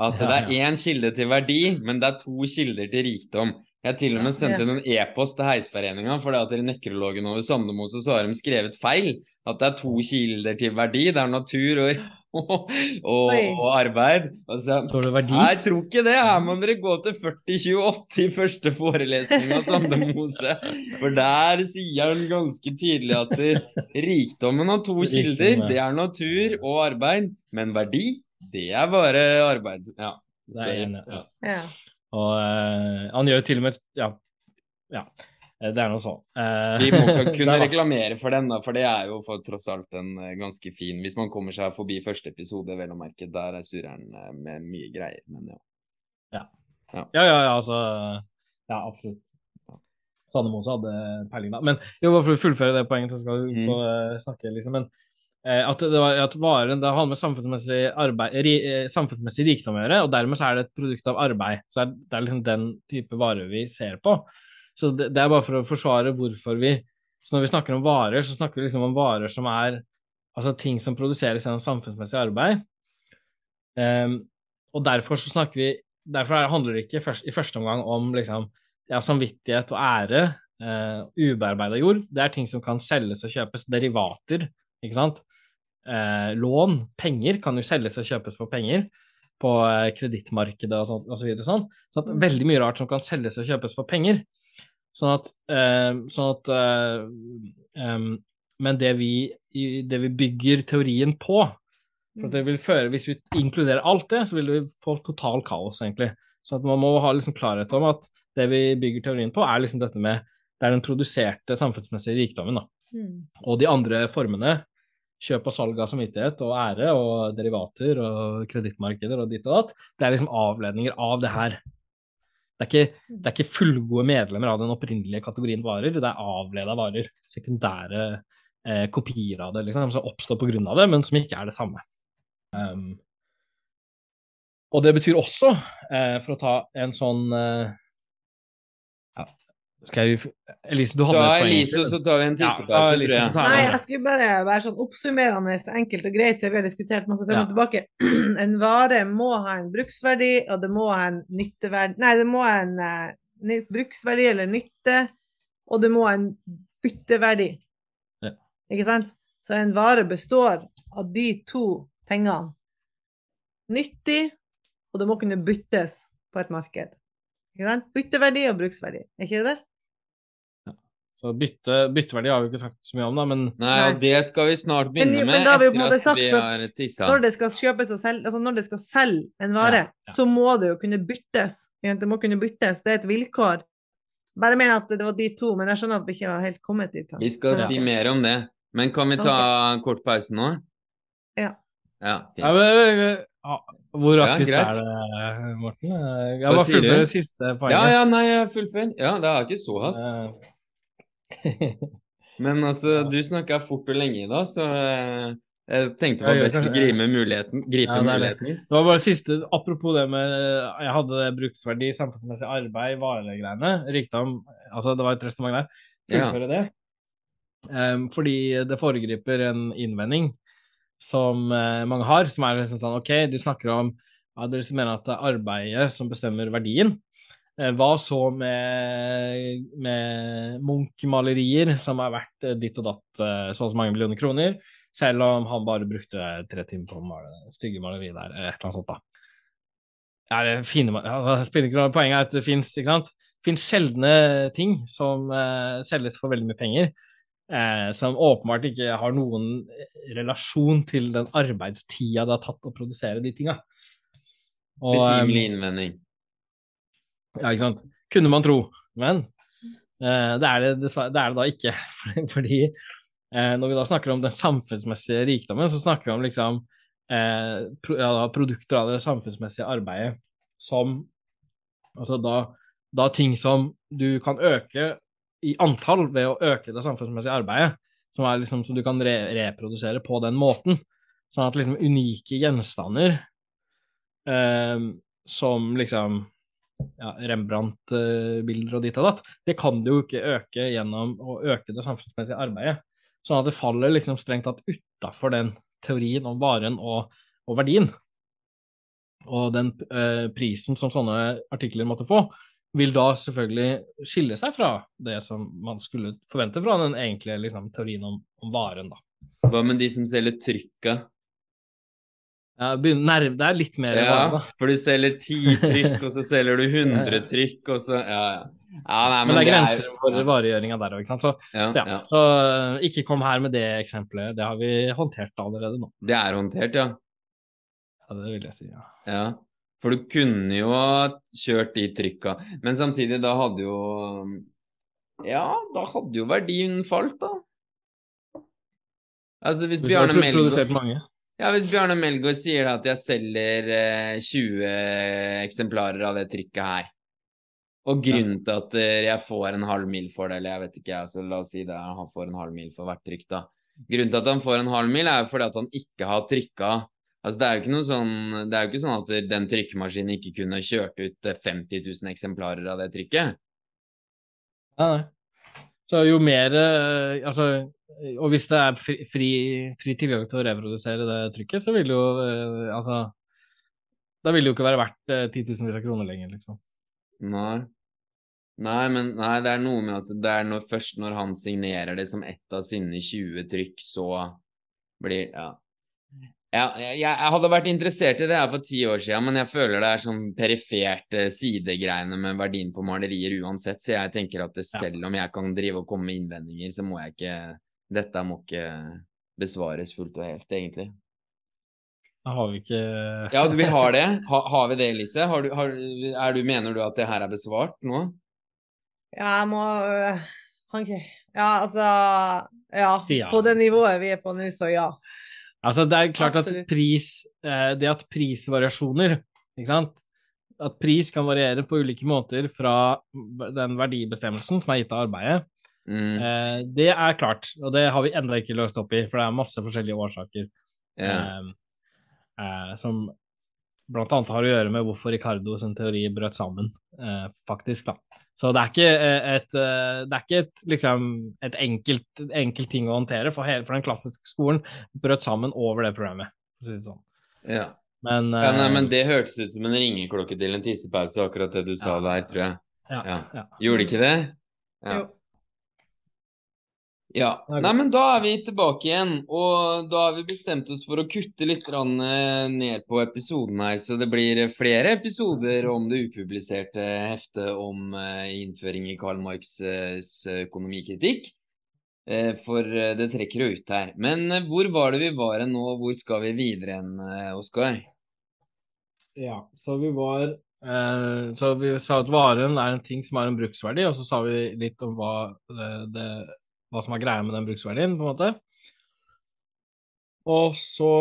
At det er én kilde til verdi, men det er to kilder til rikdom. Jeg til og med sendte inn en e-post til Heisforeninga, fordi at i nekrologen over Sandemose så har de skrevet feil. At det er to kilder til verdi. Det er natur og, og, og, og arbeid. Altså, verdi? Jeg tror ikke det. Her må dere gå til 4028 i første forelesning av Sandemose. For der sier han ganske tydelig at rikdommen har to kilder. Det er natur og arbeid. Men verdi, det er bare arbeid. Ja. En, ja. Ja. Og uh, han gjør til og med Ja. ja. Eh, det er noe sånn. Uh, Vi må kunne reklamere for den, da, for det er jo for tross alt en ganske fin Hvis man kommer seg forbi første episode, vel å merke, der er surren uh, med mye greier, men ja. Ja, ja, ja, ja altså Ja, absolutt. Sandemose hadde peiling da. Men jo, bare for å fullføre det poenget, så skal du mm. snakke, liksom. Men Eh, at, det var, at varen det har med samfunnsmessig, arbeid, ri, eh, samfunnsmessig rikdom å gjøre, og dermed så er det et produkt av arbeid. Så det er liksom den type varer vi ser på. Så det, det, er bare for å forsvare hvorfor vi Så når vi snakker om varer, så snakker vi liksom om varer som er altså ting som produseres gjennom samfunnsmessig arbeid. Um, og derfor så snakker vi Derfor handler det ikke først, i første omgang om liksom, ja, samvittighet og ære. Uh, ubearbeida jord. Det er ting som kan selges og kjøpes. Derivater, ikke sant eh, lån, penger, kan jo selges og kjøpes for penger på eh, kredittmarkedet og, sånt, og så videre. Sånn. Så at mm. veldig mye rart som kan selges og kjøpes for penger. Sånn at, eh, sånn at um, Men det vi, det vi, bygger teorien på, For det vil føre, Hvis vi inkluderer alt det, så vil vi få total kaos, egentlig. Så at man må ha liksom klarhet om at det vi bygger teorien på, er liksom dette med det er den produserte samfunnsmessige rikdommen. da. Mm. Og de andre formene, kjøp og salg av samvittighet og ære og derivater og kredittmarkeder og ditt og datt, det er liksom avledninger av det her. Det er, ikke, det er ikke fullgode medlemmer av den opprinnelige kategorien varer, det er avleda varer. Sekundære eh, kopier av det, liksom, som oppstår av det, men som ikke er det samme. Um, og det betyr også, eh, for å ta en sånn eh, skal jeg Elise, du hadde da, et poeng. Elise, så tar vi en tissepause, ja, jeg. Nei, jeg skulle bare være sånn oppsummerende enkelt og greit, så vi har diskutert masse frem Ja. og tilbake. En vare må ha en bruksverdi, og det må ha en nytteverdi Nei, det må ha en uh, bruksverdi eller nytte, og det må ha en bytteverdi. Ja. Ikke sant? Så en vare består av de to tingene. Nyttig, og det må kunne byttes på et marked. Ikke sant? Bytteverdi og bruksverdi, er ikke det? Så bytte, bytteverdi har vi ikke sagt så mye om, da, men Nei, og det skal vi snart Men- begynne men med da har vi på en måte sagt at. Når det skal kjøpes og selge, altså når det skal selge en vare, Ja, ja. så må det jo kunne byttes. Det må kunne byttes, det er et vilkår. Bare mener at det var de to, men jeg skjønner at vi ikke har helt kommet dit. Vi skal Ja. si mer om det. Men kan vi ta en kort pause nå? Ja. Ja, ja, fint. men, Hvor Ja, akutt ja, er det, Morten? Jeg Hva bare fullfører siste ja, poenget. ja, nei, jeg fullfører. Ja, det er ikke så hast. Eh, Men altså, Ja. du snakka fort og lenge i dag, så eh, jeg tenkte det Ja, var best å gripe muligheten. Gripe Ja, det det. muligheten. Det var bare siste, apropos det med Jeg hadde bruksverdi, samfunnsmessig arbeid, varegreiene. Rikdom Altså, det var et resonnement der. Ja. Fullføre det. Um, fordi det foregriper en innvending som uh, mange har, som er liksom sånn OK, du snakker om ja, dere mener at det er arbeidet som bestemmer verdien. Eh, Hva så med, med Munch-malerier som er verdt eh, ditt og datt eh, så og så mange millioner kroner, selv om han bare brukte tre timer på å male det stygge maleriet der, eller et eller annet sånt, da. Ja, det fine, altså, det spiller ikke noe Poenget er at det fins sjeldne ting som uh, selges for veldig mye penger, uh, som åpenbart ikke har noen relasjon til den arbeidstida det har tatt å produsere de tinga. Betimelig innvending. Ja, ikke sant. Kunne man tro, men eh, det, er det, det er det da ikke. Fordi eh, når vi da snakker om den samfunnsmessige rikdommen, så snakker vi om liksom eh, pro, ja, produkter av det samfunnsmessige arbeidet som Altså da, da ting som du kan øke i antall ved å øke det samfunnsmessige arbeidet, som er liksom som du kan re reprodusere på den måten. Sånn at liksom unike gjenstander eh, som liksom ja, Rembrandt-bilder og ditt og datt, det kan du jo ikke øke gjennom å øke det samfunnsmessige arbeidet. Sånn at det faller liksom strengt tatt utafor den teorien om varen og, og verdien. Og den eh, prisen som sånne artikler måtte få, vil da selvfølgelig skille seg fra det som man skulle forvente fra den egentlige liksom, teorien om, om varen, da. Hva med de som selger trykka? Ja, nærme, det er litt mer Ja, vare, da. for du selger ti trykk, og så selger du 100 trykk, og så Ja, ja. ja nei, Men, det er det grenser for varegjøringa der òg, ikke sant. Så, Ja, så, ja. så ikke kom her med det eksempelet, det har vi håndtert allerede nå. Det er håndtert, ja. Ja, det vil jeg si, ja. Ja, for du kunne jo ha kjørt de trykka, men samtidig, da hadde jo Ja, da hadde jo verdien falt, da. Altså, hvis Bjarne Melgaard. Ja, hvis Bjarne Melgaard sier at jeg selger eh, 20 eksemplarer av det trykket her, og grunnen til at eh, jeg får en halv mil for det, eller jeg vet ikke, så la oss si det han får en halv mil for hvert trykk, da. Grunnen til at han får en halv mil, er jo fordi at han ikke har trykka Altså, det er jo ikke noe sånn Det er jo ikke sånn at den trykkemaskinen ikke kunne kjørt ut eh, 50 000 eksemplarer av det trykket. Ja, nei. Så jo mer eh, Altså, og hvis det er fri, fri, tilgang til å reprodusere det trykket, så vil jo eh, Altså Da vil det jo ikke være verdt eh, titusenvis av kroner lenger, liksom. Nei. Nei, men nei, det er noe med at det er når, først når han signerer det som ett av sine 20 trykk, så blir Ja. Ja, jeg, jeg hadde vært interessert i det her for ti år siden, men jeg føler det er sånn periferte sidegreiene med verdien på malerier uansett, så jeg tenker at det, selv om jeg kan drive og komme med innvendinger, så må jeg ikke Dette må ikke besvares fullt og helt, egentlig. Da har vi ikke Ja, vi har det. Ha, har vi det, Elise? Har du, har, er du, mener du at det her er besvart nå? Ja, jeg må øh, Kan Ja, altså ja. På det nivået vi er på nå, så ja. Altså, det er klart Absolutt. at pris eh, Det at prisvariasjoner, ikke sant At pris kan variere på ulike måter fra den verdibestemmelsen som er gitt av arbeidet, Mm. eh, det er klart. Og det har vi enda ikke løst opp i, for det er masse forskjellige årsaker yeah. eh, eh, som blant annet har å gjøre med hvorfor Ricardo sin teori brøt sammen, eh, faktisk, da. Så det er ikke eh, et, eh, det er ikke et, liksom, et enkelt, enkelt ting å håndtere, for, hele, for den klassiske skolen brøt sammen over det programmet. For å si det sånn. ja. Men, ja nei, eh, men det hørtes ut som en ringeklokke til en tissepause, akkurat det du sa der, tror jeg. ja, ja. ja. Gjorde ikke det? Ja. Jo. Ja. Nei, men da er vi tilbake igjen, og da har vi bestemt oss for å kutte litt eh, ned på episoden her, så det blir flere episoder om det upubliserte heftet om eh, innføring i Karl Marx' eh, økonomikritikk. Eh, For eh, det trekker jo ut her. Men eh, hvor var det vi var nå, og hvor skal vi videre hen, eh, Oskar? Ja, så vi var eh, Så vi sa at varen er en ting som har en bruksverdi, og så sa vi litt om hva, det, hva som er greia med den bruksverdien, på en måte. Og så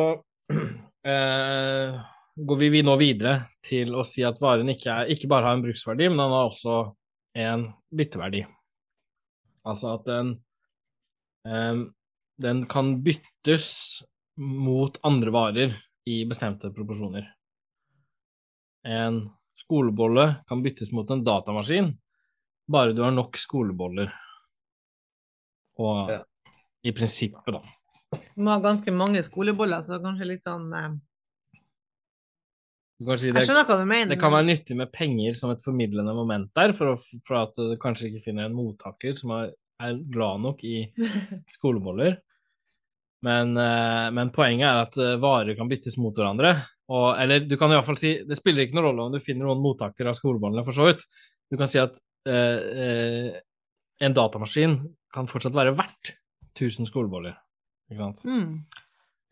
eh, går vi, vi nå videre til å si at varen ikke, er, ikke bare har en bruksverdi, men den har også en bytteverdi. Altså at den eh, den kan byttes mot andre varer i bestemte proporsjoner. En skolebolle kan byttes mot en datamaskin, bare du har nok skoleboller. Og Ja. i prinsippet, da. Du må ha ganske mange skoleboller, så kanskje litt sånn eh, kanskje kan Jeg skjønner hva du mener. det kan være nyttig med penger som et formidlende moment der, for, å, for at du kanskje ikke finner en mottaker som er, er glad nok i skoleboller. Men, eh, men poenget er at eh, varer kan byttes mot hverandre. Og, eller du kan i hvert fall si Det spiller ikke noen rolle om du finner noen mottakere av skolebollene, for så vidt. Du kan si at eh, eh, en datamaskin kan fortsatt være verdt 1000 skoleboller. Ikke sant? Mm.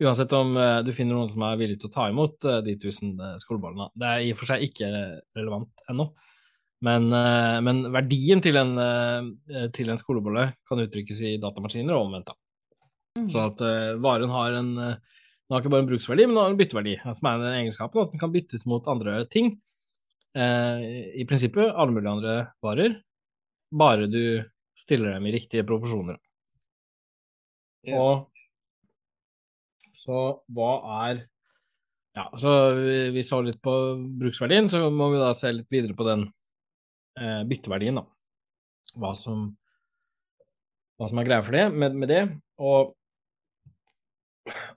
Uansett om eh, du finner noen som er villig til å ta imot eh, de 1000 eh, skolebollene. Det er i og for seg ikke relevant ennå. Men, men verdien til en, til en skolebolle kan uttrykkes i datamaskiner og omvendt. da. Så at varen har en Den har ikke bare en bruksverdi, men den har en bytteverdi, som er den egenskapen at den kan byttes mot andre ting. Eh, I prinsippet alle mulige andre varer, bare du stiller dem i riktige proporsjoner. Ja. Og så hva er Ja, så vi, vi så litt på bruksverdien, så må vi da se litt videre på den eh, bytteverdien, da. Hva som hva som er greia for det, med, med det. Og,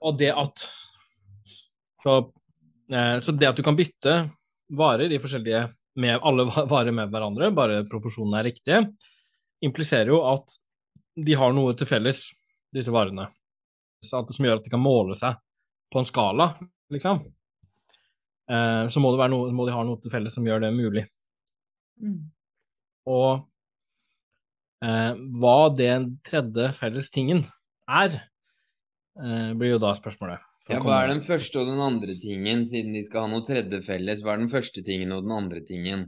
og det at så, eh, så det at du kan bytte varer i forskjellige med alle varer med hverandre, bare proporsjonene er riktige, impliserer jo at de har noe til felles, disse varene. Så at, som gjør at de kan måle seg på en skala, liksom. Eh, så må, det være noe, må de ha noe til felles som gjør det mulig. Mm. Og eh, hva den tredje felles tingen er, eh, blir jo da spørsmålet. Ja, hva er den første og den andre tingen, siden de skal ha noe tredje felles? Hva er den første tingen og den andre tingen?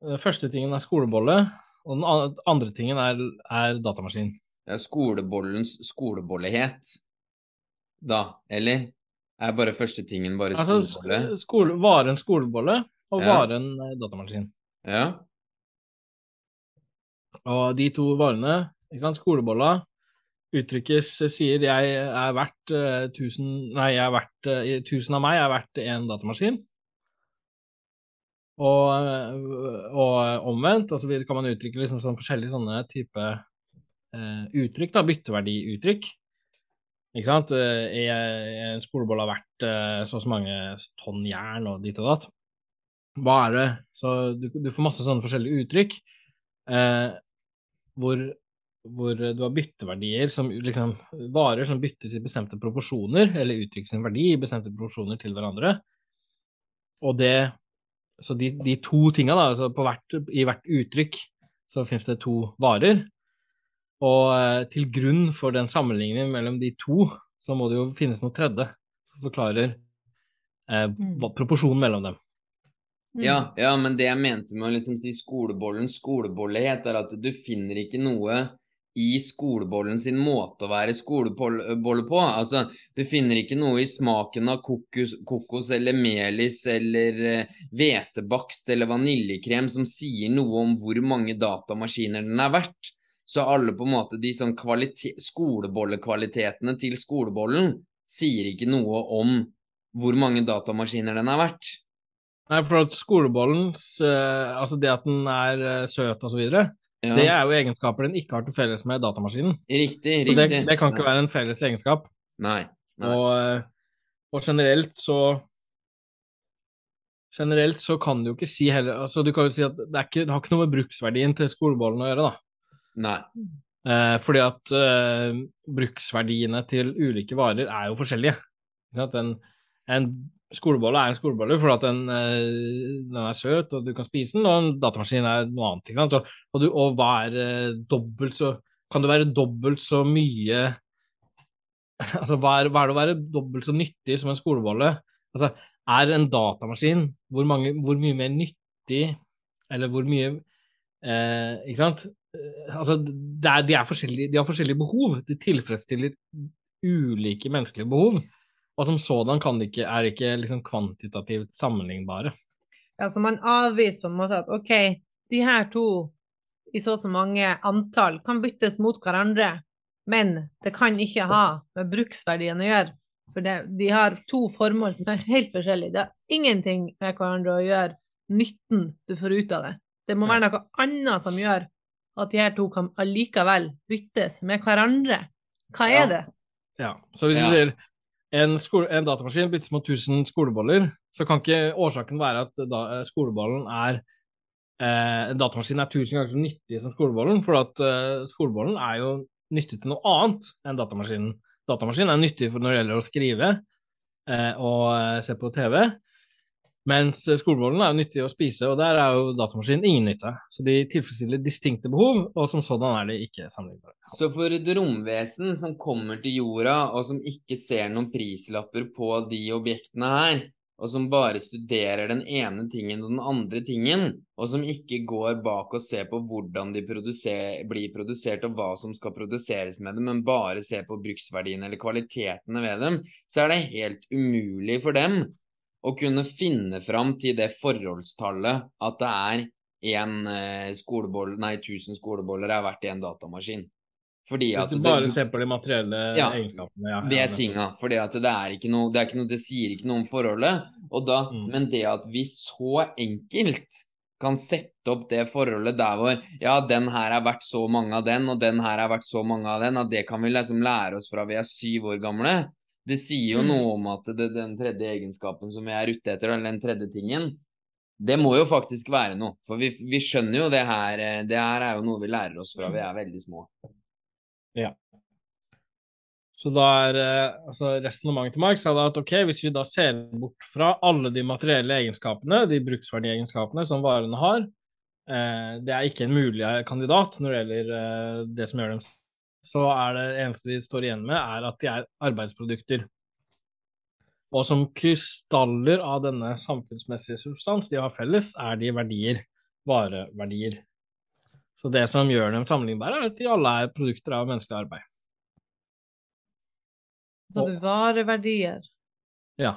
Den første tingen er skolebolle, og den andre tingen er, er datamaskin. Er skolebollens skolebollehet, da, eller? Er bare første tingen bare Altså skolebolle? sk- skole, varen skolebolle og Ja. varen eh, datamaskin. Ja. Og de to varene, ikke sant, skolebolla uttrykkes, sier jeg er verdt eh, 1000 Nei, jeg er verdt eh, 1000 av meg er verdt én datamaskin. Og, og omvendt, og så videre kan man uttrykke liksom sånn forskjellige sånne type eh, uttrykk, da, bytteverdiuttrykk. Ikke sant? Eh, En skolebolle har vært eh, så og så mange tonn jern og dit og datt. Hva er det? Så du, du får masse sånne forskjellige uttrykk eh, hvor, hvor du har bytteverdier som liksom varer som byttes i bestemte proporsjoner, eller uttrykkes en verdi i bestemte proporsjoner til hverandre. Og det Så de, de to tinga, da, altså på hvert, i hvert uttrykk så finnes det to varer. Og eh, til grunn for den sammenligningen mellom de to, så må det jo finnes noe tredje som forklarer eh, mm. proporsjonen mellom dem. Mm. Ja, ja, men det jeg mente med å liksom si skolebollen skolebolle, er at du finner ikke noe i skolebollen sin måte å være skolebolle på. Altså, du finner ikke noe i smaken av kokos, kokos eller melis eller uh, hvetebakst eller vaniljekrem som sier noe om hvor mange datamaskiner den er verdt. Så alle på en måte de sånn skolebollekvalitetene til skolebollen sier ikke noe om hvor mange datamaskiner den er verdt. Nei, for at skolebollens uh, Altså det at den er uh, søt og så videre, ja. Det er jo egenskaper den ikke har til felles med datamaskinen. Riktig, riktig. Det, det kan ikke være en felles egenskap. Nei. nei. Og, eh, og, generelt så Generelt så kan du jo ikke si heller altså Du kan jo si at det, ikke, det har ikke noe med bruksverdien til skolebollen å gjøre, da. Nei. Eh, fordi at eh, bruksverdiene til ulike varer er jo forskjellige. En, en skolebolle er en skolebolle fordi den, eh, den, er søt og du kan spise den, og en datamaskin er noe annet. ikke sant? Og, og, du, og hva er eh, dobbelt så Kan det være dobbelt så mye Altså, hva er, hva er det å være dobbelt så nyttig som en skolebolle? Altså, er en datamaskin hvor, mange, hvor mye mer nyttig Eller hvor mye eh, Ikke sant? Eh, altså, er, de, er de har forskjellige behov. De tilfredsstiller ulike menneskelige behov. Og som sådan kan det ikke, er ikke liksom kvantitativt sammenlignbare. Ja, så man avviser på en måte at OK, de her to i så og så mange antall kan byttes mot hverandre, men det kan ikke ha med bruksverdien å gjøre. For det, de har to formål som er helt forskjellige. Det har ingenting med hverandre å gjøre nytten du får ut av det. Det må være noe annet som gjør at de her to kan allikevel byttes med hverandre. Hva er det? Ja, så hvis du sier en, skole, en, datamaskin byttes mot 1000 skoleboller, så kan ikke årsaken være at da, eh, skolebollen er eh, Datamaskinen er 1000 ganger så nyttig som skolebollen, for at eh, skolebollen er jo nyttig til noe annet enn datamaskinen. Datamaskinen er nyttig når det gjelder å skrive eh, og eh, se på TV, mens skolebollen er jo nyttig å spise, og der er jo datamaskinen ingen nytte. Så de tilfredsstiller distinkte behov, og som sådan er de ikke sammenlignbare. Så for et romvesen som kommer til jorda, og som ikke ser noen prislapper på de objektene her, og som bare studerer den ene tingen og den andre tingen, og som ikke går bak og ser på hvordan de produser, blir produsert og hva som skal produseres med dem, men bare ser på bruksverdiene eller kvalitetene ved dem, så er det helt umulig for dem å kunne finne fram til det forholdstallet at det er én eh, skolebolle, nei, 1000 skoleboller er verdt én datamaskin. Fordi at Hvis du bare det, ser på de materielle ja, egenskapene. Ja, tinga. Det er ikke noe, det, er ikke noe, det sier ikke noe om forholdet. Da, mm. Men det at vi så enkelt kan sette opp det forholdet der hvor ja, den her er verdt så mange av den, og den her er verdt så mange av den, at det kan vi liksom lære oss fra vi er syv år gamle. Det sier jo mm. noe om at det, den tredje egenskapen som vi er ute etter, eller den tredje tingen, det må jo faktisk være noe. For vi, vi, skjønner jo det her eh, Det her er jo noe vi lærer oss fra vi er veldig små. Ja. Så da er eh, altså resonnementet til Marx er at ok, hvis vi da ser bort fra alle de materielle egenskapene, de bruksverdiegenskapene som varene har, eh, det er ikke en mulig kandidat når det gjelder eh, det som gjør dem så er det eneste vi står igjen med, er at de er arbeidsprodukter. Og som krystaller av denne samfunnsmessige substans de har felles, er de verdier. Vareverdier. Så det som gjør dem sammenlignbare, er at de alle er produkter av menneskelig arbeid. Så det er vareverdier? Ja.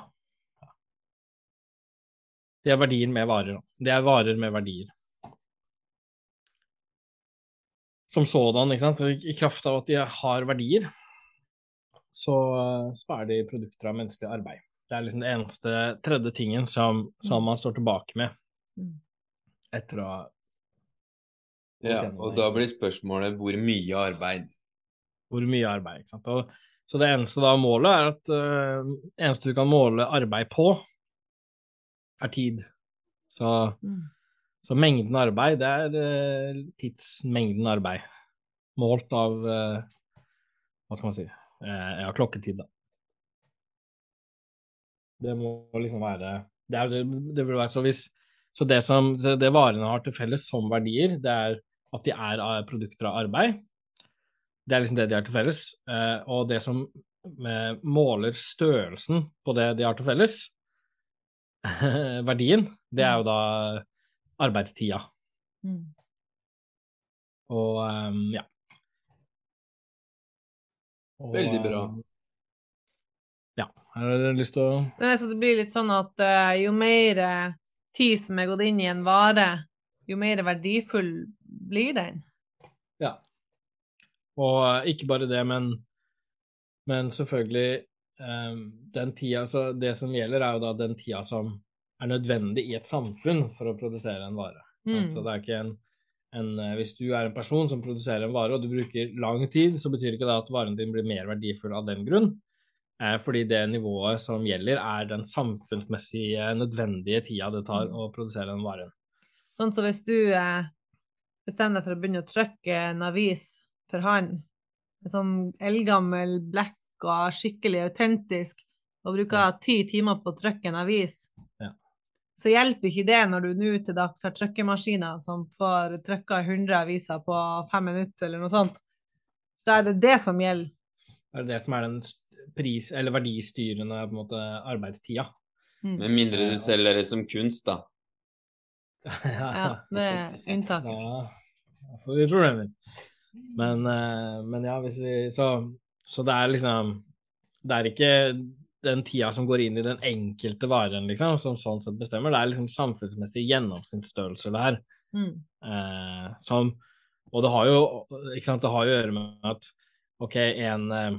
Det er verdier med varer. Det er varer med verdier. Som sådan. ikke sant? Så I kraft av at de har verdier, så, så er de produkter av menneskelig arbeid. Det er liksom det eneste tredje tingen som, som man står tilbake med mm. etter å ha Ja, og da blir spørsmålet hvor mye arbeid? Hvor mye arbeid, ikke sant. Og, så det eneste da målet er at uh, eneste du kan måle arbeid på, er tid. Så mm. Så mengden arbeid, det er uh, tidsmengden arbeid. Målt av uh, Hva skal man si uh, Ja, klokketid, da. Det må liksom være Det, er, det vil være så hvis Så det som det varene har til felles som verdier, det er at de er produkter av arbeid. Det er liksom det de har til felles. og det som måler størrelsen på det de har til felles, verdien, det er jo da arbeidstida. Mm. Og um, ja. Og, Veldig bra. um, Ja. Har du lyst til å Nei, så det blir litt sånn at uh, jo mer eh, tid som er gått inn i en vare, jo mer verdifull blir den. Ja. Og uh, ikke bare det, men, men selvfølgelig um, den tida Så det som gjelder, er jo da den tida som er nødvendig i et samfunn for å produsere en vare. Mm. Så det er ikke en, en eh, Hvis du er en person som produserer en vare, og du bruker lang tid, så betyr ikke det at varen din blir mer verdifull av den grunn. Eh, fordi det nivået som gjelder, er den samfunnsmessige nødvendige tida det tar Mm. å produsere den varen. Sånn så hvis du eh, bestemmer deg for å begynne å trykke en avis for hånd, en sånn eldgammel blekk og skikkelig autentisk, og bruker ti timer på å trykke en avis, Ja. Så hjelper ikke det når du nå til dags har trykkemaskiner som får trykka 100 aviser på fem minutter, eller noe sånt. Da er det det som gjelder. Det er det som er den pris- eller verdistyrende på en måte, arbeidstida. Mm. Med mindre du selger det som kunst, da. Ja, det er unntaket. Da da får vi problemer. Men, eh, men ja, hvis vi så, så det er liksom Det er ikke den tida som går inn i den enkelte varen, liksom, som sånn sett bestemmer. Det er liksom samfunnsmessig gjennomsnittsstørrelse der. Mm. Eh, som Og det har jo ikke sant, det har jo å gjøre med at OK, en eh,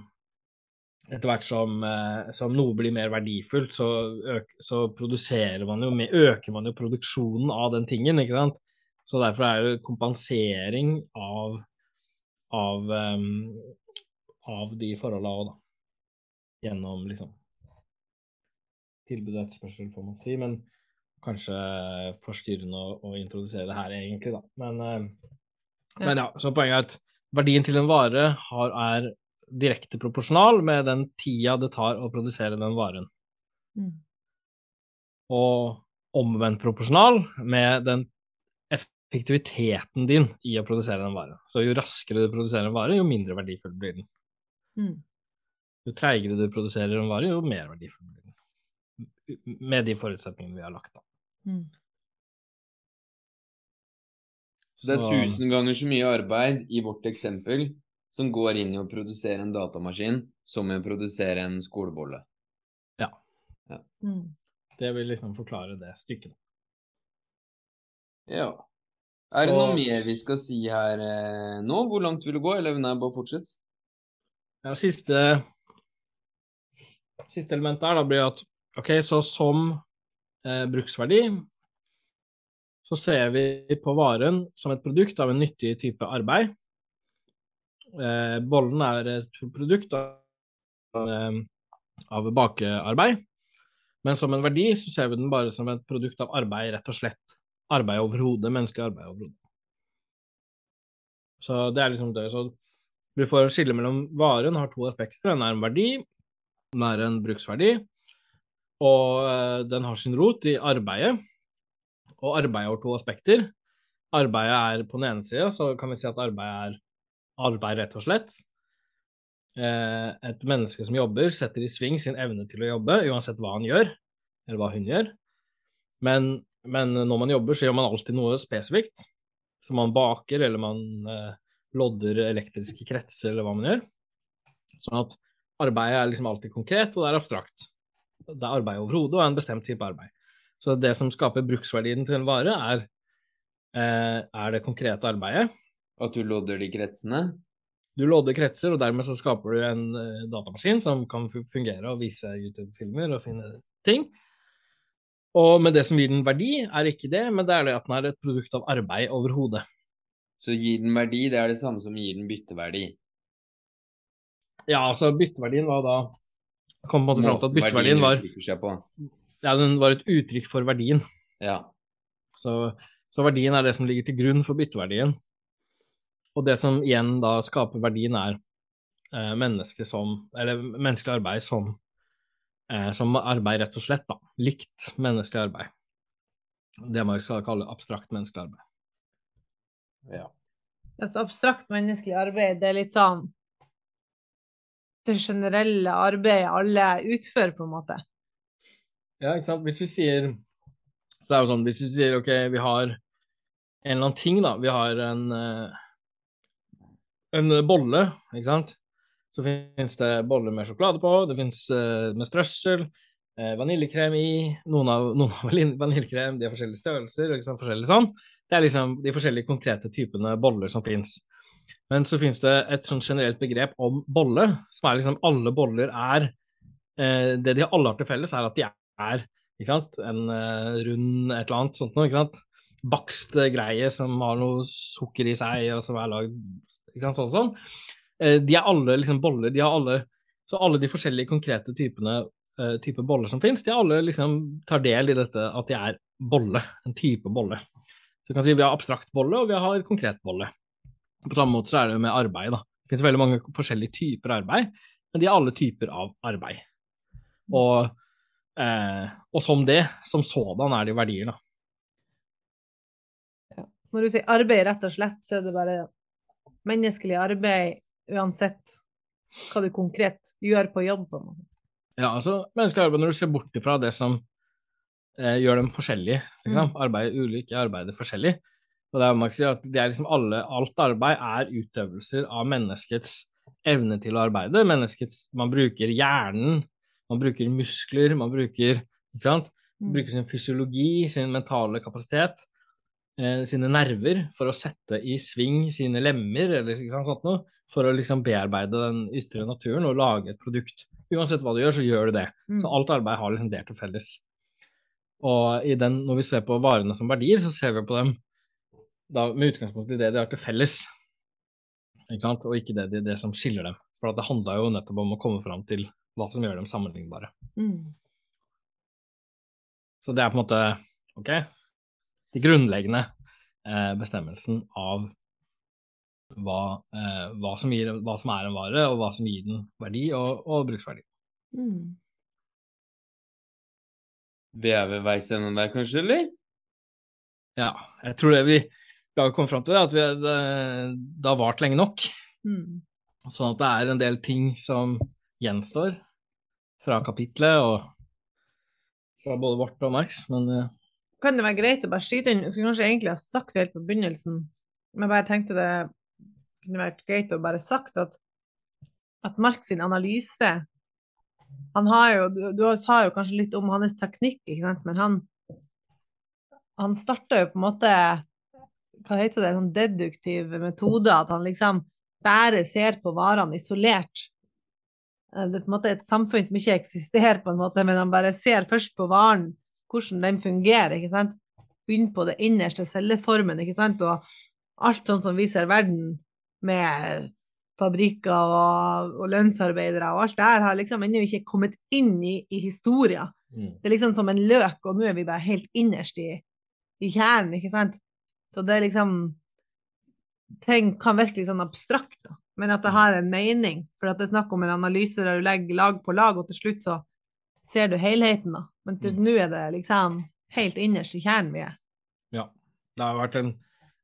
etter hvert som, eh, som noe blir mer verdifullt, så, øk, så produserer man jo mer, øker man jo produksjonen av den tingen, ikke sant. Så derfor er det kompensering av av, um, av de forholda òg, da. Gjennom liksom tilbud og etterspørsel, får man si. Men kanskje forstyrrende å, å introdusere det her, egentlig, da. Men, eh, Ja. men ja, så poenget er at verdien til en vare har, er direkte proporsjonal med den tida det tar å produsere den varen. Mm. Og omvendt proporsjonal med den effektiviteten din i å produsere en vare. Så jo raskere du produserer en vare, jo mindre verdifull blir den. Mm. Jo treigere du produserer en vare, jo mer verdifull blir den. Med de forutsetningene vi har lagt, da. Mm. Så det er tusen ganger så mye arbeid i vårt eksempel som går inn i å produsere en datamaskin som i å produsere en skolebolle. Mm. Det vil liksom forklare det stykket. Ja. Er det Så- noe mer vi skal si her eh, nå? Hvor langt vil du gå, eller nei, bare fortsett? Ja, siste, siste element der da blir at ok, så som eh, bruksverdi så ser vi på varen som et produkt av en nyttig type arbeid. Eh, bollen er et produkt av, eh, av bakearbeid, men som en verdi så ser vi den bare som et produkt av arbeid, rett og slett. Arbeid overhodet, menneskelig arbeid overhodet. Så det er liksom det. Så vi får skille mellom varen har to aspekter. Den er en verdi, den er en bruksverdi, og eh, den har sin rot i arbeidet. Og arbeidet har to aspekter. Arbeidet er på den ene sida, så kan vi si at arbeidet er arbeid, rett og slett. Eh, et menneske som jobber, setter i sving sin evne til å jobbe, uansett hva han gjør, eller hva hun gjør. Men, men når man jobber, så gjør man alltid noe spesifikt. Så man baker, eller man eh, lodder elektriske kretser, eller hva man gjør. Sånn at arbeidet er liksom alltid konkret, og det er abstrakt. Det er arbeid over hodet og en bestemt type arbeid. Så det som skaper bruksverdien til en vare, er, eh, er det konkrete arbeidet. At du lodder de kretsene? Du lodder kretser, og dermed så skaper du en eh, datamaskin som kan fungere og vise YouTube-filmer og finne ting. Og men det som gir den verdi, er ikke det, men det er det at den er et produkt av arbeid over hodet. Så gir den verdi, det er det samme som gir den bytteverdi. Ja, altså bytteverdien var da Kom på en måte fram til at bytteverdien var, ja, den var et uttrykk for verdien. Ja. Så, så verdien er det som ligger til grunn for bytteverdien. Og det som igjen da skaper verdien, er eh, menneske som Eller menneskelig arbeid som, eh, som arbeid, rett og slett. da. Likt menneskelig arbeid. Det man skal kalle abstrakt menneskelig arbeid. ja. Altså, abstrakt menneskelig arbeid, det er litt sånn det generelle arbeidet alle utfører, på en måte. Ja, ikke sant. Hvis vi sier Så det er jo sånn, hvis vi sier OK, vi har en eller annen ting, da. Vi har en, eh, en bolle, ikke sant. Så finnes det boller med sjokolade på, det finnes uh, med strøssel, uh, vaniljekrem i, noen av, noen av vaniljekrem, de har forskjellige størrelser, liksom forskjellig sånn. Det er liksom de forskjellige konkrete typene boller som finnes. Men så finnes det et sånn generelt begrep om bolle, som er liksom alle boller er eh, Det de alle har til felles, er at de er sant? en rund et eller annet sånt noe, ikke sant. Bakst greie som har noe sukker i seg, og som er lagd ikke sant, sånn sånn. Eh, de er alle liksom boller. De har alle Så alle de forskjellige konkrete typene uh, type boller som finnes, de alle liksom tar del i dette at de er bolle. En type bolle. Så du kan si vi har abstrakt bolle, og vi har konkret bolle. På samme måte så er det med arbeid, da. Det finnes veldig mange forskjellige typer arbeid, men de er alle typer av arbeid. Og, eh, og som det, som sådan, er de verdier, da. Ja. Når du sier arbeid rett og slett, så er det bare menneskelig arbeid uansett hva du konkret gjør på jobb. Ja, altså menneskelig arbeid når du ser bort ifra det som eh, gjør dem forskjellige. Liksom. Mm. Arbeid ulike, arbeider forskjellig. Og det er, man si at det er liksom alle, alt arbeid er utøvelser av menneskets evne til å arbeide. Menneskets, man bruker hjernen, man bruker muskler, man bruker ikke sant? Man mm. bruker sin fysiologi, sin mentale kapasitet, eh, sine nerver for å sette i sving sine lemmer eller ikke sant, sånt noe for å liksom bearbeide den ytre naturen og lage et produkt. Uansett hva du gjør, så gjør du det. Mm. Så alt arbeid har liksom det til felles. Og den, når vi ser på varene som verdier, så ser vi på dem da, med utgangspunkt i det de har til felles, ikke sant? og ikke det, det, det som skiller dem. For det handla jo nettopp om å komme fram til hva som gjør dem sammenlignbare. Mm. Så det er på en måte OK, de grunnleggende eh, bestemmelsen av hva, eh, hva, som gir, hva, som er en vare, og hva som gir den verdi og, og bruksverdi. Mm. Vi er ved veis ende der, kanskje, eller? Ja, jeg tror det vi, vi har kommet fram til, det, at vi, det, det, har vart lenge nok. Mm. Sånn at det er en del ting som gjenstår fra kapitlet og fra både vårt og Marx, men uh, Kan det være greit å bare skyte inn skulle kanskje egentlig ha sagt det helt på begynnelsen, men bare tenkte det kunne vært greit å bare sagt at, at Marx sin analyse han har jo, du, du, sa jo kanskje litt om hans teknikk, men han, han starta jo på en måte Hva heter det? Sånn deduktiv metode. At han liksom bare ser på varene isolert. Eh, det er på en måte et samfunn som ikke eksisterer, på en måte, men han bare ser først på varen, hvordan den fungerer. ikke sant? Begynner på det innerste celleformen, ikke sant? og alt sånn som vi ser verden med fabrikker og, og, lønnsarbeidere og alt det her har liksom ennå ikke kommet inn i, i historien. Mm. Det er liksom som en løk, og nå er vi bare helt innerst i, i kjernen, ikke sant? Så det er liksom Ting kan virke litt sånn abstrakt, da, men at det mm. har en mening. For at det er snakk om en analyse der du legger lag på lag, og til slutt så ser du helheten, da. Men mm. nå er det liksom helt innerst i kjernen vi er. Ja. Det har vært en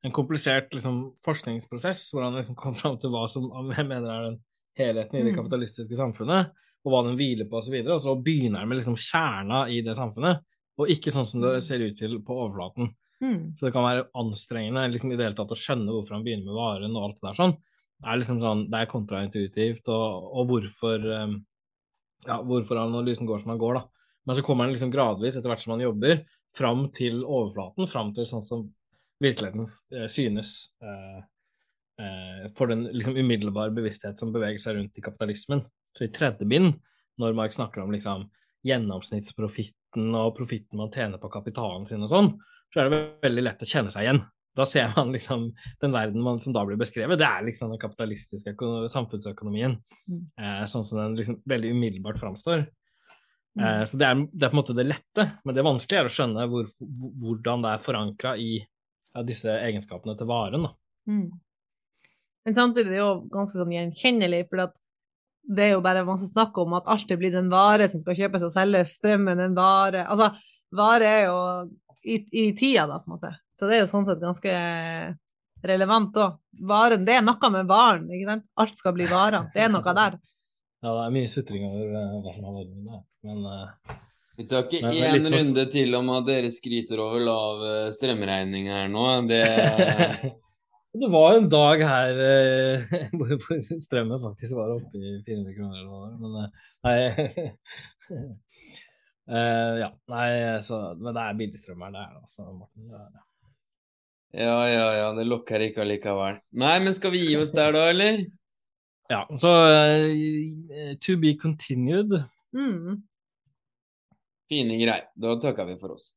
en komplisert liksom, forskningsprosess hvor han liksom kom fram til hva som jeg mener er den helheten i det mm. kapitalistiske samfunnet, og hva den hviler på osv. Og, så og så begynner han med liksom kjerna i det samfunnet, og ikke sånn som det ser ut til på overflaten. Mm. Så det kan være anstrengende liksom, i det hele tatt å skjønne hvorfor han begynner med varen og alt det der sånn. Det er liksom sånn, det er kontraintuitivt, og, og hvorfor, um, ja, hvorfor analysen går som den går, da. Men så kommer han liksom gradvis, etter hvert som han jobber, fram til overflaten, fram til sånn som virkeligheten eh, synes eh, eh, for den liksom umiddelbare bevissthet som beveger seg rundt i kapitalismen. Så i tredje bind, når Mark snakker om liksom gjennomsnittsprofitten og profitten man tjener på kapitalen sin og sånn, så er det veldig lett å kjenne seg igjen. Da ser man liksom den verden man, som da blir beskrevet, det er liksom den kapitalistiske samfunnsøkonomien. Mm. Eh, sånn som den liksom veldig umiddelbart framstår. Mm. Eh, så det er, det er, på en måte det lette, men det vanskelige er å skjønne hvor, hvordan det er forankra i ja, disse egenskapene til varen. Da. Mm. Men samtidig er det jo ganske sånn gjenkjennelig, for det er jo bare masse snakk om at alt er blitt en vare som skal kjøpes og selges, strømmen en vare Altså, vare er jo i, i, tida, da, på en måte. Så det er jo sånn sett ganske relevant òg. Varen, det er noe med varen, ikke sant? Alt skal bli varer. Det er noe der. Ja, det er mye sutring over uh, hva som har vært med men uh, Vi tar ikke én for... runde til om at dere skryter over lav eh, strømregning her nå. Det Det var en dag her eh, hvor strømmen faktisk var oppe i 400 kroner eller hva det var, men eh, nei uh, Ja, nei, så Men det er billigstrøm her, det er altså, Morten. Det er ja. Ja, ja, ja, det lokker ikke allikevel. Nei, men skal vi gi oss der da, eller? Ja, så uh, to be continued. Mm. Fine greier. Da takker vi for oss.